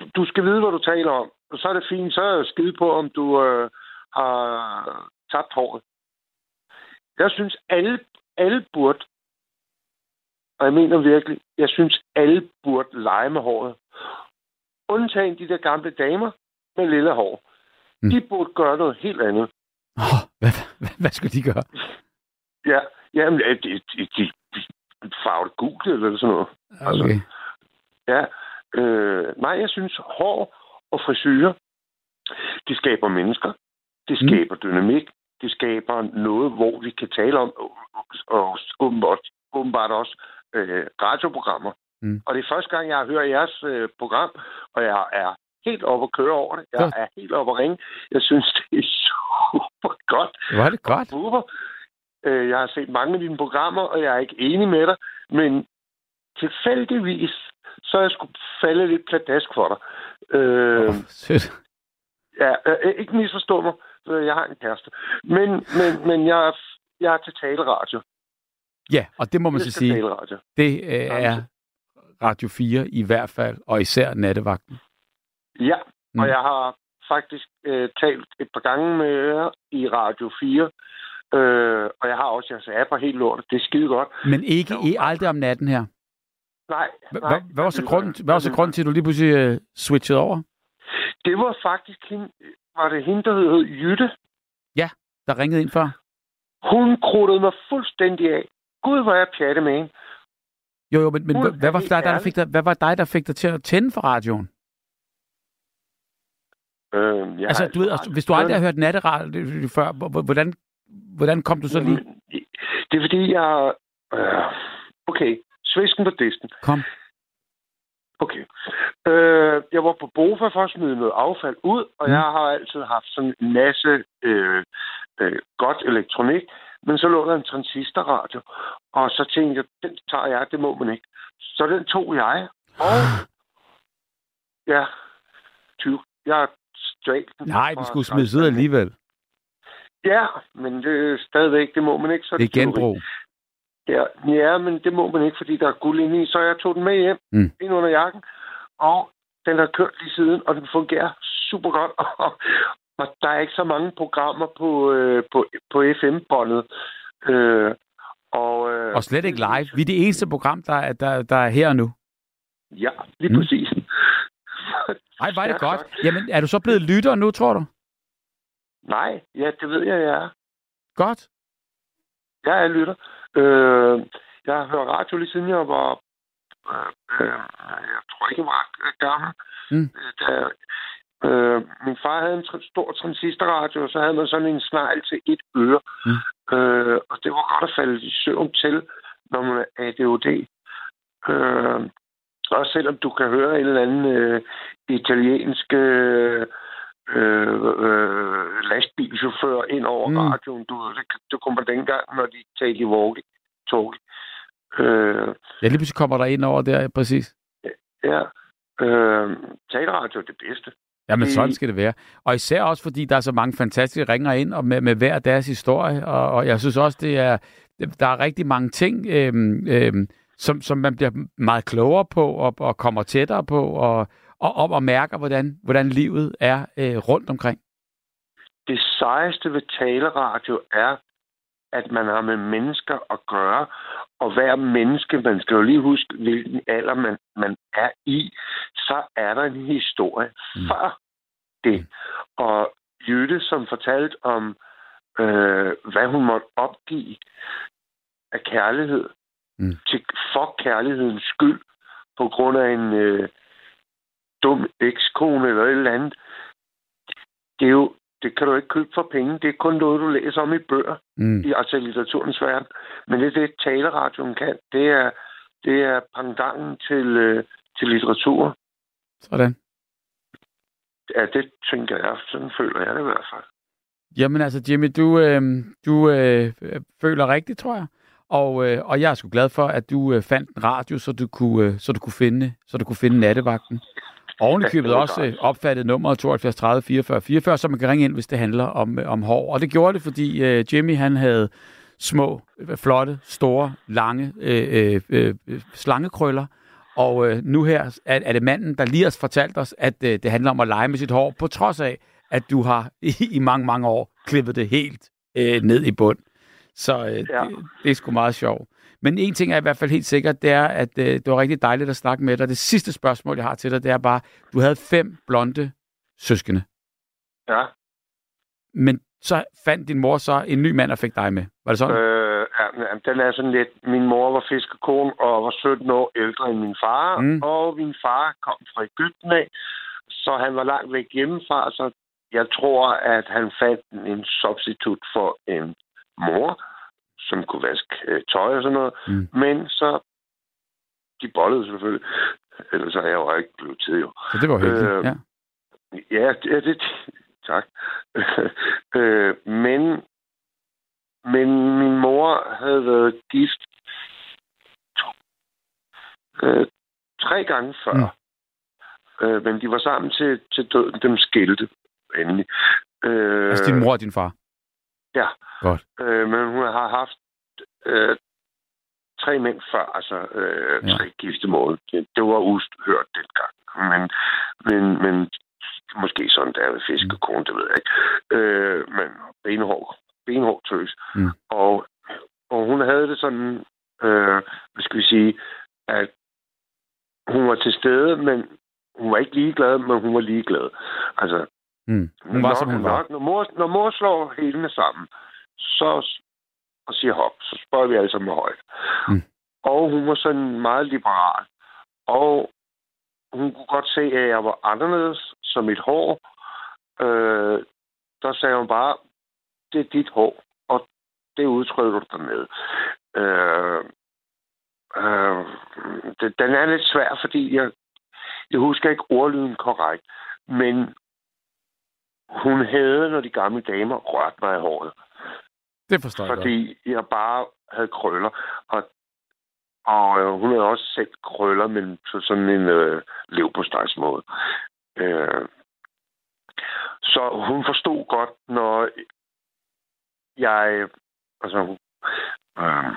H: Du, du skal vide, hvad du taler om. Og så er det fint, så er jeg skide på, om du øh, har tabt håret. Jeg synes, alle, alle burde, og jeg mener virkelig, jeg synes, alle burde lege med håret. Undtagen de der gamle damer med lille hår. Mm. De burde gøre noget helt andet.
C: Oh, hvad, hvad, hvad skulle de gøre?
H: Ja, jamen, de, de, de, de farvet gult eller sådan noget.
C: Okay. Altså,
H: ja, øh, nej, jeg synes, hår og frisyrer, det skaber mennesker. Det skaber mm. dynamik. Det skaber noget, hvor vi kan tale om, og åbenbart også øh, radioprogrammer. Mm. Og det er første gang, jeg har hørt jeres øh, program, og jeg er helt oppe at køre over det. Jeg ja. er helt oppe at ringe. Jeg synes, <laughs> det er super godt.
C: Var det godt?
H: Super. Øh, jeg har set mange af dine programmer, og jeg er ikke enig med dig, men tilfældigvis, så er jeg skulle falde lidt pladask for dig. Øh, oh,
C: sødt.
H: Ja, øh, ikke misforstå mig. Jeg har en kæreste. Men, men, men jeg, jeg er til taleradio.
C: Ja, og det må man så sige.
H: Taleradio.
C: Det øh, er Radio 4 i hvert fald, og især nattevagten.
H: Ja, mm. og jeg har faktisk øh, talt et par gange med jer i Radio 4, øh, og jeg har også jeres apper helt lort. Det er skide godt.
C: Men ikke i aldrig om natten her?
H: Nej.
C: nej hvad, var så grunden, hvad var så grunden til, at du lige pludselig uh, switchede over?
H: Det var faktisk hende, var det hende, der hed Jytte.
C: Ja, der ringede ind før.
H: Hun krudtede mig fuldstændig af. Gud, hvor jeg pjatte med hende.
C: Jo, jo, men, men hvad, hvad, var dig, der fik dig, hvad var dig, der fik dig til at tænde for radioen?
H: Øh,
C: altså, du ved, altså, hvis du aldrig har hørt natteradio før, hvordan, hvordan kom du så lige?
H: Det er fordi, jeg... Øh, okay, svisken på disken.
C: Kom.
H: Okay. Øh, jeg var på Bofa for at smide noget affald ud, og mm. jeg har altid haft sådan en masse øh, øh, godt elektronik, men så lå der en transistorradio, og så tænkte jeg, den tager jeg, det må man ikke. Så den tog jeg, og <gasps> ja, 20. Jeg straight.
C: Nej, den skulle smides ud alligevel.
H: Ja, men det er stadigvæk, det må man ikke. Så
C: det er genbrug.
H: Ja, ja, men det må man ikke, fordi der er guld inde i. Så jeg tog den med hjem, mm. ind under jakken, og den har kørt lige siden, og den fungerer super godt. <laughs> og der er ikke så mange programmer på, øh, på, på FM-båndet. Øh, og, øh,
C: og slet ikke live. Vi er det eneste program, der er, der, der er her nu.
H: Ja, lige mm. præcis.
C: Ej, var det godt. Jamen, er du så blevet lytter nu, tror du?
H: Nej, ja, det ved jeg, jeg er.
C: Godt.
H: Jeg er lytter. Øh, jeg har hørt radio lige siden jeg var... Øh, øh, jeg tror ikke, jeg var gammel. Mm. Da, øh, min far havde en tr- stor transistorradio, og så havde man sådan en snegl til et øre. Mm. Øh, og det var godt at falde i søvn til, når man er ADHD. Øh, også selvom du kan høre en eller anden øh, italiensk øh, øh, lastbilchauffør ind over mm. radioen. Du, det, det kommer dengang, når de talte i walkie talkie.
C: Øh, ja, lige pludselig kommer der ind over der, præcis.
H: Ja, øh, taleradio er det bedste.
C: Ja, men sådan skal det være. Og især også, fordi der er så mange fantastiske ringer ind og med, med hver deres historie. Og, og jeg synes også, det er, der er rigtig mange ting, øh, øh, som, som man bliver meget klogere på og, og kommer tættere på og, og, og, og mærker, hvordan, hvordan livet er øh, rundt omkring.
H: Det sejeste ved taleradio er, at man har med mennesker at gøre, og hver menneske, man skal jo lige huske, hvilken alder man, man er i, så er der en historie mm. før det. Mm. Og Jytte, som fortalte om, øh, hvad hun måtte opgive af kærlighed, mm. til, for kærlighedens skyld, på grund af en øh, dum ekskone eller et eller andet. Det er jo det kan du ikke købe for penge. Det er kun noget, du læser om i bøger, mm. i altså litteraturens verden. Men det er det, taleradioen kan. Det er, det er pandangen til, øh, til litteratur.
C: Sådan.
H: Ja, det tænker jeg. Sådan føler jeg det i hvert fald.
C: Jamen altså, Jimmy, du, øh, du øh, føler rigtigt, tror jeg. Og, øh, og jeg er sgu glad for, at du øh, fandt en radio, så du kunne, øh, så du kunne finde, så du kunne finde nattevagten. Oven i købet også øh, opfattet nummeret 72 30 44 44, så man kan ringe ind, hvis det handler om, øh, om hår. Og det gjorde det, fordi øh, Jimmy han havde små, flotte, store, lange øh, øh, øh, slangekrøller, Og øh, nu her er, er det manden, der lige har fortalt os, at øh, det handler om at lege med sit hår, på trods af, at du har <laughs> i, i mange, mange år klippet det helt øh, ned i bund. Så øh, ja. det, det er sgu meget sjovt. Men en ting er i hvert fald helt sikkert, det er, at øh, det var rigtig dejligt at snakke med dig. Det sidste spørgsmål, jeg har til dig, det er bare, du havde fem blonde søskende.
H: Ja.
C: Men så fandt din mor så en ny mand og fik dig med. Var det sådan?
H: Øh, ja, den er sådan lidt... Min mor var fiskekone og var 17 år ældre end min far. Mm. Og min far kom fra Ægypten af, så han var langt væk hjemmefra. Så jeg tror, at han fandt en substitut for en mor, som kunne vaske øh, tøj og sådan noget. Mm. Men så... De bollede selvfølgelig. Ellers er jeg jo ikke blevet til, jo.
C: Så det var hyggeligt, øh, ja.
H: Ja, det, det, tak. <laughs> øh, men, men min mor havde været gift to, øh, tre gange før. Mm. Øh, men de var sammen til, til døden. Dem skilte endelig.
C: Øh, altså din mor og din far?
H: Ja.
C: Godt.
H: Øh, men hun har haft øh, tre mænd før, altså øh, ja. tre giftemål. Det, det var uhørt dengang. Men, men, men måske sådan der ved fiskekone, det ved jeg ikke. Øh, men benhård, benhård tøs. Mm. Og, og hun havde det sådan, øh, hvad skal vi sige, at hun var til stede, men hun var ikke ligeglad, men hun var ligeglad. Altså,
C: mm. hun var,
H: når,
C: som hun var.
H: Når, når, mor, når mor slår helene sammen, så og siger hop, så spørger vi alle sammen højt. Mm. Og hun var sådan meget liberal. Og hun kunne godt se, at jeg var anderledes som mit hår. Øh, der sagde hun bare, det er dit hår, og det udtrykker du dig med. Øh, øh, det, den er lidt svær, fordi jeg, jeg husker ikke ordlyden korrekt, men hun havde, når de gamle damer rørte mig i håret.
C: Det forstår
H: jeg Fordi godt. jeg bare havde krøller. Og, og øh, hun havde også selv krøller, men på sådan en øh, lev på måde. Øh, så hun forstod godt, når jeg... Altså, øh,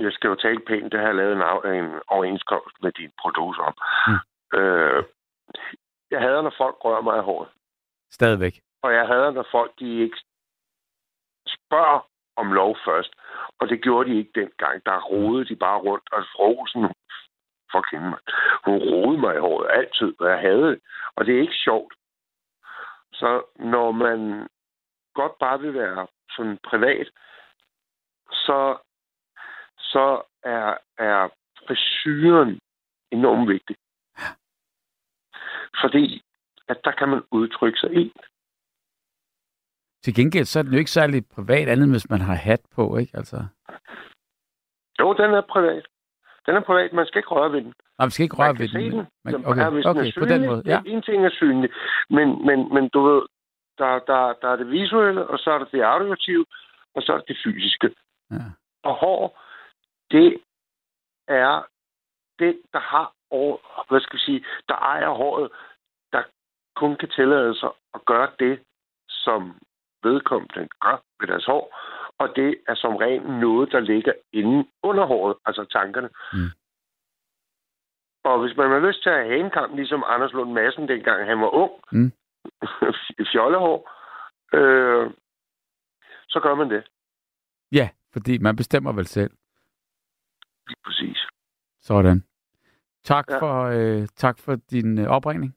H: jeg skal jo tale pænt, det har jeg lavet en, en overenskomst med din producer om. Mm. Øh, jeg hader, når folk rører mig i håret.
C: Stadigvæk.
H: Og jeg hader, når folk de ikke spørger om lov først. Og det gjorde de ikke dengang. Der rodede de bare rundt. Og Rosen, fuck hende, hun rodede mig i håret altid, hvad jeg havde. Og det er ikke sjovt. Så når man godt bare vil være sådan privat, så, så er, er frisyren enormt vigtig. Fordi at der kan man udtrykke sig i.
C: Til gengæld så er den jo ikke særlig privat, andet hvis man har hat på, ikke? Altså.
H: Jo, den er privat. Den er privat, man skal ikke røre ved den.
C: Nej, man skal ikke røre ved den. den. Man, okay, okay, okay synlig, på den måde. Ja.
H: En ting er synlig, men, men, men du ved, der, der, der er det visuelle, og så er der det auditive, og så er det det fysiske. Ja. Og hår, det er det, der har over, hvad skal vi sige, der ejer håret, kun kan tillade sig at gøre det, som vedkommende gør ved deres hår, og det er som regel noget, der ligger inde under håret, altså tankerne. Mm. Og hvis man har lyst til at have en kamp, ligesom Anders Lund Madsen, dengang han var ung, mm. <laughs> fjollehår, øh, så gør man det.
C: Ja, fordi man bestemmer vel selv.
H: Lige præcis.
C: Sådan. Tak, ja. for, øh, tak for din øh, opringning.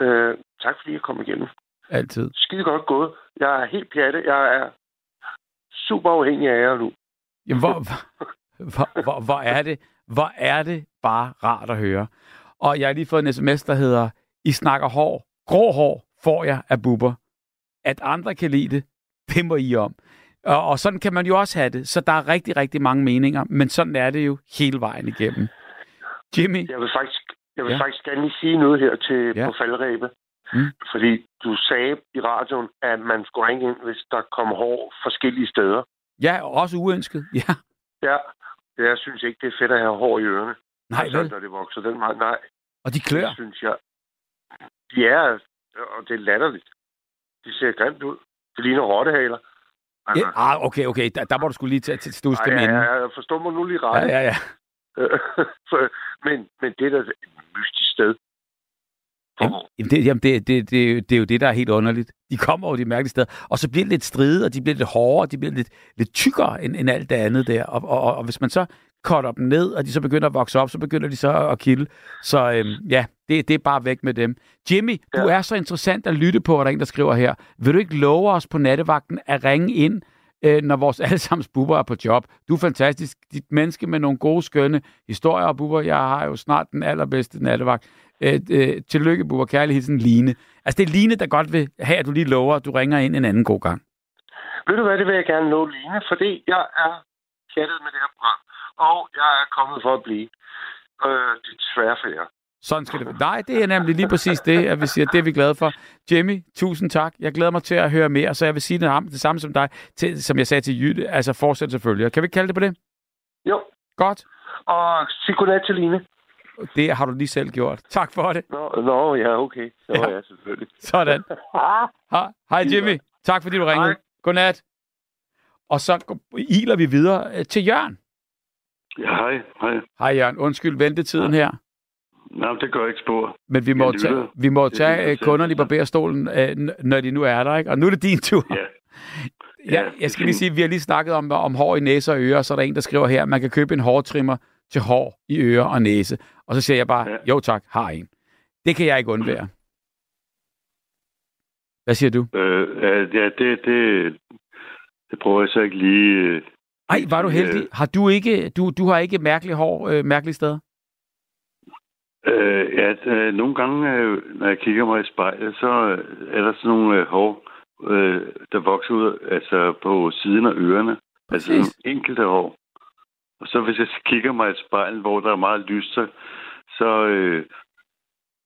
H: Øh, tak fordi jeg kom igennem.
C: Altid.
H: Skide godt gået. Jeg er helt pjatte. Jeg er super afhængig af jer nu.
C: Jamen, hvor, hvor, hvor, hvor, er det, hvor er det bare rart at høre. Og jeg har lige fået en sms, der hedder, I snakker hår. Grå hår får jeg af buber. At andre kan lide det, det må I om. Og, og sådan kan man jo også have det. Så der er rigtig, rigtig mange meninger, men sådan er det jo hele vejen igennem. Jimmy?
H: Jeg vil faktisk, jeg vil ja. faktisk gerne lige sige noget her til ja. på faldrebet. Mm. Fordi du sagde i radioen, at man skulle ringe ind, hvis der kom hår forskellige steder.
C: Ja, også uønsket, ja.
H: Ja, jeg synes ikke, det er fedt at have hår i ørerne.
C: Nej, altså, vel?
H: Når det vokser den meget, nej.
C: Og de klør?
H: Det synes jeg. Ja, og det er latterligt. De ser grimt ud. Det ligner rottehaler.
C: Altså. Ja, ah, okay, okay. Der, der må du skulle lige til, til stuske
H: dem
C: ja,
H: ja, ja, forstår mig nu lige ret.
C: Ja, ja, ja. <laughs>
H: men, men det er da et mystisk sted.
C: Jamen, det, jamen det, det, det, det er jo det, der er helt underligt. De kommer over de mærkelige steder, og så bliver det lidt stride, og de bliver lidt hårdere, de bliver lidt, lidt tykkere end, end alt det andet der. Og, og, og, og hvis man så cutter dem ned, og de så begynder at vokse op, så begynder de så at kilde. Så øhm, ja, det, det er bare væk med dem. Jimmy, ja. du er så interessant at lytte på, at der er en, der skriver her. Vil du ikke love os på nattevagten at ringe ind, øh, når vores <laughs> allesammens buber er på job? Du er fantastisk. Dit menneske med nogle gode, skønne historier og buber. Jeg har jo snart den allerbedste nattevagt. Øh, øh, tillykke, buber. Kærlig hilsen, Line. Altså, det er Line, der godt vil have, at du lige lover, at du ringer ind en anden god gang.
H: Ved du hvad, det vil jeg gerne nå, Line, fordi jeg er chattet med det her program og jeg er kommet for at blive. Øh, det er svært for jer.
C: Sådan skal det være. Nej, det er nemlig lige præcis det, at vi siger, det er vi glade for. Jimmy, tusind tak. Jeg glæder mig til at høre mere, så jeg vil sige det, det samme som dig, til, som jeg sagde til Jytte, altså fortsæt selvfølgelig. Kan vi kalde det på det?
H: Jo.
C: Godt.
H: Og sig godnat til Line.
C: Det har du lige selv gjort. Tak for det.
H: Nå, nå ja, okay. Nå, ja. ja, selvfølgelig.
C: Sådan. <laughs> Hej Jimmy. Tak fordi du ringede. Hej. Godnat. Og så iler vi videre øh, til Jørgen.
I: Ja, hej. Hej,
C: hej Jørgen. Undskyld ventetiden her.
I: Nej, det gør ikke spor.
C: Men vi må, tage, vi må tage kunderne i barberstolen, øh, når de nu er der, ikke? Og nu er det din tur. Ja. Ja, jeg skal lige sige, at vi har lige snakket om, om hår i næse og ører, så er der en, der skriver her, man kan købe en hårtrimmer til hår i ører og næse. Og så siger jeg bare, ja. jo tak, har en. Det kan jeg ikke undvære. Hvad siger du?
I: Øh, ja, det, det, det prøver jeg så ikke lige øh,
C: ej, var du heldig. Har du ikke, du, du har ikke mærkelige hår øh, mærkelige steder?
I: Øh, ja, øh, nogle gange, øh, når jeg kigger mig i spejlet, så øh, er der sådan nogle øh, hår, øh, der vokser ud altså på siden af ørerne. Præcis. Altså nogle enkelte hår. Og så hvis jeg kigger mig i spejlet, hvor der er meget lyst, så, så, øh,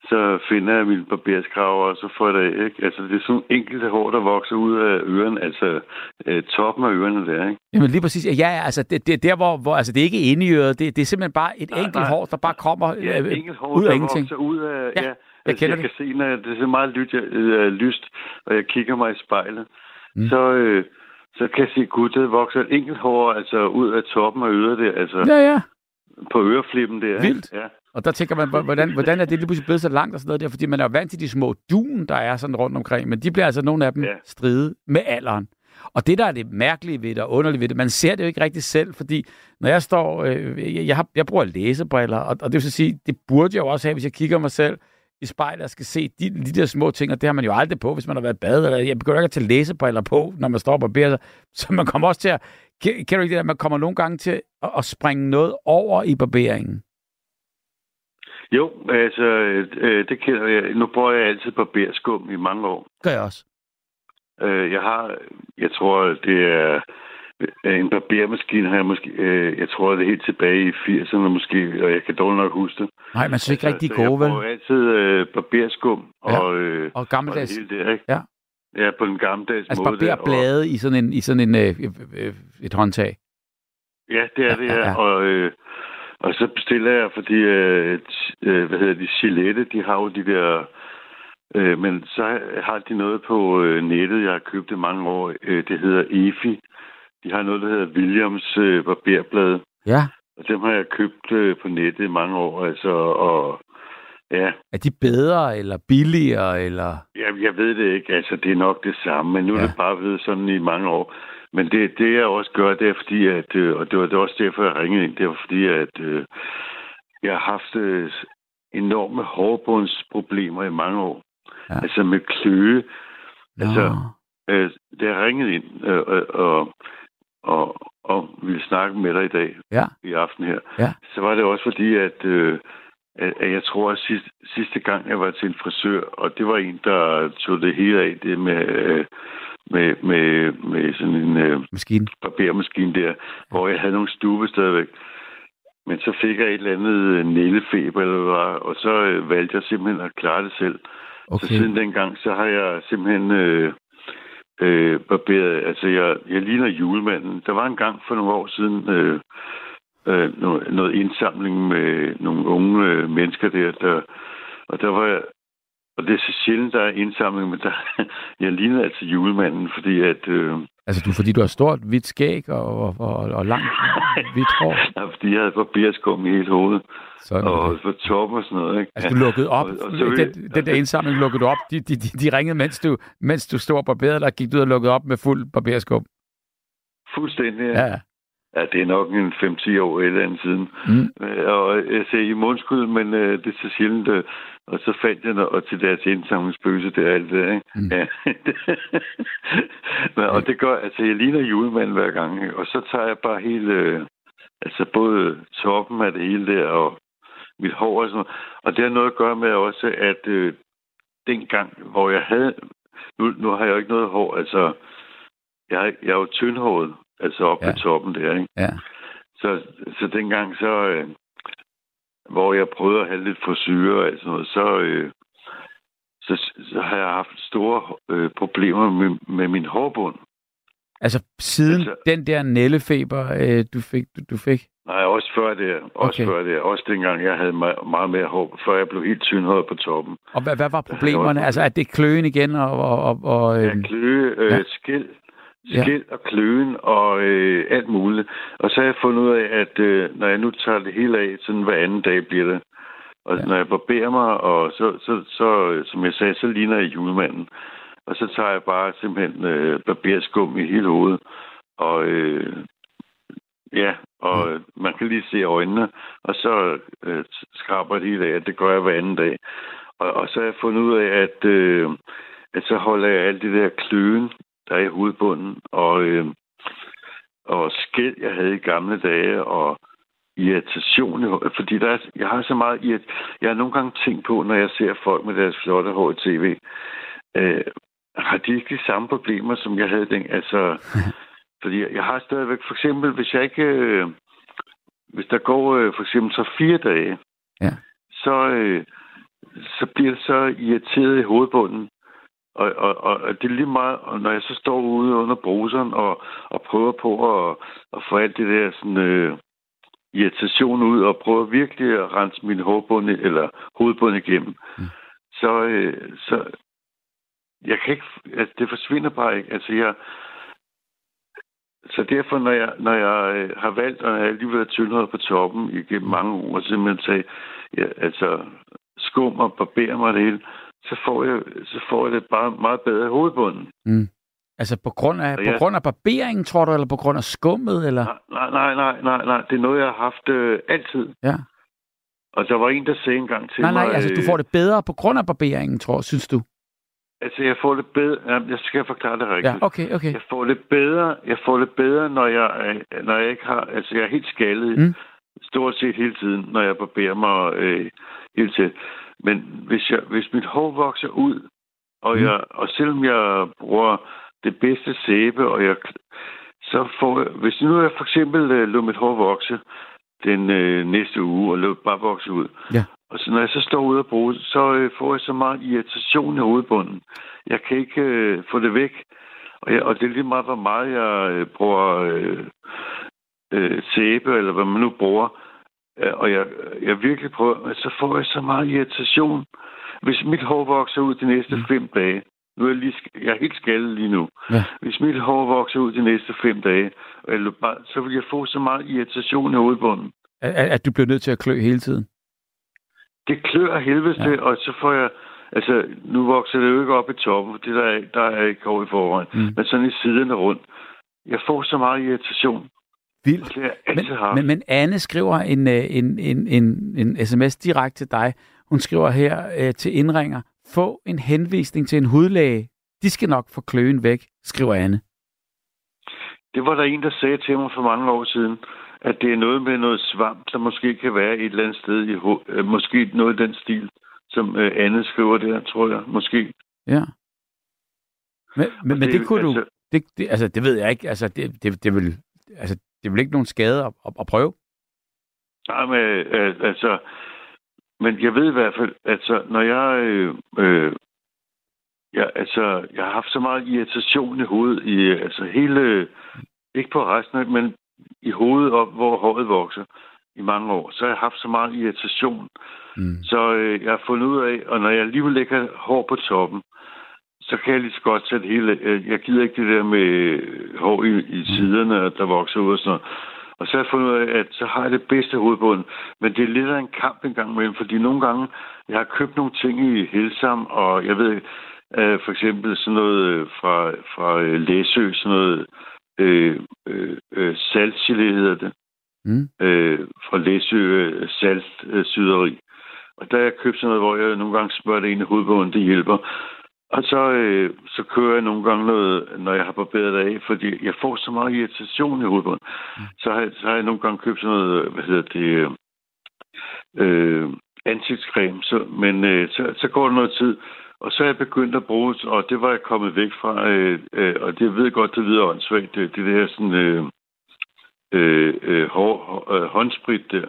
I: så finder jeg min barberskrav, og så får jeg det, ikke? Altså, det er sådan enkelte hår, der vokser ud af ørerne, altså øh, toppen af ørerne der, ikke?
C: Jamen lige præcis. Ja, ja altså, det, det, der, hvor, hvor, altså, det er ikke inde i øret, det, det er simpelthen bare et nej, enkelt nej. hår, der bare kommer
I: ja,
C: øh,
I: enkelt hår, ud af der ingenting. Vokser ud af, ja, ja
C: jeg altså, kender
I: jeg det. kan se, når det er meget lyst, øh, lyst, og jeg kigger mig i spejlet, mm. så... Øh, så kan jeg se, gud, det vokser et enkelt hår altså ud af toppen af øret der. Altså,
C: ja, ja.
I: På øreflippen der.
C: Vildt.
I: Ja.
C: Og der tænker man, hvordan, hvordan er det lige pludselig blevet så langt og sådan noget der? Fordi man er jo vant til de små dun, der er sådan rundt omkring, men de bliver altså nogle af dem ja. stride med alderen. Og det, der er det mærkelige ved det og underlige ved det, man ser det jo ikke rigtig selv, fordi når jeg står, øh, jeg, har, jeg bruger læsebriller, og, og det vil så sige, det burde jeg jo også have, hvis jeg kigger mig selv i spejlet og skal se de, de der små ting, og det har man jo aldrig på, hvis man har været bad, eller jeg begynder ikke at tage læsebriller på, når man står og beder sig. <laughs> Så man kommer også til at, kan, kan du ikke det, at man kommer nogle gange til at, at springe noget over i barberingen?
I: Jo, altså, øh, det kender jeg. Nu bruger jeg altid barberskum i mange år.
C: Gør jeg også.
I: Øh, jeg har, jeg tror, det er en barbermaskine har jeg måske, øh, jeg tror, det er helt tilbage i 80'erne måske, og jeg kan dårligt nok huske det.
C: Nej, man synes ikke altså, rigtig gode, vel?
I: Jeg bruger altid øh, barberskum
C: ja.
I: og, øh,
C: og gammeldags.
I: Og det hele der, ikke?
C: Ja.
I: Ja, på den gammeldags
C: altså,
I: måde.
C: Altså barberblade og... i sådan, en, i sådan en, øh, øh, et håndtag.
I: Ja, det er ja, det, ja. ja. Og, øh, og så bestiller jeg, fordi, øh, øh, hvad hedder de, Gillette, de har jo de der... Øh, men så har de noget på øh, nettet, jeg har købt det mange år. Øh, det hedder EFI. De har noget, der hedder Williams øh, barberblad.
C: Ja.
I: Og dem har jeg købt øh, på nettet i mange år, altså, og ja.
C: Er de bedre, eller billigere, eller?
I: Ja, jeg ved det ikke, altså, det er nok det samme, men nu ja. er det bare ved sådan i mange år. Men det, det jeg også gør, det er fordi, at, øh, og det var det også derfor, jeg ringede ind, det var fordi, at øh, jeg har haft øh, enorme hårbundsproblemer i mange år. Ja. Altså med kløe. Altså, øh, da jeg ringede ind øh, og, og, og ville snakke med dig i dag,
C: ja.
I: i aften her,
C: ja.
I: så var det også fordi, at, øh, at jeg tror, at sidste, sidste gang, jeg var til en frisør, og det var en, der tog det hele af, det med... Øh, med, med, med sådan en øh,
C: Maskine.
I: barbermaskine der, hvor jeg havde nogle stube stadigvæk. Men så fik jeg et eller andet øh, nældefeber, eller hvad og så øh, valgte jeg simpelthen at klare det selv.
C: Okay.
I: Så siden dengang, så har jeg simpelthen øh, øh, barberet, altså jeg, jeg ligner julemanden. Der var en gang for nogle år siden øh, øh, noget, noget indsamling med nogle unge øh, mennesker der, der, og der var jeg og det er så sjældent, der er indsamling, men der, <laughs> jeg ligner altså julemanden, fordi at... Øh,
C: altså du, fordi du har stort hvidt skæg og, og, og, og langt <laughs> hvidt hår?
I: Ja, fordi jeg havde barberskum i hele hovedet. Sådan, og på top og sådan noget, ikke?
C: Altså du lukkede op, og, og så den, den der indsamling lukkede du op, de, de, de, de ringede, mens du, mens du stod og barberede, eller gik du ud og lukkede op med fuld barberskum?
I: Fuldstændig, ja. ja. Ja, det er nok en 5-10 år eller andet siden. Mm. Øh, og jeg ser i mundskud, men uh, det er så sjældent. Uh, og så fandt jeg noget, og til deres indsamlingsbøse, det er alt det, ikke? Mm. Ja. <laughs> men, og det gør, altså, jeg ligner julemanden hver gang, ikke? og så tager jeg bare hele, uh, altså både toppen af det hele der, og mit hår og sådan noget. Og det har noget at gøre med også, at uh, dengang, hvor jeg havde, nu, nu har jeg jo ikke noget hår, altså, jeg, jeg er jo tyndhåret, Altså op ja. på toppen der, ikke?
C: Ja.
I: Så, så dengang så, øh, hvor jeg prøvede at have lidt forsyre og sådan noget, så, øh, så, så har jeg haft store øh, problemer med, med min hårbund.
C: Altså siden altså, den der nællefeber, øh, du, fik, du, du fik?
I: Nej, også før det. Også okay. før det. Også dengang, jeg havde meget, meget mere hår, før jeg blev helt tyndhåret på toppen.
C: Og hvad, hvad var problemerne? Altså, at det kløen igen og... og, og
I: øh... Ja, kløe, øh, ja. skæld, skæld og kløen og øh, alt muligt. Og så har jeg fundet ud af, at øh, når jeg nu tager det hele af, sådan hver anden dag bliver det. Og ja. når jeg barberer mig, og så, så, så, som jeg sagde, så ligner jeg julemanden. Og så tager jeg bare simpelthen øh, barberskum i hele hovedet. Og øh, ja, og mm. man kan lige se øjnene, og så øh, skraber det hele af. Det gør jeg hver anden dag. Og, og så har jeg fundet ud af, at, øh, at så holder jeg alt det der kløen der er i hovedbunden, og, øh, og skæld, jeg havde i gamle dage, og irritation, fordi der er, jeg har så meget irrit, jeg har nogle gange tænkt på, når jeg ser folk med deres flotte hår i tv, øh, har de ikke de samme problemer, som jeg havde den, altså, <laughs> fordi jeg har stadigvæk, for eksempel, hvis jeg ikke, øh, hvis der går øh, for eksempel så fire dage,
C: ja.
I: så, øh, så bliver det så irriteret i hovedbunden, og, og, og det er lige meget, og når jeg så står ude under bruseren og, og prøver på at, at få alt det der sådan, øh, irritation ud, og prøver virkelig at rense min hårbund, eller hovedbund igennem, mm. så, øh, så jeg kan ikke, altså, det forsvinder bare ikke. Altså, jeg, så derfor, når jeg, når jeg øh, har valgt, og jeg har alligevel været tyndere på toppen igennem mange år, simpelthen tage, ja, altså, skum og barbere mig det hele, så får jeg, så får jeg det bare meget bedre i hovedbunden.
C: Mm. Altså på grund af, ja. på grund af barberingen, tror du, eller på grund af skummet? Eller?
I: Nej, nej, nej, nej, nej. Det er noget, jeg har haft øh, altid.
C: Ja.
I: Og der var en, der sagde engang til
C: nej,
I: mig...
C: Nej, altså du får det bedre på grund af barberingen, tror synes du?
I: Altså, jeg får det bedre... Jeg skal forklare det rigtigt.
C: Ja, okay, okay.
I: Jeg får det bedre, jeg får det bedre når, jeg, når jeg ikke har... Altså, jeg er helt skaldet mm. stort set hele tiden, når jeg barberer mig øh, hele tiden. Men hvis, jeg, hvis mit hår vokser ud, og, mm. jeg, og selvom jeg bruger det bedste sæbe, og jeg, så får jeg, hvis nu jeg for eksempel øh, lå mit hår vokse den øh, næste uge, og lå bare vokse ud,
C: ja.
I: og så når jeg så står ude og bruge så øh, får jeg så meget irritation i hovedbunden. Jeg kan ikke øh, få det væk. Og, jeg, og det er lige meget, hvor meget jeg øh, bruger øh, øh, sæbe, eller hvad man nu bruger. Og jeg, jeg virkelig prøver, så får jeg så meget irritation. Hvis mit hår vokser ud de næste mm. fem dage, nu er jeg, lige, jeg er helt skaldet lige nu.
C: Ja.
I: Hvis mit hår vokser ud de næste fem dage, eller bare, så vil jeg få så meget irritation i hovedbunden.
C: At, at du bliver nødt til at klø hele tiden?
I: Det klør helvede ja. og så får jeg... Altså, nu vokser det jo ikke op i toppen, for det der, der er ikke hår i forvejen. Mm. Men sådan i siderne rundt. Jeg får så meget irritation.
C: Vildt. Men, men, men Anne skriver en, øh, en, en, en, en sms direkte til dig. Hun skriver her øh, til indringer, få en henvisning til en hudlæge. De skal nok få kløen væk, skriver Anne.
I: Det var der en, der sagde til mig for mange år siden, at det er noget med noget svamp, der måske kan være et eller andet sted i øh, måske noget i den stil, som øh, Anne skriver der, tror jeg, måske.
C: Ja. Men, men, men det, det kunne altså, du... Det, det, altså, det ved jeg ikke. Altså, det, det, det vil, altså, det er vel ikke nogen skade at, at, at prøve?
I: Nej, men øh, altså... Men jeg ved i hvert fald, altså, når jeg... Øh, øh, ja, altså, jeg har haft så meget irritation i hovedet, i, altså hele... Ikke på resten men i hovedet op, hvor håret vokser. i mange år, så har jeg haft så meget irritation. Mm. Så øh, jeg har fundet ud af, og når jeg alligevel lægger hår på toppen, så kan jeg lige så godt sætte hele... Øh, jeg gider ikke det der med hår i, i mm. siderne, der vokser ud og sådan noget. Og så har jeg fundet ud af, at så har jeg det bedste hovedbund. Men det er lidt af en kamp en gang imellem, fordi nogle gange, jeg har købt nogle ting i Helsam, og jeg ved, øh, for eksempel sådan noget øh, fra, fra øh, Læsø, sådan noget øh, øh, øh saltchili hedder det. Mm. Øh, fra Læsø øh, saltsyderi. Øh, og der har jeg købt sådan noget, hvor jeg nogle gange smører det ind i hovedbunden, det hjælper. Og så, øh, så kører jeg nogle gange noget, når jeg har barberet det af, fordi jeg får så meget irritation i hovedbunden. Mm. Så, har, så har jeg nogle gange købt sådan noget, hvad hedder det, øh, ansigtscreme. Så, men øh, så, så går der noget tid, og så er jeg begyndt at bruge, og det var jeg kommet væk fra, øh, øh, og det ved jeg godt, det lyder åndssvagt, det, det der sådan, øh, øh, øh, hår, øh, håndsprit der.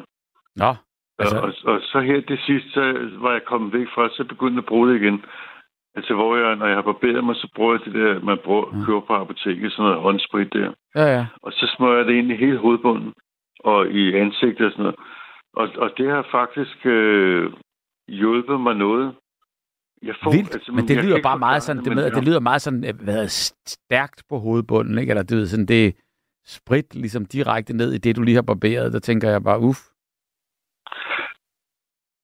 C: Nå,
I: altså... og, og, så her det sidste, så var jeg kommet væk fra, så begyndte jeg at bruge det igen. Altså, hvor jeg, når jeg har barberet mig, så bruger jeg det der, man bruger, ja. køber på apoteket, sådan noget håndsprit der.
C: Ja, ja.
I: Og så smører jeg det ind i hele hovedbunden og i ansigtet og sådan noget. Og, og det har faktisk øh, hjulpet mig noget.
C: Jeg får, Vildt, altså, men det lyder bare meget sådan, det, med, det lyder meget sådan, hvad hedder, stærkt på hovedbunden, ikke? Eller det, ved, sådan, det er sprit ligesom direkte ned i det, du lige har barberet. Der tænker jeg bare, uff.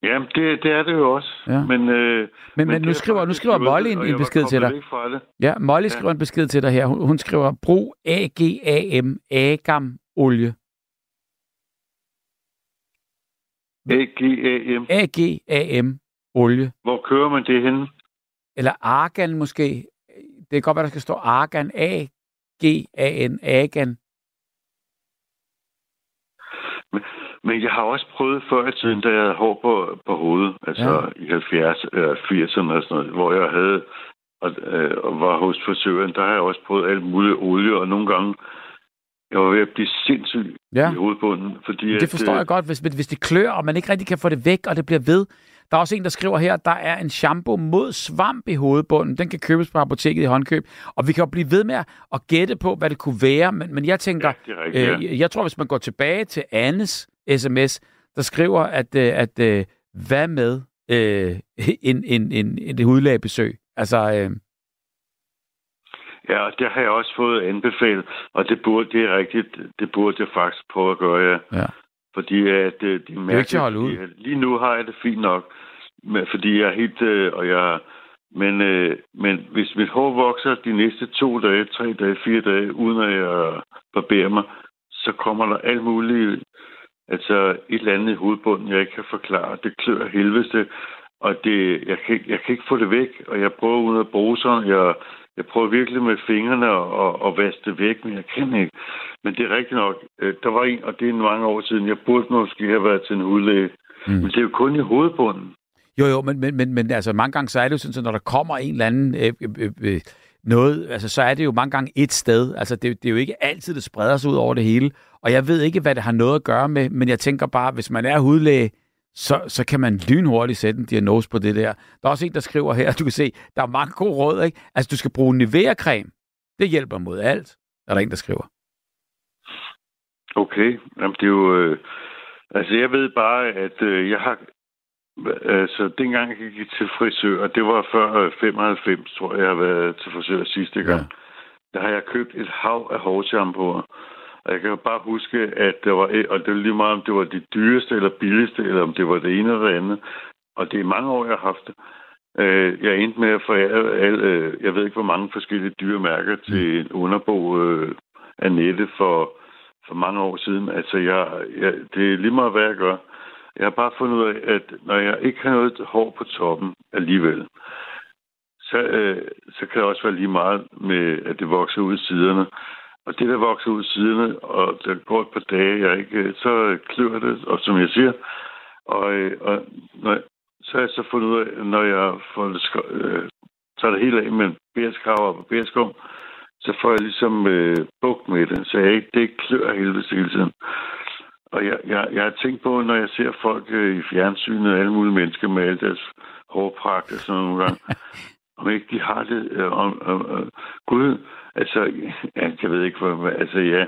I: Ja, det, det er det jo også.
C: Ja. Men, øh, men, men, nu skriver, nu skriver Molly en, en besked til dig. Ja, Molly ja. skriver en besked til dig her. Hun, hun skriver, brug AGAM, agam-olie.
I: AGAM?
C: AGAM, olie.
I: Hvor kører man det hen?
C: Eller argan måske. Det kan godt være, der skal stå argan. A-G-A-N, argan.
I: Men jeg har også prøvet før i tiden, da jeg havde hår på, på hovedet, altså ja. i 70 eller 80'erne og sådan noget, hvor jeg havde og, øh, og var hos frisøren, der har jeg også prøvet alt muligt olie, og nogle gange jeg var ved at blive sindssyg ja. i hovedbunden. Fordi
C: det forstår at, jeg godt, hvis, hvis det klør, og man ikke rigtig kan få det væk, og det bliver ved. Der er også en, der skriver her, der er en shampoo mod svamp i hovedbunden. Den kan købes på apoteket i håndkøb. Og vi kan jo blive ved med at gætte på, hvad det kunne være. Men, men jeg tænker, ja, rigtigt, ja. øh, jeg tror, hvis man går tilbage til Annes sms, der skriver, at, øh, at øh, hvad med øh, en, en, en, en hudlægebesøg? Altså, øh,
I: Ja, det har jeg også fået anbefalet, og det burde, det er rigtigt, det burde jeg faktisk prøve at gøre, ja.
C: ja.
I: Fordi at øh, de mærker,
C: det er ikke ud.
I: lige nu har jeg det fint nok, men, fordi jeg er helt, øh, og jeg, men, øh, men hvis mit hår vokser de næste to dage, tre dage, fire dage, uden at jeg barberer mig, så kommer der alt muligt Altså et eller andet i hovedbunden, jeg ikke kan forklare. Det klør helvede, og det, jeg, kan, jeg kan ikke få det væk, og jeg prøver uden at bruge sådan. Jeg, jeg prøver virkelig med fingrene og, og vaske det væk, men jeg kan ikke. Men det er rigtigt nok. Øh, der var en, og det er mange år siden, jeg burde måske have været til en udlæge. Mm. Men det er jo kun i hovedbunden.
C: Jo, jo, men, men, men, men altså, mange gange så er det jo sådan, at når der kommer en eller anden øh, øh, øh, noget, altså så er det jo mange gange et sted. Altså det, det er jo ikke altid, det spreder sig ud over det hele. Og jeg ved ikke, hvad det har noget at gøre med, men jeg tænker bare, hvis man er hudlæge, så, så kan man lynhurtigt sætte en diagnose på det der. Der er også en, der skriver her, <laughs> du kan se, der er mange gode råd, ikke? Altså, du skal bruge Nivea-creme. Det hjælper mod alt, er der en, der skriver.
I: Okay, Jamen, det er jo... Øh, altså, jeg ved bare, at øh, jeg har... Altså, dengang jeg gik til frisør, og det var før 95, øh, tror jeg, jeg har været til frisør sidste gang, ja. der har jeg købt et hav af hårshampooer. Og jeg kan bare huske, at det var, og det var lige meget, om det var det dyreste eller billigste, eller om det var det ene eller det andet. Og det er mange år, jeg har haft det. Øh, jeg endte med at forære alle, øh, jeg ved ikke, hvor mange forskellige dyre mærker til en underbo øh, af nettet for, for mange år siden. Altså, jeg, jeg, det er lige meget, hvad jeg gør. Jeg har bare fundet ud af, at når jeg ikke har noget hår på toppen alligevel, så, øh, så kan det også være lige meget med, at det vokser ud i siderne. Og det, der vokser ud siderne, og der går et par dage, jeg ikke, øh, så klør det, og som jeg siger, og, øh, og når, så har jeg så fundet ud af, når jeg får det, øh, tager det hele af med en bærskrav og bærskum, så får jeg ligesom øh, bugt med det, så jeg ikke, det ikke klør helvede hele tiden. Og jeg, jeg, jeg har tænkt på, når jeg ser folk øh, i fjernsynet, alle mulige mennesker med alle deres hårpragt og sådan nogle gange, <laughs> om ikke de har det, øh, om, øh, øh, Gud, Altså, ja, jeg ved ikke, hvor, altså ja,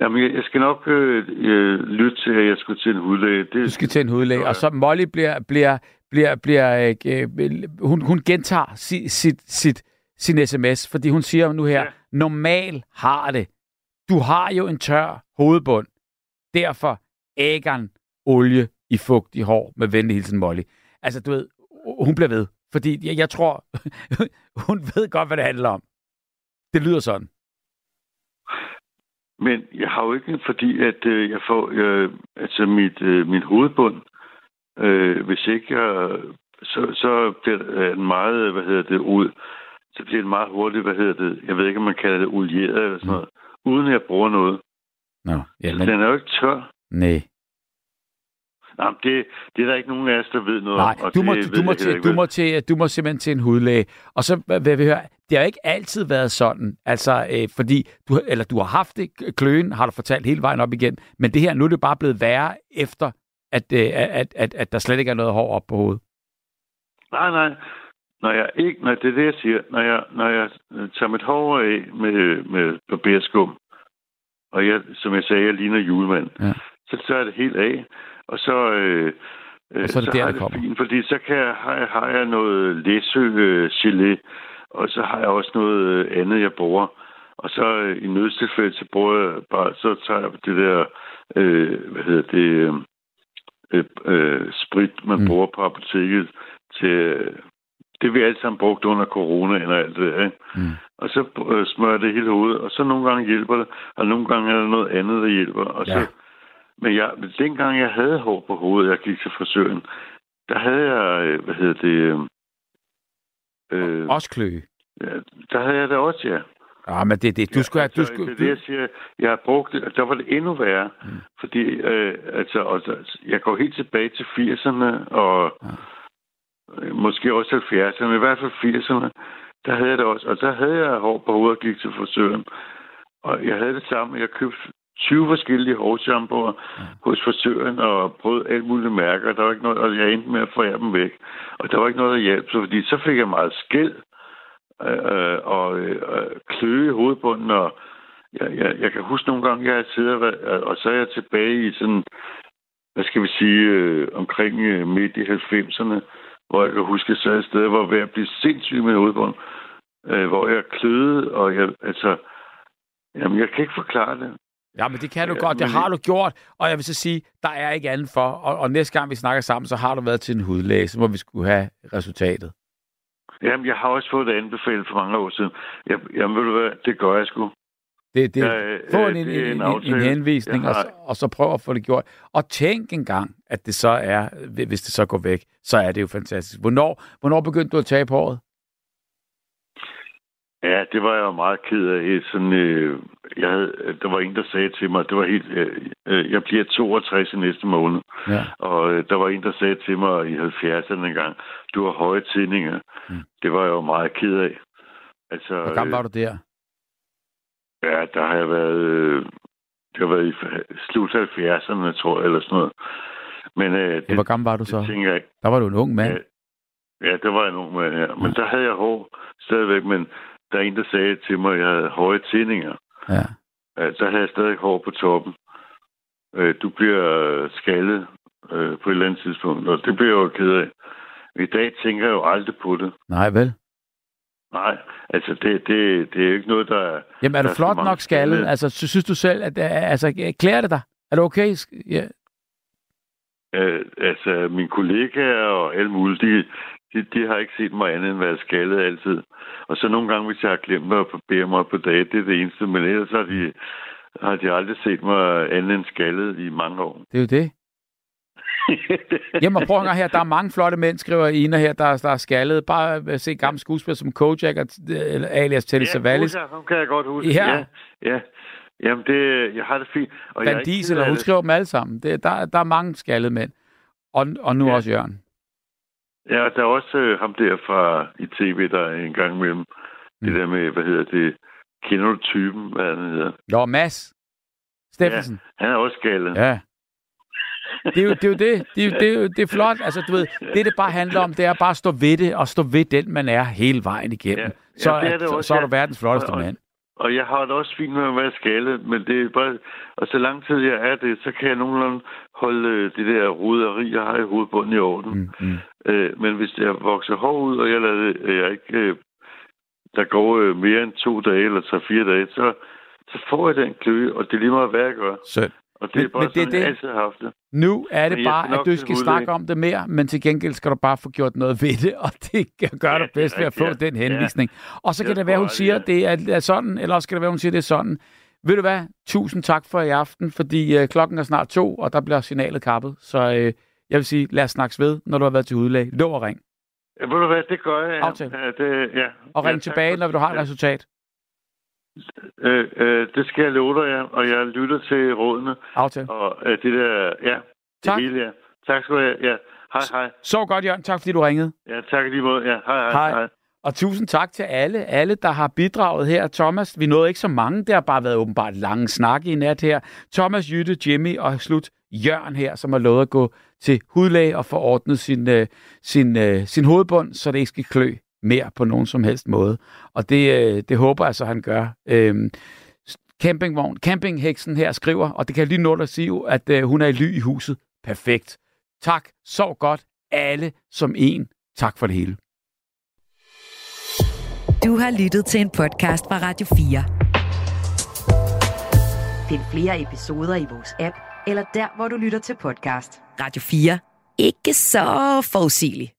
I: Jamen, jeg, jeg skal nok øh, øh, lytte til, at jeg skulle til en hudlæge. Det,
C: du skal til en hudlæge, og så Molly bliver, bliver, bliver, bliver øh, hun, hun gentager sit, sit, sit, sin sms, fordi hun siger nu her, ja. normal har det. Du har jo en tør hovedbund. Derfor ægern olie i fugtig hår med venlig hilsen Molly. Altså, du ved, hun bliver ved. Fordi jeg, jeg tror, <laughs> hun ved godt, hvad det handler om. Det lyder sådan.
I: Men jeg har jo ikke, fordi at øh, jeg får, øh, altså mit, øh, min hovedbund, øh, hvis ikke jeg, så, så bliver det meget, hvad hedder det, ud, så bliver det meget hurtigt, hvad hedder det, jeg ved ikke, om man kalder det olieret eller sådan noget, mm. uden at jeg bruger noget.
C: Nå, ja,
I: men... Den er jo ikke tør.
C: Nej.
I: Jamen, det, det er der ikke nogen af os, der ved noget
C: Nej,
I: om.
C: Du, må, du, må til, du, må til, du må simpelthen til en hudlæge. Og så vil vi høre, det har ikke altid været sådan, altså, øh, fordi du, eller du har haft det, kløen har du fortalt hele vejen op igen, men det her, nu er det bare blevet værre efter, at, øh, at, at, at der slet ikke er noget hår op på hovedet.
I: Nej, nej. Når jeg ikke, når det er det, jeg siger, når jeg, når jeg tager mit hår af med, med barberskum, og jeg, som jeg sagde, jeg ligner julemand, ja. så tager jeg det helt af, og så, øh,
C: og så er det så der, det kommer.
I: Fint, fordi så kan jeg, har, jeg, har jeg noget læsø øh, gelé, og så har jeg også noget øh, andet, jeg bruger. Og så øh, i nødstilfælde, så bruger jeg bare, så tager jeg det der, øh, hvad hedder det, øh, øh, sprit, man mm. bruger på apoteket til, det vi alle sammen brugt under corona og alt det ikke? Mm. Og så øh, smører det hele hovedet, og så nogle gange hjælper det, og nogle gange er der noget andet, der hjælper. Og ja. så men jeg, dengang jeg havde hår på hovedet, jeg gik til frisøren, der havde jeg, øh, hvad hedder det... Øh,
C: øh også kløe?
I: Ja, der havde jeg det også, ja.
C: Ja, men det er det. Du skulle
I: ja,
C: altså, du skulle,
I: det, det, jeg siger, jeg har brugt det, der var det endnu værre. Mm. Fordi, øh, altså, altså, jeg går helt tilbage til 80'erne, og ja. Øh, måske også 70'erne, men i hvert fald 80'erne, der havde jeg det også. Og der havde jeg hår på hovedet og gik til frisøren. Og jeg havde det samme. Jeg købte 20 forskellige hårshampooer ja. hos frisøren og prøvet alt muligt mærker. Der var ikke noget, og jeg endte med at forære dem væk. Og der var ikke noget, der hjalp, så fordi så fik jeg meget skæld øh, og øh, kløe i hovedbunden, og jeg, jeg, jeg kan huske nogle gange, jeg sidder, og så er jeg tilbage i sådan, hvad skal vi sige, øh, omkring øh, midt i 90'erne, hvor jeg kan huske, at jeg sad et sted, hvor jeg var ved at blive sindssyg med hovedbunden, øh, hvor jeg kløede, og jeg, altså, jamen, jeg kan ikke forklare det.
C: Ja, men det kan du ja, godt. Det har du gjort. Og jeg vil så sige, der er ikke andet for. Og, og næste gang, vi snakker sammen, så har du været til en hudlæge, så må vi skulle have resultatet.
I: Jamen, jeg har også fået det anbefalet for mange år siden. Jeg, jamen, ved du hvad, det gør jeg sgu.
C: Det, det, ja, få en, en, en, en, en henvisning, har... og, så, og så prøv at få det gjort. Og tænk engang, at det så er, hvis det så går væk, så er det jo fantastisk. Hvornår, hvornår begyndte du at tage på året?
I: Ja, det var jeg jo meget ked af. Sådan, øh, jeg havde, der var en, der sagde til mig, det var helt, øh, øh jeg bliver 62 i næste måned. Ja. Og øh, der var en, der sagde til mig i 70'erne en gang, du har høje tændinger. Mm. Det var jeg jo meget ked af.
C: Altså, Hvor gammel var du der?
I: Ja, der har jeg været... Øh, det har været i slut 70'erne, tror jeg, eller sådan noget. Men, øh,
C: det, Hvor gammel var du så?
I: Jeg,
C: der var du en ung mand.
I: Ja, ja der var en ung mand, ja. Men ja. der havde jeg hår stadigvæk, men der er en, der sagde til mig, at jeg havde høje tændinger. Ja. Der havde jeg stadig hår på toppen. Øh, du bliver skaldet øh, på et eller andet tidspunkt, og det bliver jeg jo ked af. I dag tænker jeg jo aldrig på det.
C: Nej, vel?
I: Nej, altså det, det, det er jo ikke noget, der...
C: Jamen er du flot nok skaldet? Altså synes du selv, at altså, klæder det dig? Er du okay? Ja.
I: Øh, altså mine kollegaer og alle mulige, de, de, de har ikke set mig andet end være skaldet altid. Og så nogle gange, hvis jeg har glemt at barbere mig på dage, det er det eneste. Men ellers har de, har de aldrig set mig andet end skaldet i mange år.
C: Det er jo det. <laughs> Jamen prøv at her, der er mange flotte mænd, skriver Ina her, der, der er skaldet. Bare se gamle skuespillere som Kojak, eller alias Telly ja, Savalas.
I: Ja, kan jeg godt huske. Ja. ja, ja. Jamen, det, jeg har det fint.
C: Og Van Diesel, hun skriver dem alle sammen. Det, der, der er mange skaldede mænd. Og, og nu ja. også Jørgen.
I: Ja, der er også øh, ham der fra i tv, der er en gang imellem. Mm. Det der med, hvad hedder det? Kender du typen, hvad han hedder?
C: Jo, Mads Steffensen.
I: Ja, han er også galdet.
C: Ja. Det er jo det. Er jo det. Det, er, det, er det er flot. Altså, du ved, det, det bare handler om, det er bare at stå ved det, og stå ved den, man er hele vejen igennem. Ja. Ja, så, det er det også, så, så er du verdens flotteste
I: og,
C: mand.
I: Og jeg har det også fint med at være skaldet, men det er bare... Og så lang tid jeg er det, så kan jeg nogenlunde holde øh, det der ruderi, jeg har i hovedbunden i orden. Mm, mm. Øh, men hvis jeg vokser hår ud, og jeg lader det, jeg ikke... Øh, der går øh, mere end to dage eller tre-fire dage, så, så får jeg den kløe, og det er lige meget, hvad jeg gør.
C: Sødt.
I: Og det er bare men sådan, det, jeg altid har haft det.
C: Nu er det bare, at du skal snakke om det mere, men til gengæld skal du bare få gjort noget ved det, <laughs> og det gør ja, du bedst ved at få ja, den henvisning. Ja. Og så kan det være, hun siger, at det er sådan, eller også skal det være, hun siger, det er sådan. Ved du hvad? Tusind tak for i aften, fordi øh, klokken er snart to, og der bliver signalet kappet. Så øh, jeg vil sige, lad os snakkes ved, når du har været til udlæg. Lov at ring.
I: Ja, ved du hvad, det gør jeg.
C: Aftale.
I: Ja, det, ja.
C: Og ring ja, tilbage, når du har et resultat.
I: Øh, øh, det skal jeg love dig, ja. Og jeg lytter til rådene.
C: Aftale.
I: Og øh, det der, ja.
C: Tak.
I: Det hele, ja. Tak skal du have. Ja. Hej, hej.
C: Så godt, Jørgen. Tak, fordi du ringede.
I: Ja, tak lige måde. Ja, hej, hej. hej. hej.
C: Og tusind tak til alle, alle, der har bidraget her. Thomas, vi nåede ikke så mange. Det har bare været åbenbart lange snakke i nat her. Thomas, Jytte, Jimmy og slut Jørgen her, som har lovet at gå til hudlæge og få ordnet sin, uh, sin, uh, sin hovedbund, så det ikke skal klø mere på nogen som helst måde. Og det, uh, det håber jeg så, han gør. Uh, campingvogn, campingheksen her skriver, og det kan jeg lige nå at sige, at uh, hun er i ly i huset. Perfekt. Tak. Så godt. Alle som en. Tak for det hele.
B: Du har lyttet til en podcast fra Radio 4. Find flere episoder i vores app, eller der, hvor du lytter til podcast. Radio 4. Ikke så forudsigeligt.